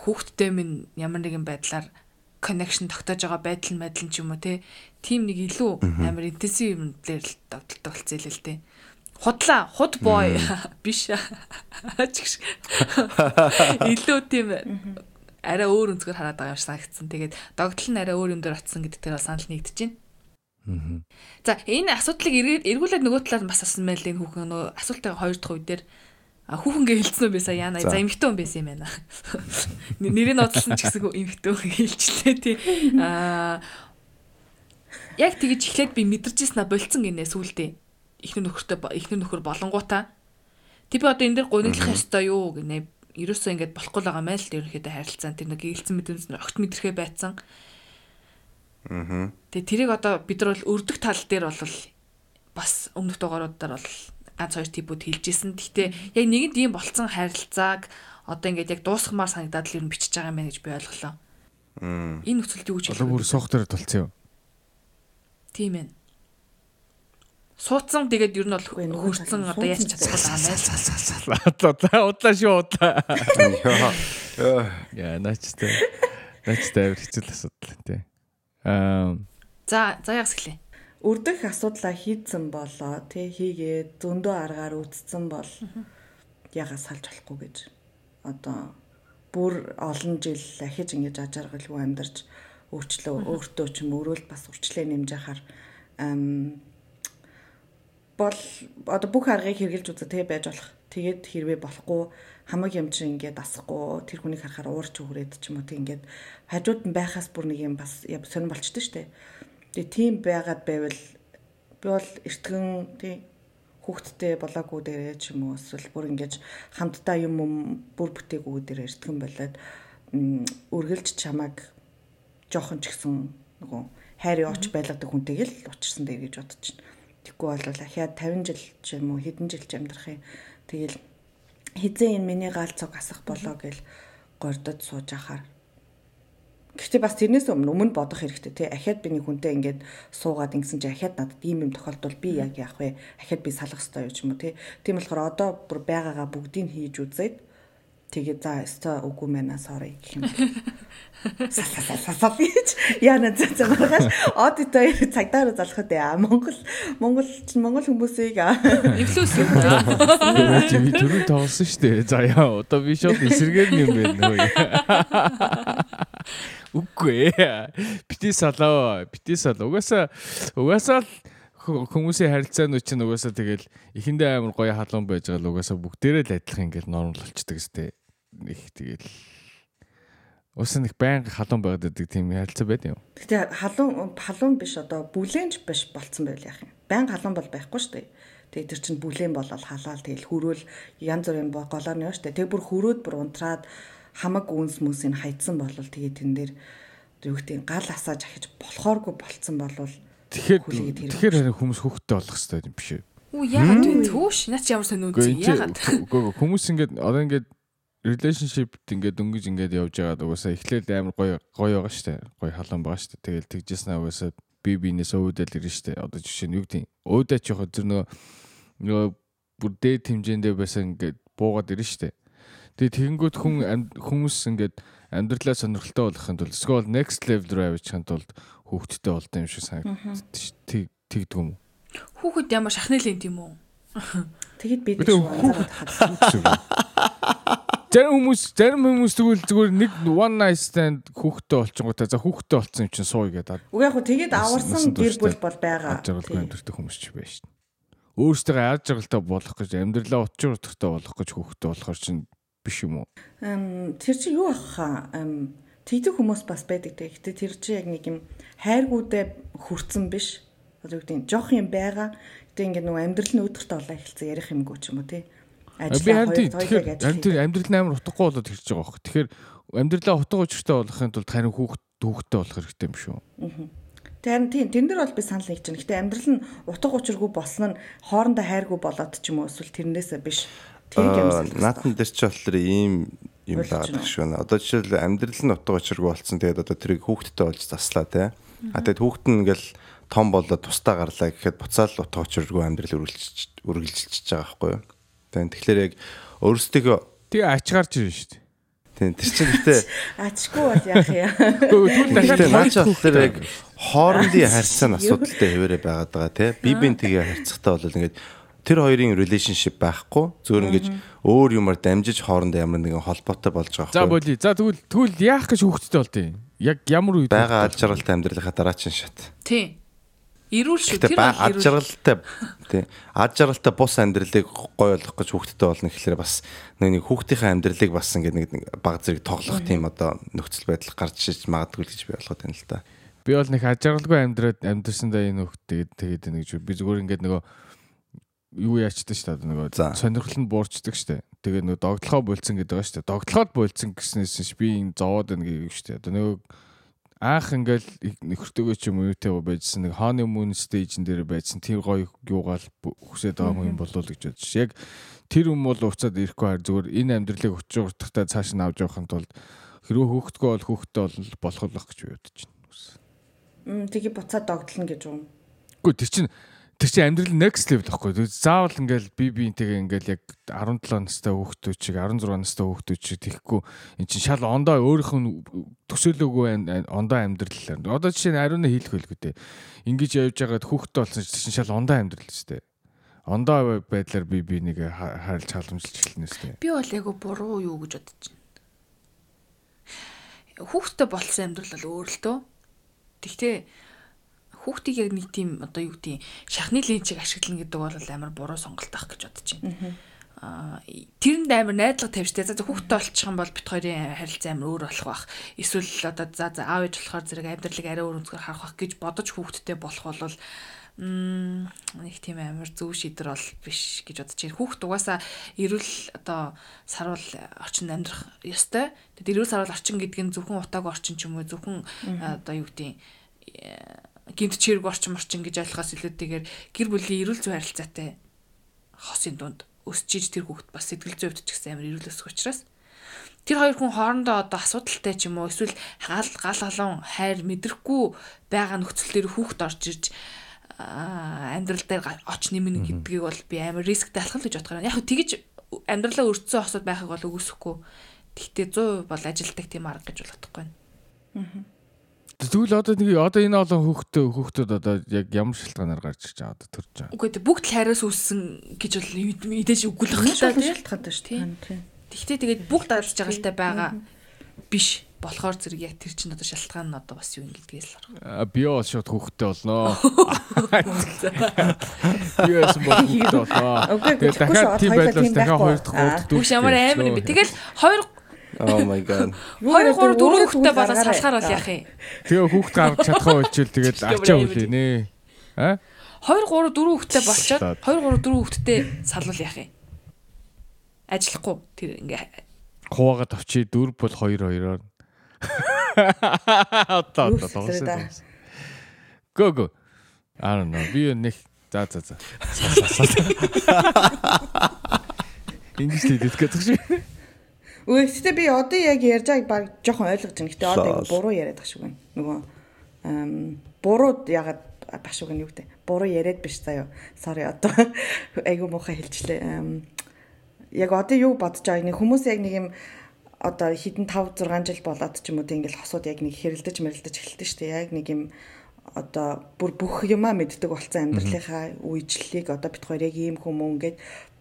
S2: хүүхдтэй минь ямар нэгэн байдлаар connection тогтоож байгаа байдал мэдл ч юм уу те тийм нэг илүү амар интенсив юм дээр л догтлдог болцсон л л те. Худлаа худ бой. Биш. Илүү тийм арай өөр өнцгөр хараад байгаа юм шиг санагдсан. Тэгээд догдол нь арай өөр юм дээр очсон гэдэг дээр санал нэгдэж байна. За энэ асуудлыг эргүүлээд нөгөө талаар бас асуусан байл энэ хүүхэн нөгөө асуултаа хоёр дахь үе дээр А хүүхэнгээ хэлсэн үү бисаа яана. За эмэгтэй хүн байсан юм байна. Нэрийг нодлсон ч гэсэн эмэгтэй хүн хэлчихлээ тий. Аа яг тэгж эхлээд би мэдэрчээсэн а болцсон гинэ сүулдэ. Ихнэр нөхөртэй ихнэр нөхөр болонгуудаа. Тэг би одоо энэ дэр гуниглах ёстой юу гинэ. Ерөөсөө ингэж болохгүй л байгаа мэл л ерөнхийдөө харилцаан тэр нэг гэлцэн мэдэнс огт мэдрэхээ байцсан. Аа. Тэгээ тэрийг одоо бид нар бол өрдөх тал дээр бол бас өмнөх дугааруудаар бол ганц хоёр типүүд хэлжсэн. Гэхдээ яг нэгэнд ийм болцсон харилцааг одоо ингээд яг дуусгамаар санагдаад л ер нь бичиж байгаа юм байна гэж би ойлголоо. Энэ нөхцөлд юу гэж
S1: хэлэх вэ? Одоо бүр дээр толцсон юу?
S2: Тийм ээ. Суудсан тэгээд ер нь бол хөрцөн одоо яаж чадахгүй
S1: юм бэ? Удлаа шүү удлаа. Яа, наачтай. Наачтай авир хэцүү асуудал тий. Аа.
S2: За, за ягс гэлээ
S4: өрдөх асуудлаа хийцэн болоо тий хийгээ зөндөө аргаар үтцсэн бол ягаа салж болохгүй гэж одоо бүр олон жил ахиж ингэж ажаргалгүй амьдарч өөрчлөө өөртөө ч юм өрөөл бас урчлээ нэмж яхаар бол одоо бүх аргыг хэрглэж үзэ тий байж болох. Тэгээд хэрвээ болохгүй хамаг юм чинь ингээд дасахгүй тэр хүнийг харахаар уурч өгрээд ч юм уу тий ингээд хажууд нь байхаас бүр нэг юм бас сонир болчтой штэ Тэгээ тийм байгаад байвал би бол эртгэн тий хүүхдтэй болоогүй дээрээ ч юм уу эсвэл бүр ингэж хамтдаа юм бүр бүтээгүй дээрээ эртгэн болоод үргэлж чамаг жоохон ч гэсэн нөгөө хайр явууч байлгадаг хүнтэйг л учирсан дээр гэж бодож байна. Тэгэхгүй бол ахиад 50 жил ч юм уу хэдэн жил ч амьдрах юм. Тэгэл хизээ энэ миний гаалцог асах болоо гэл гордод сууж ахаар Гэхдээ бас тэрнээс өмнө өмнө бодох хэрэгтэй тий. Ахиад би нэг хүнтэй ингээд суугаад ингэсэн чи ахиад надад ийм юм тохиолдвол би яг яах вэ? Ахиад би салах ёстой юу ч юм уу тий. Тийм болохоор одоо бүр байгаагаа бүгдийг хийж үзээд тэгээ за өстой үгүй мэнэ sorry гэх юм. Сасасасасаа гэж яна зэ маргааш аудитор цагдаар залхад яа Монгол Монгол Монгол хүмүүсийг
S2: эвлүүс юм
S1: аа. Чи түрүү тоглосон шүү дээ. За яа одоо би шууд эсэргээр юм байна нөө. Үгүй ээ. Бити салаа. Бити салаа. Угаасаа угаасаа л хүмүүсийн харилцаанууд чинь угаасаа тэгэл эхэндээ амар гоё халуун байж байгаа л угаасаа бүгдээрээ л адилхан ингээл нормал болчдөг сте. Их тэгэл Уус нэг байнга халуун байгаад байдаг тийм харилцаа байд юм.
S4: Гэтэ халуун халуун биш одоо бүлээнч биш болцсон байл яах юм. Байнга халуун бол байхгүй шүү дээ. Тэгээ тэр чинь бүлээн болол халаал тэгэл хөрөөл янз бүрийн голоор шүү дээ. Тэгээ бүр хөрөөд бүр унтраад хамаг үнс мүсийг хайцсан болвол тэгээ тэн дээр юу гэдэг гал асааж ахиж болохооргүй болцсон болвол
S1: тэгэхээр тэгэхээр хүмүүс хөвгтөө болох хэрэгтэй юм биш үү?
S2: Үу яагаад вэ? Төөш наач ямар сонь үнс яагаад?
S1: Хүмүүс ингээд одоо ингээд relationship ингээд дөнгөж ингээд явж байгаад угаасаа эхлээд амар гоё гоё байгаа штэ. Гоё халуун байгаа штэ. Тэгэл тэгжсэн угаасаа би биенээс өөдөл ирнэ штэ. Одоо жишээ нь юу гэдэг өөдөө ч яг зэр нөгөө нөгөө бүр дээд хэмжээндээ байсан ингээд буугаад ирнэ штэ. Тэгээ тэгэнгүүт хүн хүмүүс ингээд амьдралаа сонирхолтой болгохын тулд эсвэл next level руу авчихын тулд хүүхдтэй болдсон юм шиг. Тэг тэгдэг юм уу?
S2: Хүүхэд ямар шахны лент юм уу?
S4: Тэгэд бид
S1: Зарим хүмүүс зарим хүмүүс тэгвэл зүгээр нэг one night stand хүүхдтэй болчихгоотой за хүүхдтэй болцсон юм чинь сууя гэдэг.
S4: Үгүй яг хөө тэгэд аварсан гэр бүл бол байгаа.
S1: Жаргалгүй амьдрэх хүмүүс ч байж шин. Өөрсдөө яаж жаргалтай болох гэж амьдралаа утчуур утгатай болох гэж хүүхдтэй болохоор чинь биш юм уу?
S4: Тэр чинь юу ах тэгдэг хүмүүс бас байдаг те. Гэтэ тэр чинь яг нэг юм хайргуудаа хүрцэн биш. Одоо юу гэдэг нь жоох юм байгаа. Гэтэ ингээд нөгөө амьдрал нь өдөртөө олоо эхэлсэн ярих юмгүй ч юм уу те.
S1: Би харин тэгэхээр амьдрал нь амар утгагүй болоод ирж байгаа бох. Тэгэхээр амьдралаа утга учиртай болохын тулд харин хүүхд хүүхдтэй болох хэрэгтэй юм шүү.
S4: Тэгэхээр тийм тэн дээр бол би санал нэгж байна. Гэтэ амьдрал нь утга учиргүй болсон нь хоорондоо хайргүй болоод ч юм уу эсвэл тэрнээсээ биш
S3: наатан дээр ч болохоор ийм юм байгаа шүү. Одоо жишээл амьдрал нь утга учиргүй болцсон. Тэгээд одоо тэрийг хүүхдтэй болж заслаа те. А тэгээд хүүхд нь ингээл том болоод тустаа гарлаа гэхэд буцаал утга учиргүй амьдрал үргэлжилж үргэлжилж байгаа байхгүй юу. Тэгээд тэгэхээр яг өөрсдөө
S1: тэгээ ач гарч ирнэ шүү дээ.
S3: Тийм тэр чинь гэтээ
S4: ачгүй бол яах юм.
S3: Дахиад наач болохоор яг хоорондын харьцааны асуудалтай хэвээрээ байгаад байгаа тий. Би бин тэгээ харьцахтаа бол ингээд тэр хоёрын relationship байхгүй зөвөр ингэж өөр юмар дамжиж хоорондоо ямар нэгэн холбоотой болж байгаа.
S1: За болий. За тэгвэл тэгвэл яах гэж хүүхдтэй болтыг? Яг ямар үед
S3: байгаа алж жаргалтай амьдралынхаа дараа чинь шат.
S2: Тий. Ирүүл шүү. Тэр бол
S3: ад жаргалтай тий ад жаргалтай бус амьдралыг гоё болгох гэж хүүхдэдтэй болно гэхлээр бас нэг нэг хүүхдийнхээ амьдралыг бас ингээд нэг баг зэрэг тоглох тийм одоо нөхцөл байдал гарч иж магадгүй л гэж би ойлгоод байна л да.
S1: Би бол нэг ажиглалгүй амьдраад амьдрсандаа энэ хөхт тэгээд нэг би зүгээр ингээд нөгөө юу яачдаг шүү дээ нөгөө сонирхол нь буурчдаг шүү дээ. Тэгээд нөгөө догтлохоо болцсон гэдэг байгаа шүү дээ. Догтлоход болцсон гэснээс ш би энэ зовоод байна гэдэг шүү дээ. Одоо нөгөө анх ингээл нөхөртөөгөө ч юм уу юутэй байжсэн нэг хааны мөн стейжн дээр байжсан тэр гоё юугаал хүсээд байгаа юм болов уу гэж бодож. Яг тэр юм бол уцаад ирэхгүй хаар зүгээр энэ амьдралыг өчөж уртахтай цааш нь авч явахын тулд хэрвээ хөөхтгөө бол хөөхтэй бол болох болох гэж бодож байна.
S4: Мм тэгээ буцаад догтлно гэж юм.
S1: Үгүй тэр чинь тэр чинь амьдрал next level. Тэр заавал ингээл би биентэйгээ ингээл яг 17 настай хүүхдүүд чиг 16 настай хүүхдүүд чиг тэгэхгүй эн чинь шал ондоо өөрийнх нь төсөөлөөгүй ондоо амьдрал. Одоо жишээ нь ариуна хийх хөлгөө дээ. Ингиж явж байгаад хүүхдтэй болсон чинь шал ондоо амьдрал шүү дээ. Ондоо байдлаар би би нэг харилж халамжилж эхэлнэ шүү дээ.
S2: Би бол яг буруу юу гэж бодож байна. Хүүхдтэй болсон амьдрал бол өөр л дөө. Тэгтээ хүүхдийг яг нэг тийм одоо юу гэдэг шахны линчийг ашиглана гэдэг бол амар буруу сонголт ах гэж бодож байна. Аа тэрэнд амар найдлага тавьжтэй. За хүүхдтэй болчих юм бол бит хоёрын харилцаа амар өөр болох бах. Эсвэл одоо за за аав ээж болохоор зэрэг амьдралыг арай өөр өнцгөр харах бах гэж бодож хүүхдтэй болох бол Мм нэг тийм амар зөв шийдвэр бол биш гэж бодож байна. Хүүхд угаасаа эрүүл одоо сарвал орчинд амьдрах ёстой. Тэгэд эрүүл сарвал орчин гэдэг нь зөвхөн утаагүй орчин ч юм уу зөвхөн одоо юу гэдэг гинт чирэг орчин орчин гэж ойлгохоос илүүтэйгээр гэр бүлийн эрүүл зүй харилцаатай хосын дунд өсөж иж тэр хүүхд бас сэтгэл зүйн хувьд ч гэсэн амар эрүүл өсөх учраас тэр хоёр хүн хоорондоо одоо асуудалтай ч юм уу эсвэл гал гал халуун хайр мэдрэхгүй байгаа нөхцөл дээр хүүхд орж ирж аа, амьдрал дээр оч нэмнэ гэдгийг бол би амар рисктэй алхах л гэж юм. Яг тэгэж амьдралаа өрцсөн хосууд байхыг бол үгүйсэхгүй. Гэхдээ 100% бол ажилтдаг тийм арга гэж бол бодохгүй байна.
S1: Тэгвэл одоо нэг одоо энэ олон хүүхдээ хүүхдүүд одоо яг ямар шалтгаанаар гарч ирж байгаа одоо төрж байгаа.
S2: Үгүй ээ бүгд л хайраас үүссэн гэж бол мэдээж үгүй л байна
S4: олон
S2: тийм.
S4: шалтгаантай шүү
S2: Тийм.
S4: дээ.
S2: Тэгвэл тэгээд бүгд дарж жаргалтай байгаа биш болохоор зэрэг яг тэр чинь одоо шалтгаан нь одоо бас юу юм гэдгээс л арга.
S1: А, Би бол шууд хүүхдтэй болноо. Би бас хүүхдтэй болноо. Тэгээд дахиад
S4: шүү,
S1: тийм байдлаас дахиад хоёр дахь гурав дахь
S2: Үгүй ямар амар юм бэ. Тэгэл хоёр
S3: Oh my god.
S2: хоёр гурав дөрөв
S4: Өөрөө
S2: хүүхдтэй
S4: тэгвэл
S2: болоод
S4: гаргаарай.
S2: салахаар бол яах юм?
S1: Тэгээ хүүхд гаргаж чадхаа болчихвол тэгээд ачаа
S2: амар
S1: үлээ нэ. А?
S2: 2 3 4 хүүхдтэй болчоод
S1: Стаад.
S2: 2 3 4 хүүхдтэй салвал яах юм? Ажиллахгүй тэр ингээ
S1: Хуваагаад авчи дөрв бол 2 2-оор. Одоо одоо тоглосон. Го го. I don't know. Би нэг за за за. Ингэж хэлээд гэдэг шиг.
S4: Үгүй гэхдээ би одоо яг ярьж байгааг баг жоохон ойлгож байна. Гэтэ одоо буруу яриад байх шиг байна. Нөгөө ам буруу ягаад байх шиг байна юу гэдэг. Буруу яриад биш заяа. Sorry одоо айгу муухай хэлчлээ. Ам яг одоо юу бодож байгааг нэг хүмүүс яг нэг юм одоо хідэн 5 6 жил болоод ч юм уу тийм ингээл хосууд яг нэг хэрэлдэж мэрэлдэж эхэлдэг шүү дээ. Яг нэг юм одоо бүр бүх юмаа мэддэг болсон амьдралынхаа үеижлийг одоо бит хоёр яг ийм хүмүүн гээд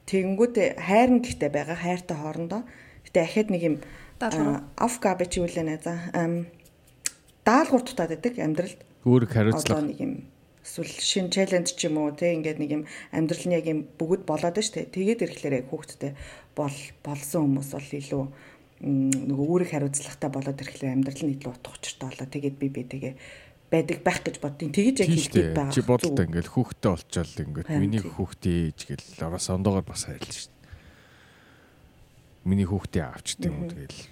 S4: тэгэнгүүт хайрн гэхдээ байгаа хайртай хоорондоо ахад нэг юм
S2: Даалгавар.
S4: оф габич юу лээ нэ за ам, даалгавар дутаад байдаг амьдралд одоо
S1: хариуцлага.
S4: нэг юм эсвэл шин челленж ч юм уу те ингээд нэг юм амьдрал нь яг юм бүгд болоод штэ тэгээд ирэхлээр яг хүүхдтэй бол болсон хүмүүс бол илүү нөгөө үүрэг хариуцлагатай болоод ирэхлээр амьдрал нь илүү утга учиртай болоо тэгээд би би тэгээ байдаг байх гэж боддیں۔ Тэгэж яг хэлдэг байгаа.
S1: Чи бодлоо
S4: Зүг.
S1: ингээл хүүхдтэй олчоод ингээд миний хүүхдээ ээж гэл бас ондоогоор бас хайрлаа шүү. Миний хүүхдээ авчт юм уу тэгэл.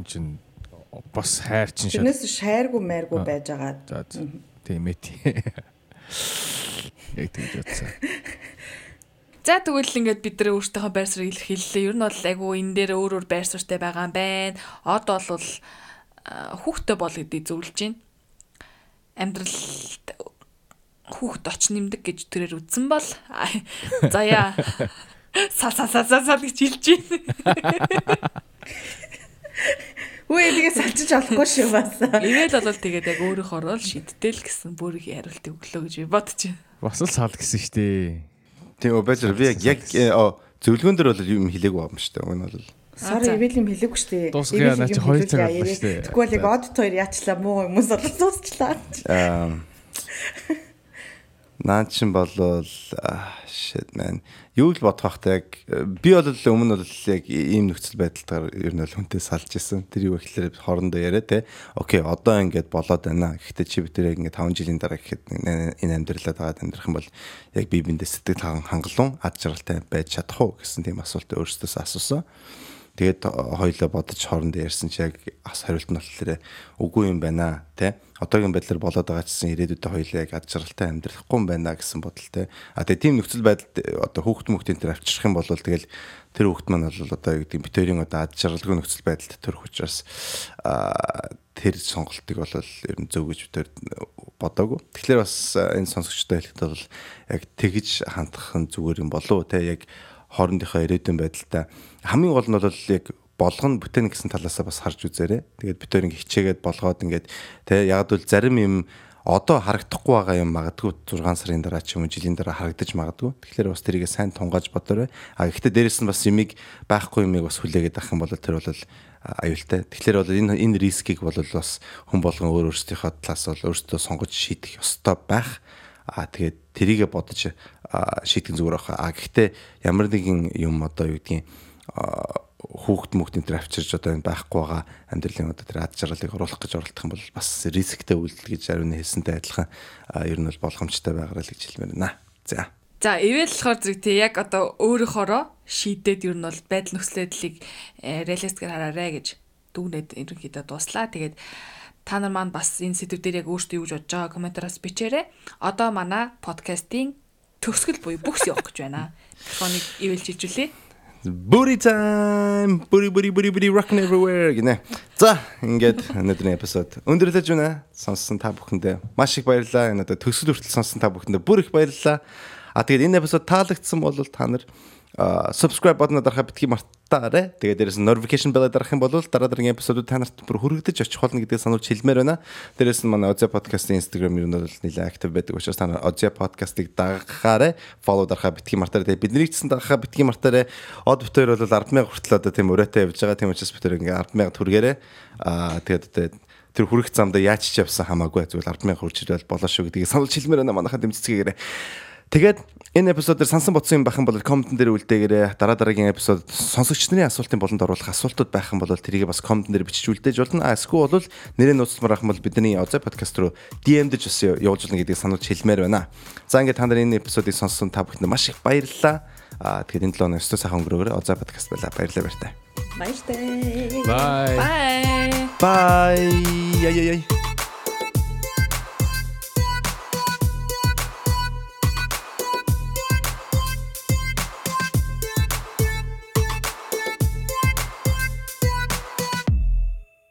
S1: Энд чин бас хайр чин шат.
S4: Тэрнээс шайргу майргу байж байгаа.
S1: За тийм ээ тий. Яг тэгж утсан.
S2: За тэгвэл ингээд бид нэр өөртөөхөө байр суурийг илэрхийллээ. Ер нь бол айгу энэ дээр өөр өөр байр суурьтай байгаа юм байна. Од бол а, хүүхдтэй бол гэдгийг зөвлөж байна. Амьдралд хүүхд оч нэмдэг гэж тэрээр үтсэн бол заяа са са са са са гэж хэлж байна.
S4: Үгүй тэгээ салчиж олохгүй шүү бас.
S2: Ивэл бол тэгээд яг өөрийнхөө л шийдтэл гэсэн бүрийн хариултыг өглөө гэж би бодож байна.
S1: Бас л сал гэсэн шүү дээ.
S3: Тийм обежэр би яг зөвлөгөөн дээр бол юм хэлээгүй юм шүү дээ. Энэ бол
S2: за.
S4: ивэл юм хэлээгүй шүү дээ.
S1: Дуусгая, наа чи
S4: юм
S1: хоёр цаг боллоо шүү дээ.
S4: Тэгвэл яг одит хоёр яачлаа муу хүмүүс болоод дуусчлаа.
S3: аа Наа чин болвол shit man. Юу л бодох вэ? Яг би бол өмнө бол яг ийм нөхцөл байдалтаар ер нь бол хүнтэй салж исэн. Тэр юу гэхэлэр хоорондоо яриа те. Окей, одоо ингээд болоод байна. Гэхдээ чи бид яг ингээд 5 жилийн дараа гэхэд энэ амьдралаа дагаад амьдрах юм бол яг би биндээ сэтгэл хангалуун ад жаргалтай байж чадах уу гэсэн тийм асуултыг өөрсдөөс асуусан. Тэгээд хоёлоо бодож хоорондоо ярьсан чи яг ас хариулт нь болохоор үгүй юм байна те одоогийн байдлаар болоод байгаа гэсэн ирээдүйдээ хоёлаа яг ад жаргалтай амьдрахгүй юм байна гэсэн бодолтой. А тэгээ тийм нөхцөл байдалд одоо хүүхд мөхтийн тэр авчрах юм бол тэгэл тэр хүүхд маань бол одоо юу гэдэг бит хоёрын одоо ад жаргалгүй нөхцөл байдалд төрөх учраас тэр сонголтыг бол ер нь зөв гэж битэр бодоагүй. Тэгэхээр бас энэ сонсогчтой хэлэхэд бол яг тэгж хандах нь зүгээр юм болов те яг хоорондынхоо ирээдүйн байдалтай хамгийн гол нь бол яг болгоно бүтээн гэсэн талаасаа бас харж үзээрэй. Тэгээд бид хоёр ингэ хичээгээд болгоод ингээд тэ яг бол зарим юм одоо харагдахгүй байгаа юм магадгүй 6 сарын дараа ч юм уу жилийн дараа харагдаж магадгүй. Тэгэхээр бас тэрийг сайн тунгааж бодоорой. А гэхдээ дээрэс нь бас юмыг байхгүй юмыг бас хүлээгээд авах юм бол тэр бол аюултай. Тэгэхээр бол энэ энэ рискийг бол бас хүн болгон өөр өөрсдийнхөө талаас бол өөрсдөө сонгож шийдэх ёстой байх. А тэгээд тэрийгэ бодож шийтгэн зүгээр байх. А гэхдээ ямар нэгэн юм одоо юу гэдгийг хүүхд мөхтэн тэр авчирж одоо энэ байхгүй байгаа амьдралын одоо тэр ад жаргалыг оруулах гэж оролдох юм бол бас рисктэй үйлдэл гэж ариуны хэлсэнтэй адилхан ер нь бол болгоомжтой байгаарай л гэж хэлмээр байна. За.
S2: За ивэл болохоор зэрэг тий яг одоо өөрийнхоороо шийдээд ер нь бол байдал нөхцөл байдлыг э, реалистикээр хараарай гэж дүгнээд ерөнхийдөө дуслаа. Тэгээд та нар маань бас энэ сэдв дээр яг өөртөө юу гэж бодож байгаа комментараас бичээрэй. Одоо манай подкастын төгсгөл буюу бүкс явах гэж байна. Телефоныг ивэл жижүүлээ.
S3: Booty time. Booty booty booty booty rocking everywhere гинэ. За, ингээд өнөөдрийн эпизод өндөрлөж байна. Сонссон та бүхэндээ маш их баярлалаа. Энэ одоо төгсгөл хүртэл сонссон та бүхэндээ бүр их баярлалаа. А тэгээд энэ эпизод таалагдсан бол та нар subscribe бодно дарахаа битгий мартаарай. Тэгээд дээрэс нь notification bell дарах юм бол дараа дараагийн эпизодууд та нарт бүр хүрэгдэж очих болно гэдгийг сануулж хэлмээр байна. Дээрэс нь манай Ozia podcast-ийн Instagram ер нь бол нэлээд active байдаг учраас та нар Ozia podcast-ыг дагахаарай. Follow дарахаа битгий мартаарай. Тэгээд биднийг ч гэсэн дагахаа битгий мартаарай. Од битээр бол 100000 хүртэл одоо тийм өрөөтэй явж байгаа. Тийм учраас битээр ингээ 100000 түргээрээ. Аа тэгээд тэгээд тэр хүрэх замдаа яаж ч явсан хамаагүй зүгээр 100000 хүрчил болоо шүү гэдгийг сануулж хэлмээр байна манайхаа дэмжцгээгээрэй. Тэгээд энэ эпизодоор сансан бодсон юм байх юм бол комментэн дээр үлдээгээрэй. Дараа дараагийн эпизод сонсогч нарын асуултын болонд оруулах асуултууд байх юм бол тэрийг бас комментэн дээр бичиж үлдээж болно. А эсвэл бол нэрээ нууцмаар ах юм бол бидний Оза подкаст руу DM-дэж бас явуулж болно гэдгийг сануулж хэлмээр байна. За ингээд та нар энэ эпизодыг сонссон та бүхэнд маш их баярлалаа. А тэгэхээр энэ 7 өнөө өстө сайхан өнгөрөөгөө Оза подкаст байла. Баярлалаа баяртай.
S4: Баяртай.
S1: Bye.
S2: Bye.
S3: Bye. Яй яй яй.